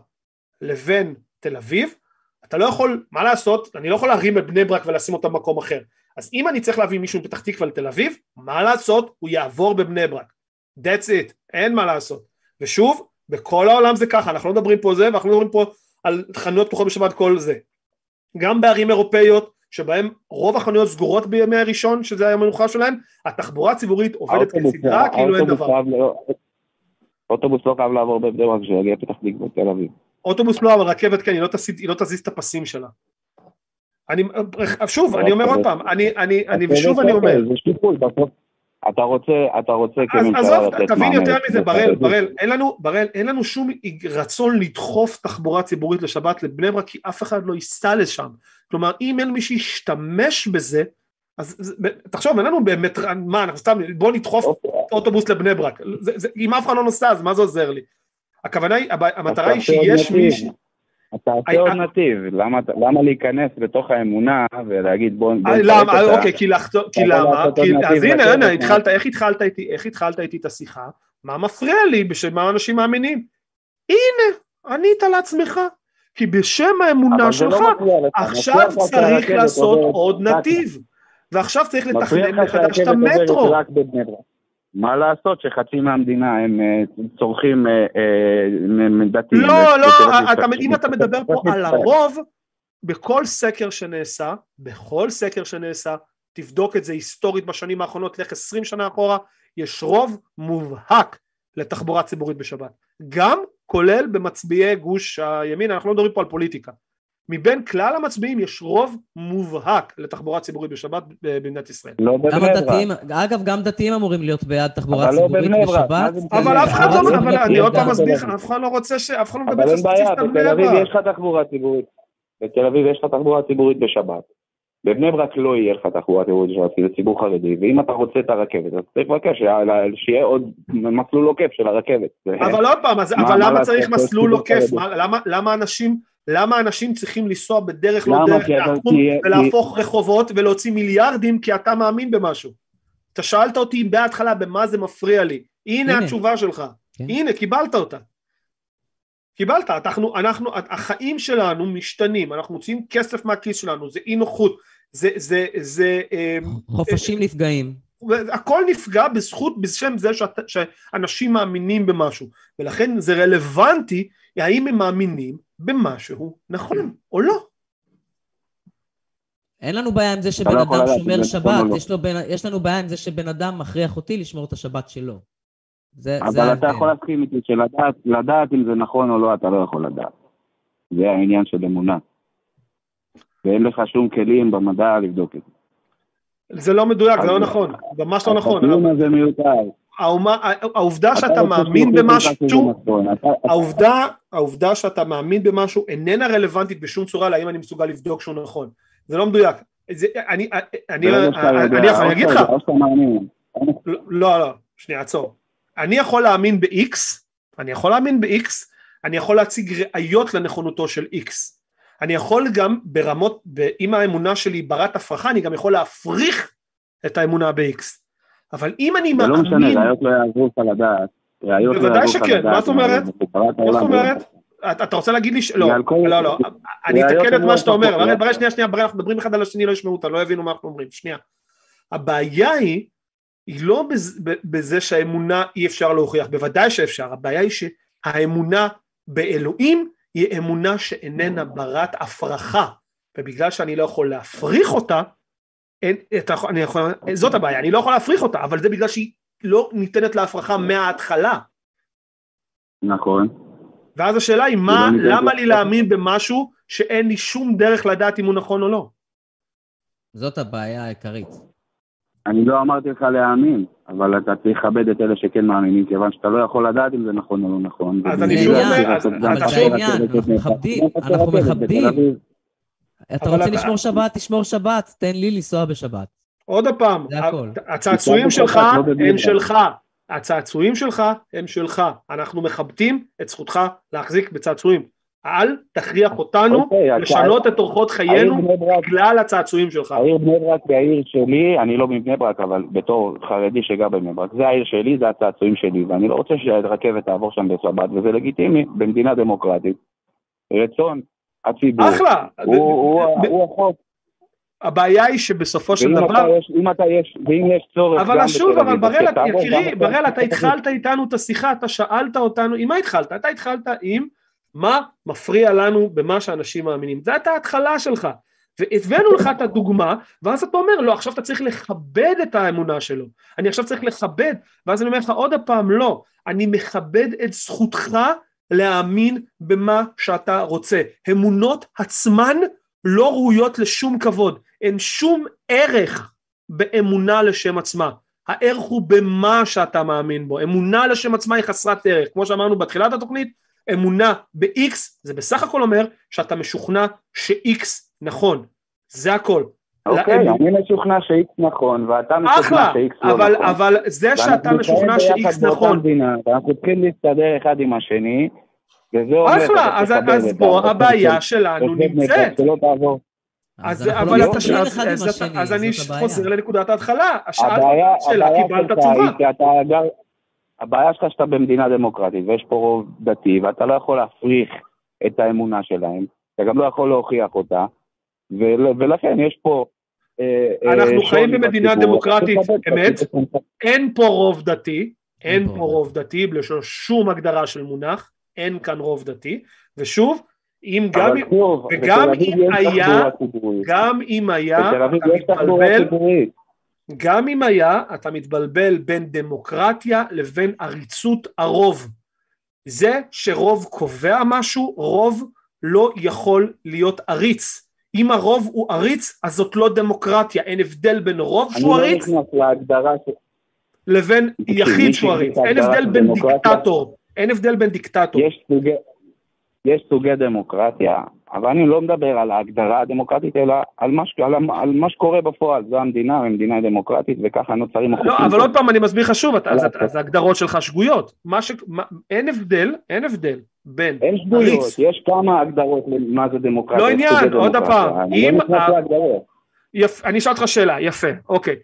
לבין תל אביב, אתה לא יכול, מה לעשות, אני לא יכול להרים את בני ברק ולשים אותם במקום אחר. אז אם אני צריך להביא מישהו מפתח תקווה לתל אביב, מה לעשות, הוא יעבור בבני ברק. That's it, אין מה לעשות. ושוב, בכל העולם זה ככה, אנחנו לא מדברים פה זה, ואנחנו לא מדברים פה על חנויות פתוחות בשבת כל זה. גם בערים אירופאיות, שבהם רוב החנויות סגורות בימי הראשון, שזה היום המנוחה שלהם, התחבורה הציבורית עובדת כסדרה, כאילו אין דבר. אוטובוס לא חייב לעבור בבני ברק שיגיע פתח תקווה תל אביב. אוטובוס לא, אבל רכבת כן, היא לא, היא לא תזיז את הפסים שלה. אני, שוב, אני אומר עוד פעם, אני, אני, אני, ושוב אני אומר. זה שיקול, אתה רוצה, אתה רוצה כממשלה לתת מענה. תבין יותר מזה, בראל, בראל, אין לנו, בראל, אין לנו שום רצון לדחוף תחבורה ציבורית לשבת לבני ברק, כי אף אחד לא ייסע לשם. כלומר, אם אין מי שישתמש בזה, אז תחשוב, אין לנו באמת, מה, אנחנו סתם, בוא נדחוף אוקיי. אוטובוס לבני ברק. אם אף אחד לא נוסע, אז מה זה עוזר לי? הכוונה היא, המטרה היא שיש מישהו... אתה עושה עוד נתיב, למה להיכנס בתוך האמונה ולהגיד בוא... למה, אוקיי, כי למה? אז הנה, הנה, התחלת, איך התחלת איתי, איך התחלת איתי את השיחה? מה מפריע לי בשם מה אנשים מאמינים? הנה, ענית לעצמך. כי בשם האמונה לא שלך, עכשיו צריך לעשות עוד נתיב. ועכשיו צריך לתכנן מחדש את המטרו. מה לעשות שחצי מהמדינה הם אה, צורכים אה, אה, דתיים. לא, לא, אם אתה מדבר פה על הרוב, בכל סקר שנעשה, בכל סקר שנעשה, תבדוק את זה היסטורית בשנים האחרונות, לך עשרים שנה אחורה, יש רוב מובהק לתחבורה ציבורית בשבת. גם כולל במצביעי גוש הימין, אנחנו לא מדברים פה על פוליטיקה. מבין כלל המצביעים יש רוב מובהק לתחבורה ציבורית בשבת במדינת ישראל. לא בבני ברק. אגב, גם דתיים אמורים להיות בעד תחבורה לא ציבורית בשבת. אבל אף אחד לא, אבל אני עוד פעם מסביר לך, אף אחד לא רוצה ש... אף אחד לא מדבר על בני ברק. בתל אביב יש לך תחבורה ציבורית. בתל אביב יש לך תחבורה ציבורית בשבת. בבני ברק לא יהיה לך תחבורה ציבורית בשבת, כי זה ציבור חרדי, ואם אתה רוצה את הרכבת, אז צריך לבקש שיהיה עוד מסלול עוקף של הרכבת. אבל עוד פעם, אבל למה צריך מסלול עוקף? למה אנשים... למה אנשים צריכים לנסוע בדרך לא דרך לעקום ולהפוך כי... רחובות ולהוציא מיליארדים כי אתה מאמין במשהו? אתה שאלת אותי בהתחלה במה זה מפריע לי, הנה, הנה. התשובה שלך, כן. הנה קיבלת אותה. קיבלת, אנחנו, אנחנו, החיים שלנו משתנים, אנחנו מוציאים כסף מהכיס שלנו, זה אי נוחות, זה, זה, זה... אמ, חופשים אה, נפגעים. הכל נפגע בזכות, בשם זה שאת, שאנשים מאמינים במשהו, ולכן זה רלוונטי האם הם מאמינים במשהו נכון או לא. אין לנו בעיה עם זה שבן לא אדם שומר שבת, נכון יש, לו בן, יש לנו בעיה עם זה שבן אדם מכריח אותי לשמור את השבת שלו. זה, אבל זה אתה יכול להסכים איתי שלדעת לדעת אם זה נכון או לא, אתה לא יכול לדעת. זה העניין של אמונה. ואין לך שום כלים במדע לבדוק את זה. זה לא מדויק, זה לא נכון, ממש לא נכון. הטיעון הזה מיותר. העובדה שאתה מאמין במשהו, העובדה, העובדה שאתה מאמין במשהו איננה רלוונטית בשום צורה להאם אני מסוגל לבדוק שהוא נכון, זה לא מדויק, אני, אני אגיד לך, לא לא, שנייה עצור, אני יכול להאמין ב-X, אני יכול להאמין ב-X, אני יכול להציג ראיות לנכונותו של X, אני יכול גם ברמות, אם האמונה שלי ברת הפרחה, אני גם יכול להפריך את האמונה ב-X. אבל אם אני מאמין... זה לא משנה, ראיות לא יעזרו לך לדעת. בוודאי שכן, מה זאת אומרת? מה זאת אומרת? אתה רוצה להגיד לי ש... לא, לא, לא, אני אתקן את מה שאתה אומר, ברגע שנייה, שנייה, אנחנו מדברים אחד על השני, לא ישמעו אותה, לא יבינו מה אנחנו אומרים, שנייה. הבעיה היא, היא לא בזה שהאמונה אי אפשר להוכיח, בוודאי שאפשר, הבעיה היא שהאמונה באלוהים היא אמונה שאיננה ברת הפרחה, ובגלל שאני לא יכול להפריך אותה, אין, אתה, אני יכול, זאת הבעיה, אני לא יכול להפריך אותה, אבל זה בגלל שהיא לא ניתנת להפרחה מההתחלה. נכון. ואז השאלה היא, מה, לא למה לי להאמין במשהו שאין לי שום דרך לדעת אם הוא נכון או לא? זאת הבעיה העיקרית. אני לא אמרתי לך להאמין, אבל אתה צריך לכבד את אלה שכן מאמינים, כיוון שאתה לא יכול לדעת אם זה נכון או לא נכון. אז אני שוב אומר, אבל זה העניין, אנחנו מכבדים, אנחנו מכבדים. אתה רוצה לשמור שבת, תשמור שבת, תן לי לנסוע בשבת. עוד פעם, הצעצועים שלך לא הם שלך, הצעצועים שלך הם שלך, אנחנו מכבדים את זכותך להחזיק בצעצועים. אל תכריח אותנו אוקיי, לשנות את אורחות חיינו בגלל הצעצועים שלך. העיר בני ברק היא העיר שלי, אני לא מבני ברק, אבל בתור חרדי שגר בבני ברק, זה העיר שלי, זה הצעצועים שלי, ואני לא רוצה שהרכבת תעבור שם בשבת, וזה לגיטימי במדינה דמוקרטית. רצון הציבור. אחלה. הוא החוק. הבעיה היא שבסופו של דבר... אם אתה יש, ואם יש צורך... אבל שוב, אבל בראל, יקירי, בראל, אתה התחלת איתנו את השיחה, אתה שאלת אותנו, עם מה התחלת? אתה התחלת עם מה מפריע לנו במה שאנשים מאמינים. זו הייתה ההתחלה שלך. והבאנו לך את הדוגמה, ואז אתה אומר, לא, עכשיו אתה צריך לכבד את האמונה שלו. אני עכשיו צריך לכבד, ואז אני אומר לך עוד פעם, לא, אני מכבד את זכותך להאמין במה שאתה רוצה. אמונות עצמן לא ראויות לשום כבוד, אין שום ערך באמונה לשם עצמה. הערך הוא במה שאתה מאמין בו, אמונה לשם עצמה היא חסרת ערך, כמו שאמרנו בתחילת התוכנית, אמונה ב-X זה בסך הכל אומר שאתה משוכנע ש-X נכון, זה הכל. אוקיי, אני משוכנע ש-X נכון, ואתה משוכנע ש-X לא אבל, נכון. אבל זה שאתה משוכנע ש-X נכון... ואנחנו צריכים להסתדר אחד עם השני, וזה אומר... אחלה, אז, אז פה הבעיה שלנו נמצאת. שלא תעבור. אז אנחנו לא מסתדרים אחד עם השני, אז אני. חוזר לנקודת ההתחלה, שאלת הבעיה שאלה, קיבלת שלך תשובה. הבעיה שלך שאתה במדינה דמוקרטית ויש פה רוב דתי ואתה לא יכול להפריך את האמונה שלהם, אתה גם לא יכול להוכיח אותה, ולכן יש פה... אה, אה, אנחנו חיים במדינה. דמוקרטית, אמת. אין פה רוב דתי, אין פה רוב דתי, בלי שום הגדרה של מונח, אין כאן רוב דתי, ושוב, אם גם, שוב, וגם אם היה-. גם אם היה, אתה מתבלבל. גם אם היה, אתה מתבלבל בין דמוקרטיה לבין עריצות הרוב. זה שרוב קובע משהו, רוב לא יכול להיות עריץ. אם הרוב הוא עריץ, אז זאת לא דמוקרטיה, אין הבדל בין רוב אני שהוא לא עריץ נכנס להגדרה ש... לבין יחיד שהוא עריץ, אין הבדל בין דיקטטור, אין הבדל בין דיקטטור. יש סוגי, יש סוגי דמוקרטיה, אבל אני לא מדבר על ההגדרה הדמוקרטית, אלא על מה, ש- על, על מה שקורה בפועל. זו המדינה, המדינה דמוקרטית, וככה נוצרים החוקים. לא, אבל עוד פעם אני מסביר לך שוב, אז לא, ההגדרות שלך שגויות. מה ש... מה- אין הבדל, אין הבדל בין אין שגויות. יש כמה הגדרות למה זה דמוקרטיה. לא עניין, עוד. הפעם, אני לא נכנס להגדרות. יפ... אני אשאל אותך שאלה, יפה, אוקיי.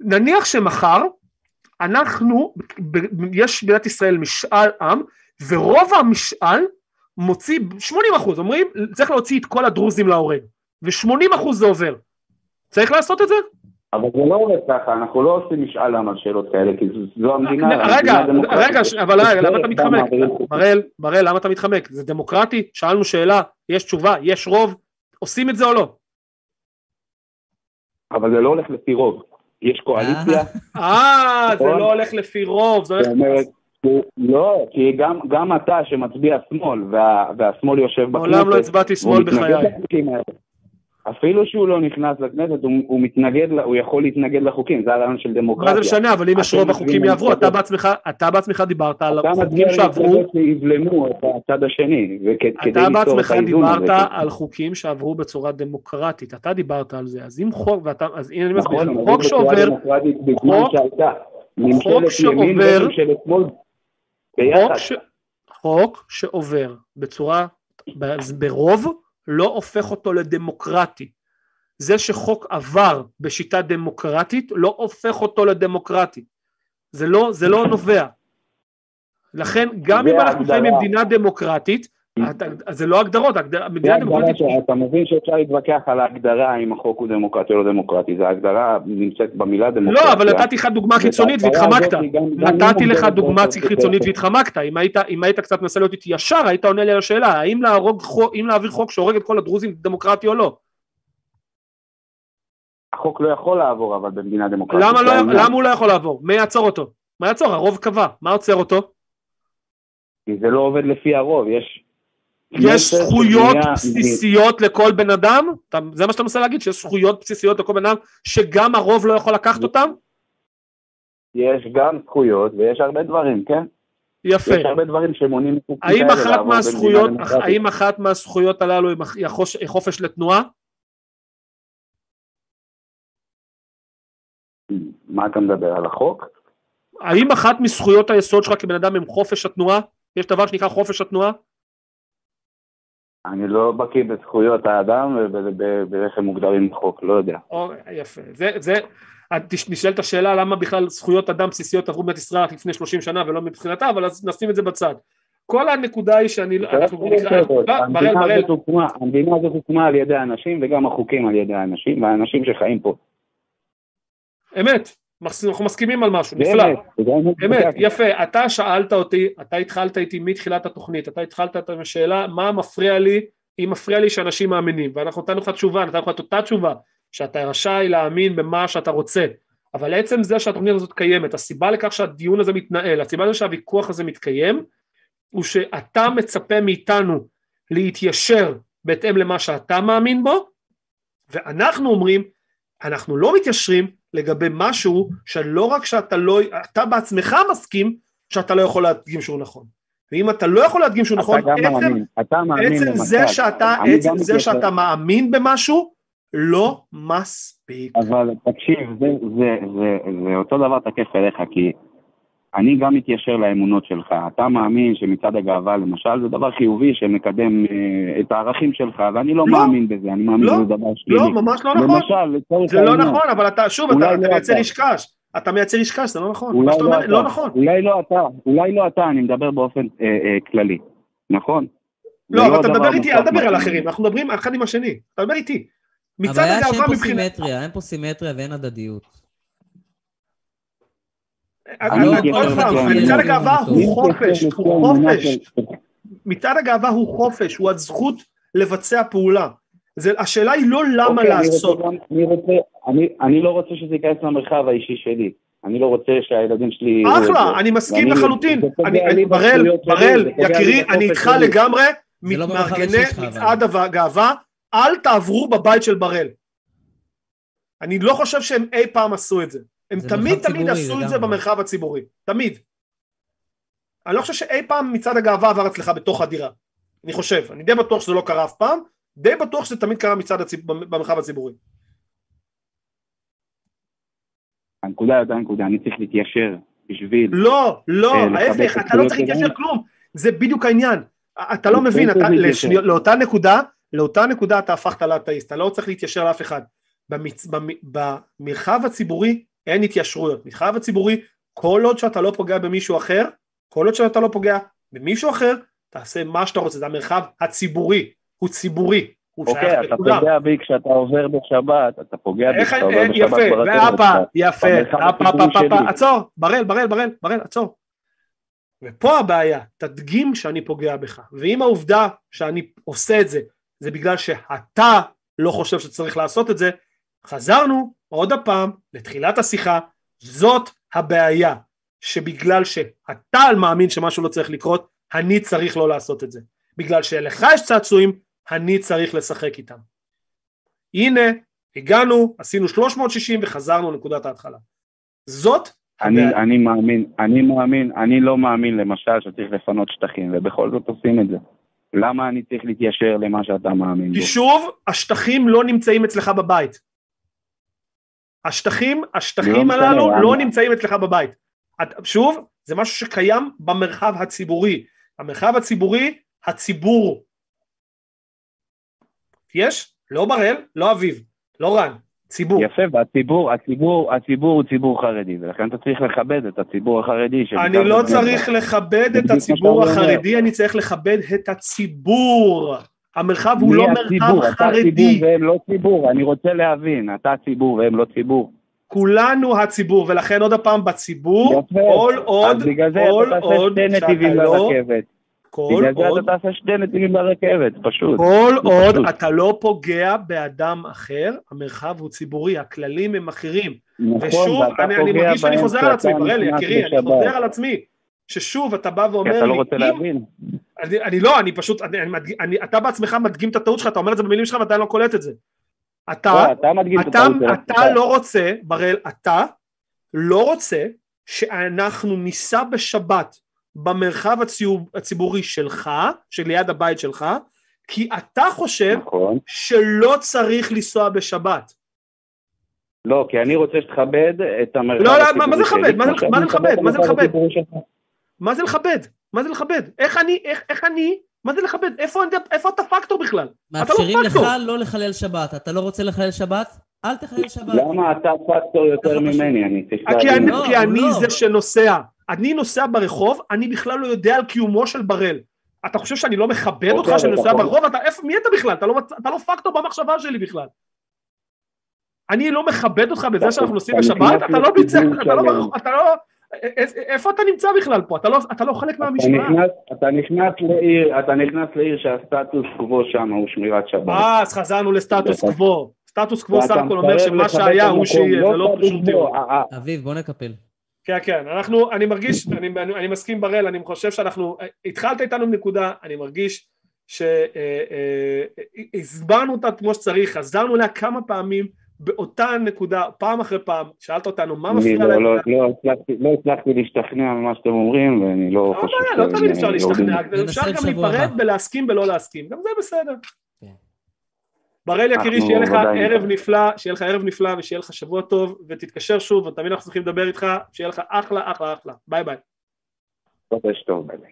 נניח שמחר אנחנו, ב- יש במדינת ישראל משאל עם, ורוב המשאל מוציא 80 אחוז, אומרים צריך להוציא את כל הדרוזים להורג, ו-80 אחוז זה עובר. צריך לעשות את זה? אבל זה לא עובד ככה, אנחנו לא עושים משאל עם על שאלות כאלה, כי זו- המדינה. רגע, המדינה. רגע, ש- אבל רגע, למה אתה מתחמק? בראל, בראל, למה אתה מתחמק? זה דמוקרטי? שאלנו שאלה, יש תשובה, יש רוב, עושים את זה או לא? אבל זה לא הולך לפי רוב. יש קואליציה, אה, זה נכון. לא הולך לפי רוב, זה הולך... לא, כי גם, גם אתה שמצביע שמאל, וה, והשמאל יושב בכנסת, מעולם לא הצבעתי שמאל בחיי. אפילו שהוא לא נכנס לכנסת, הוא, הוא מתנגד, הוא יכול להתנגד לחוקים, זה הרעיון של דמוקרטיה. מה זה משנה, אבל אם יש רוב החוקים יעברו, אתה. בעצמך, אתה בעצמך דיברת על אתה חוקים מצביע שעברו, למפלגות שיבלמו את הצד השני, וכדי אתה ליצור את בעצמך האיזון הזה. דיברת על חוקים שעברו בצורה דמוקרטית, אתה דיברת על זה, אז אם חוק, ואתה, אז הנה אני מסביר נכון, חוק שעובר, חוק- שעובר-. חוק, שעובר בצורה, ברוב, לא הופך אותו לדמוקרטי. זה שחוק עבר בשיטה דמוקרטית, לא הופך אותו לדמוקרטי. זה לא, זה לא נובע. לכן, גם אם אנחנו חיים. במדינה דמוקרטית, זה לא הגדרות, מדינה דמוקרטית אתה מבין שאפשר להתווכח על ההגדרה אם החוק הוא דמוקרטי או לא דמוקרטי, זה ההגדרה נמצאת במילה דמוקרטיה. לא, אבל נתתי לך דוגמה קיצונית והתחמקת. נתתי לך דוגמה כזה. והתחמקת. אם היית, קצת מנסה להיות איתי ישר, היית עונה לי על השאלה, האם להעביר חוק שהורג את כל הדרוזים דמוקרטי או לא? החוק לא יכול לעבור אבל במדינה דמוקרטית. לא. למה הוא לא יכול לעבור? מי יעצור אותו? מה יעצור? הרוב קבע. מה עוצר אותו? כי זה לא עובד לפי הרוב, יש... יש זכויות בסיסיות לכל בן אדם? זה מה שאתה מנסה להגיד? שיש זכויות בסיסיות לכל בן אדם שגם הרוב לא יכול לקחת אותם? יש גם זכויות ויש הרבה דברים, כן? יפה. יש הרבה דברים שמונעים האם אחת מהזכויות. האם אחת מהזכויות הללו היא חופש לתנועה? מה אתה מדבר, על החוק? האם אחת מזכויות היסוד שלך כבן אדם הם חופש התנועה? יש דבר שנקרא חופש התנועה? אני לא בקיא בזכויות האדם ובאיך הם מוגדרים בחוק, לא יודע. או, יפה. זה, זה, נשאלת השאלה למה בכלל זכויות אדם בסיסיות עברו במדינת ישראל לפני 30 שנה ולא מבחינתה, אבל אז נשים את זה בצד. כל הנקודה היא שאני, המדינה הזאת הוקמה- על ידי אנשים וגם החוקים על ידי אנשים והאנשים שחיים פה. אמת, אנחנו מסכימים על משהו, נפלא. באמת. יפה, אתה שאלת אותי, אתה התחלת איתי מתחילת התוכנית, אתה התחלת את השאלה מה מפריע לי, אם מפריע לי שאנשים מאמינים, ואנחנו נתנו לך תשובה, נתנו לך את אותה תשובה, שאתה רשאי להאמין במה שאתה רוצה, אבל עצם זה שהתוכנית הזאת קיימת, הסיבה לכך שהדיון הזה מתנהל, הסיבה לזה שהוויכוח הזה מתקיים, הוא שאתה מצפה מאיתנו להתיישר בהתאם למה שאתה מאמין בו, ואנחנו אומרים, אנחנו לא מתיישרים לגבי משהו שלא רק שאתה לא, אתה בעצמך מסכים שאתה לא יכול להדגים שהוא נכון. ואם אתה לא יכול להדגים שהוא נכון, גם עצם, מאמין, אתה מאמין עצם למצב. זה שאתה, עצם זה. שאתה מאמין במשהו, לא מס מספיק. אבל תקשיב, זה, זה, זה, זה אותו דבר תקף אליך, כי אני גם מתיישר לאמונות שלך. אתה מאמין שמצעד הגאווה, למשל, זה דבר חיובי שמקדם אה, את הערכים שלך, ואני לא, לא. מאמין בזה, אני מאמין לא. שזה דבר שלילי. לא, ממש לא נכון. למשל, לצורך זה לא העניין, נכון, אבל אתה, שוב, אתה, לא אתה מייצר אתה. אישקש. אתה מייצר אישקש, זה לא נכון. אולי לא אומר, אתה, לא נכון. אולי לא אתה, אולי לא אתה, אני מדבר באופן אה, אה, כללי, נכון? זה לא, אבל אתה דבר מדבר איתי, אל תדבר על אחרים, אנחנו מדברים אחד עם השני. אתה מדבר איתי. מצד הבעיה שאין הגאווה פה מבחינת... סימטריה, אין פה סימטריה ואין הדדיות. לאמונה. מצד הגאווה הוא חופש, הוא חופש. מצד הגאווה הוא חופש, הוא הזכות לבצע פעולה. זה, השאלה היא לא למה אוקיי, אני רוצה לעשות. אני רוצה, אני- אני לא רוצה שזה ייכנס למרחב האישי שלי. אני לא רוצה שהילדים שלי... אחלה, זה. אני מסכים לחלוטין. אני- בראל, בראל, יקירי, אני איתך. לגמרי, לא מארגני. מצעד הגאווה, אל תעברו בבית של בראל. אני לא חושב שהם אי פעם עשו את זה. הם תמיד תמיד עשו את זה. במרחב הציבורי. תמיד. אני לא חושב שאי פעם מצעד הגאווה עבר אצלך בתוך הדירה. אני חושב. אני די בטוח שזה לא קרה אף פעם, די בטוח שזה תמיד קרה מצד הציב... במרחב הציבורי. הנקודה היא אותה נקודה, אני צריך להתיישר בשביל... לא, לא, אה, ההפך, את אתה לא צריך להתיישר? כלום. זה בדיוק העניין. אתה לא מבין, אתה, לאותה נקודה, לאותה נקודה אתה הפכת לאתאיסט, אתה לא צריך להתיישר לאף אחד. במצ... במרחב הציבורי אין התיישרויות. במרחב הציבורי, כל עוד שאתה לא פוגע במישהו אחר, כל עוד שאתה לא פוגע במישהו אחר, תעשה מה שאתה רוצה, זה המרחב הציבורי, הוא ציבורי, הוא שייך אוקיי, אתה לכולם. פוגע בי כשאתה עובר בשבת, אתה פוגע בי כשאתה עובר בשבת יפה. והפה, יפה, הפה, הפה, שלי. עצור, בראל, בראל, בראל, בראל, עצור. ופה הבעיה, תדגים שאני פוגע בך, ואם העובדה שאני עושה את זה, זה בגלל שאתה לא חושב שצריך לעשות את זה, חזרנו עוד הפעם לתחילת השיחה, זאת הבעיה, שבגלל שאתה מאמין שמשהו לא צריך לקרות, אני צריך לא לעשות את זה. בגלל שלך יש צעצועים, אני צריך לשחק איתם. הנה, הגענו, עשינו 360 וחזרנו לנקודת ההתחלה. זאת אני, הבעיה. אני מאמין, אני מאמין, אני לא מאמין למשל שצריך לפנות שטחים, ובכל זאת עושים את זה. למה אני צריך להתיישר למה שאתה מאמין בו? כי שוב, השטחים לא נמצאים אצלך בבית. השטחים, השטחים לא הללו? לא נמצאים אצלך בבית. שוב, זה משהו שקיים במרחב הציבורי. המרחב הציבורי, הציבור. יש? לא בראל, לא אביב, לא רן, ציבור. יפה, והציבור, הציבור, הציבור הוא ציבור חרדי, ולכן אתה צריך לכבד את הציבור החרדי. אני לא צריך. לכבד את הציבור. החרדי, אני צריך לכבד את הציבור. המרחב הוא לא הציבור? מרחב אתה חרדי. ציבור והם לא ציבור, אני רוצה להבין, אתה ציבור והם לא ציבור. כולנו הציבור, ולכן עוד הפעם בציבור, יפה. כל עוד, אז בגלל זה כל אתה תעשה עוד שתי נתיבים לא, לרכבת. בגלל זה אתה תעשה שתי נתיבים לרכבת, פשוט. כל עוד פשוט. אתה לא פוגע באדם אחר, המרחב הוא ציבורי, הכללים הם אחרים. נכון, ושוב, אני, אני מרגיש שאני חוזר על עצמי, כשאתה בראל, נכנס יקירי, אני. חוזר על עצמי. ששוב, אתה בא כי ואומר אתה לא לי, רוצה אם. אני, אני לא, אני פשוט, אני, אני, אני, אתה בעצמך מדגים את הטעות שלך, אתה אומר את זה במילים שלך ואתה לא קולט את זה. אתה, לא, אתה אתה, אתה עצמך. לא רוצה, בראל, אתה לא רוצה שאנחנו ניסע בשבת במרחב הציבורי שלך, שליד הבית שלך, כי אתה חושב נכון. שלא צריך לנסוע בשבת. לא, כי אני רוצה שתכבד את המרחב לא, לא, הציבורי שלי, לכבד? מה זה- שאני מה זה לכבד? מה זה לכבד? מה זה לכבד? מה זה לכבד? איך אני, איך, איך אני, מה זה לכבד? איפה, אני- איפה אתה פקטור בכלל? מאפשרים לא לך פקטור. לא לחלל שבת. אתה לא רוצה לחלל שבת? אל תחלל שבת. למה אתה פקטור יותר. ממני? אני צריך. אני, לא, כי אני לא. זה שנוסע. אני נוסע ברחוב, אני בכלל לא יודע על קיומו של בראל. אתה חושב שאני לא מכבד אותך אוקיי, שאני אבל נוסע אתה- ברחוב? אתה, איפה, מי אתה בכלל? אתה לא, אתה לא פקטור במחשבה שלי בכלל. אני לא מכבד אותך בזה אתה- שאנחנו נוסעים אתה בשבת? אתה לא ביצע, לציבור אתה לא, אתה לא, איפה אתה נמצא בכלל פה? אתה לא, אתה לא חלק אתה מהמשוואה. נכנס, אתה נכנס לעיר, אתה נכנס לעיר שהסטטוס קוו שם הוא שמירת שבת. אה, אז חזרנו לסטטוס קוו. סטטוס קוו סך הכל אומר שמה שהיה הוא שיהיה, זה לא שום קוו, טיעון. אה, אה, אביב, בוא נקפל. כן, כן, אנחנו, אני מרגיש, אני, אני, אני מסכים בראל, אני חושב שאנחנו, התחלת איתנו בנקודה, אני מרגיש שהסברנו אותה כמו שצריך, חזרנו אליה כמה פעמים, באותה נקודה, פעם אחרי פעם, שאלת אותנו מה מפריע לא- להם, לא- לא הצלחתי- לא הצלחתי להשתכנע ממה שאתם אומרים, ואני לא לא חושב בעיה, לא תמיד אפשר להשתכנע. אפשר גם להיפרד. בלהסכים ולא להסכים, גם זה בסדר. בראל יקירי, שיהיה לך ערב נפלא, שיהיה לך ערב נפלא ושיהיה לך שבוע טוב, ותתקשר שוב, ותמיד אנחנו צריכים לדבר איתך, שיהיה לך אחלה, אחלה, אחלה. ביי ביי. חודש טוב, ביי ביי.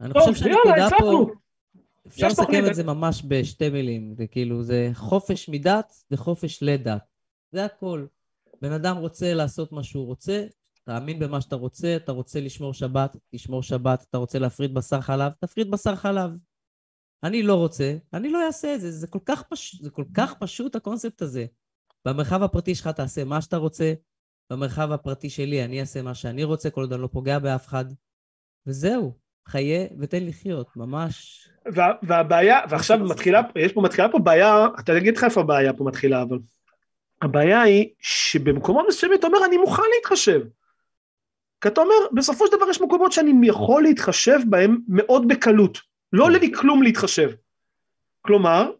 אני חושב שהנקודה פה, אפשר לסכם את זה ממש בשתי מילים, זה כאילו, זה חופש מדת וחופש לדת. זה הכל. בן אדם רוצה לעשות מה שהוא רוצה, תאמין במה שאתה רוצה, אתה רוצה לשמור שבת, תשמור שבת, אתה רוצה להפריד בשר חלב, תפריד בשר חלב. אני לא רוצה, אני לא אעשה את זה, זה כל כך, פש... זה כל כך פשוט הקונספט הזה. במרחב הפרטי שלך תעשה מה שאתה רוצה, במרחב הפרטי שלי אני אעשה מה שאני רוצה, כל עוד אני לא פוגע באף אחד, וזהו, חיה ותן לחיות, ממש. וה, והבעיה, ועכשיו מתחילה, יש פה, מתחילה פה בעיה, אתה תגיד לך איפה הבעיה פה מתחילה, אבל הבעיה היא שבמקומות מסוימים אתה אומר, אני מוכן להתחשב. כי אתה אומר, בסופו של דבר יש מקומות שאני יכול להתחשב בהם מאוד בקלות. לא עולה לי כלום להתחשב. כלומר,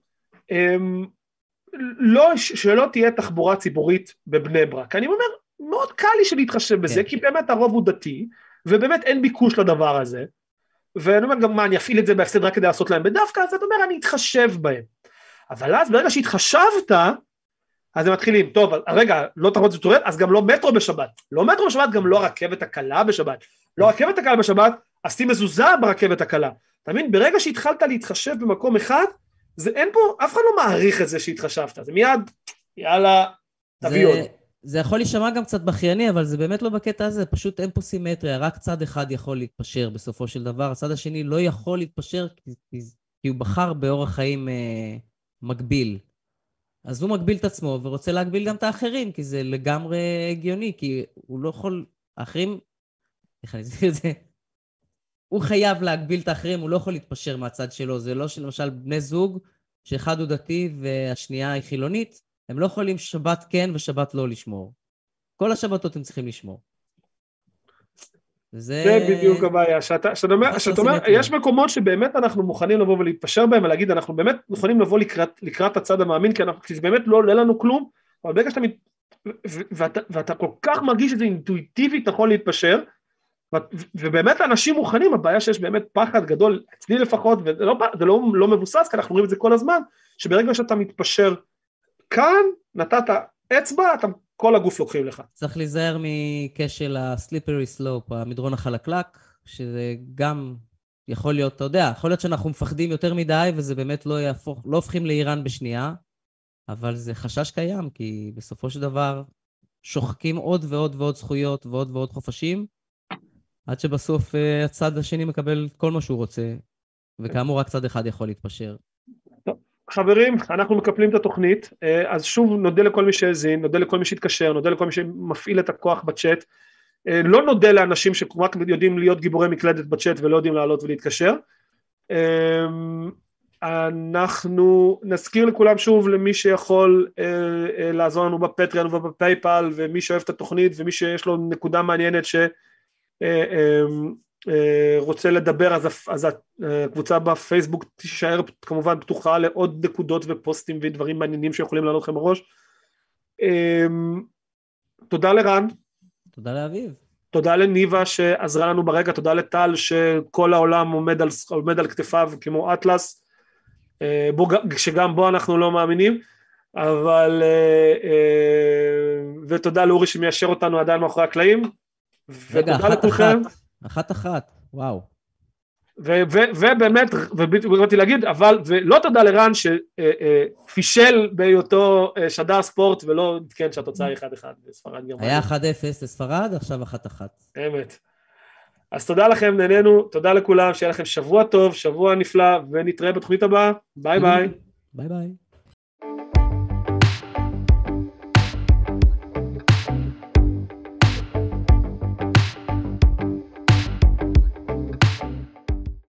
אמ, לא, שלא תהיה תחבורה ציבורית בבני ברק. אני אומר, מאוד קל לי שלהתחשב בזה, כן. כי באמת הרוב הוא דתי, ובאמת אין ביקוש לדבר הזה. ואני אומר גם מה, אני אפעיל את זה בהפסד רק כדי לעשות להם בדווקא, אז אתה אומר, אני אתחשב בהם. אבל אז ברגע שהתחשבת, אז הם מתחילים, טוב, רגע, לא תחבורה ציבורית, אז גם לא מטרו בשבת. לא מטרו בשבת, גם לא רכבת הקלה בשבת. לא רכבת הקלה בשבת, אז תהי מזוזה ברכבת הקלה. אתה מבין? ברגע שהתחלת להתחשב במקום אחד, זה אין פה, אף אחד לא מעריך את זה שהתחשבת, זה מיד, יאללה, תביא עוד. זה יכול להישמע גם קצת בכייני, אבל זה באמת לא בקטע הזה, פשוט אין פה סימטריה, רק צד אחד יכול להתפשר בסופו של דבר, הצד השני לא יכול להתפשר כי, כי הוא בחר באורח חיים אה, מגביל. אז הוא מגביל את עצמו ורוצה להגביל גם את האחרים, כי זה לגמרי הגיוני, כי הוא לא יכול... האחרים... איך אני אסביר את זה? הוא חייב להגביל את האחרים, הוא לא יכול להתפשר מהצד שלו. זה לא שלמשל בני זוג, שאחד הוא דתי והשנייה היא חילונית, הם לא יכולים שבת כן ושבת לא לשמור. כל השבתות הם צריכים לשמור. זה... זה בדיוק הבעיה, שאתה, שאתה אומר, שאתה אומר יש מקומות שבאמת אנחנו מוכנים לבוא ולהתפשר בהם ולהגיד אנחנו באמת מוכנים לבוא לקראת, לקראת הצד המאמין כי, אנחנו, כי זה באמת לא עולה לנו כלום, אבל ברגע שאתה, מת, ואתה, ואתה כל כך מרגיש שזה אינטואיטיבית יכול להתפשר, ובאמת אנשים מוכנים, הבעיה שיש באמת פחד גדול, אצלי לפחות, וזה לא, לא, לא מבוסס, כי אנחנו רואים את זה כל הזמן, שברגע שאתה מתפשר כאן, נתת אצבע, אתה, כל הגוף לוקחים לך. צריך להיזהר מכשל ה-slippery slope, המדרון החלקלק, שזה גם יכול להיות, אתה יודע, יכול להיות שאנחנו מפחדים יותר מדי, וזה באמת לא יהפוך, לא הופכים לאיראן בשנייה, אבל זה חשש קיים, כי בסופו של דבר שוחקים עוד ועוד ועוד זכויות ועוד ועוד חופשים, עד שבסוף uh, הצד השני מקבל כל מה שהוא רוצה, וכאמור רק צד אחד יכול להתפשר. חברים, אנחנו מקפלים את התוכנית, אה, אז שוב נודה לכל מי שהאזין, נודה לכל מי שהתקשר, נודה לכל מי שמפעיל את הכוח בצ'אט, אה, לא נודה לאנשים שרק יודעים להיות גיבורי מקלדת בצ'אט ולא יודעים לעלות ולהתקשר. אנחנו נזכיר לכולם שוב למי שיכול לעזור לנו בפטריאן ובפייפל ומי שאוהב את התוכנית ומי שיש לו נקודה מעניינת ש... אה, רוצה לדבר אז, אז הקבוצה בפייסבוק תישאר כמובן פתוחה לעוד נקודות ופוסטים ודברים מעניינים שיכולים לעלות לכם בראש. אה, תודה לרן. תודה לאביב. תודה לניבה שעזרה לנו ברגע, תודה לטל שכל העולם עומד על, עומד על כתפיו כמו אטלס, אה, בו, שגם בו אנחנו לא מאמינים, אבל ותודה לאורי שמיישר אותנו עדיין מאחורי הקלעים. רגע, אחת אחת. אחת אחת, וואו. ובאמת, ובדיוק באתי להגיד, אבל, ולא תודה לרן שפישל בהיותו אה, שדר ספורט ולא עדכן שהתוצאה היא 1-1 בספרד גרמניה. היה 1-0 לספרד, עכשיו 1-1. אמת. אז תודה לכם, נהנינו, תודה לכולם, שיהיה לכם שבוע טוב, שבוע נפלא, ונתראה בתוכנית הבאה, ביי ביי. ביי ביי.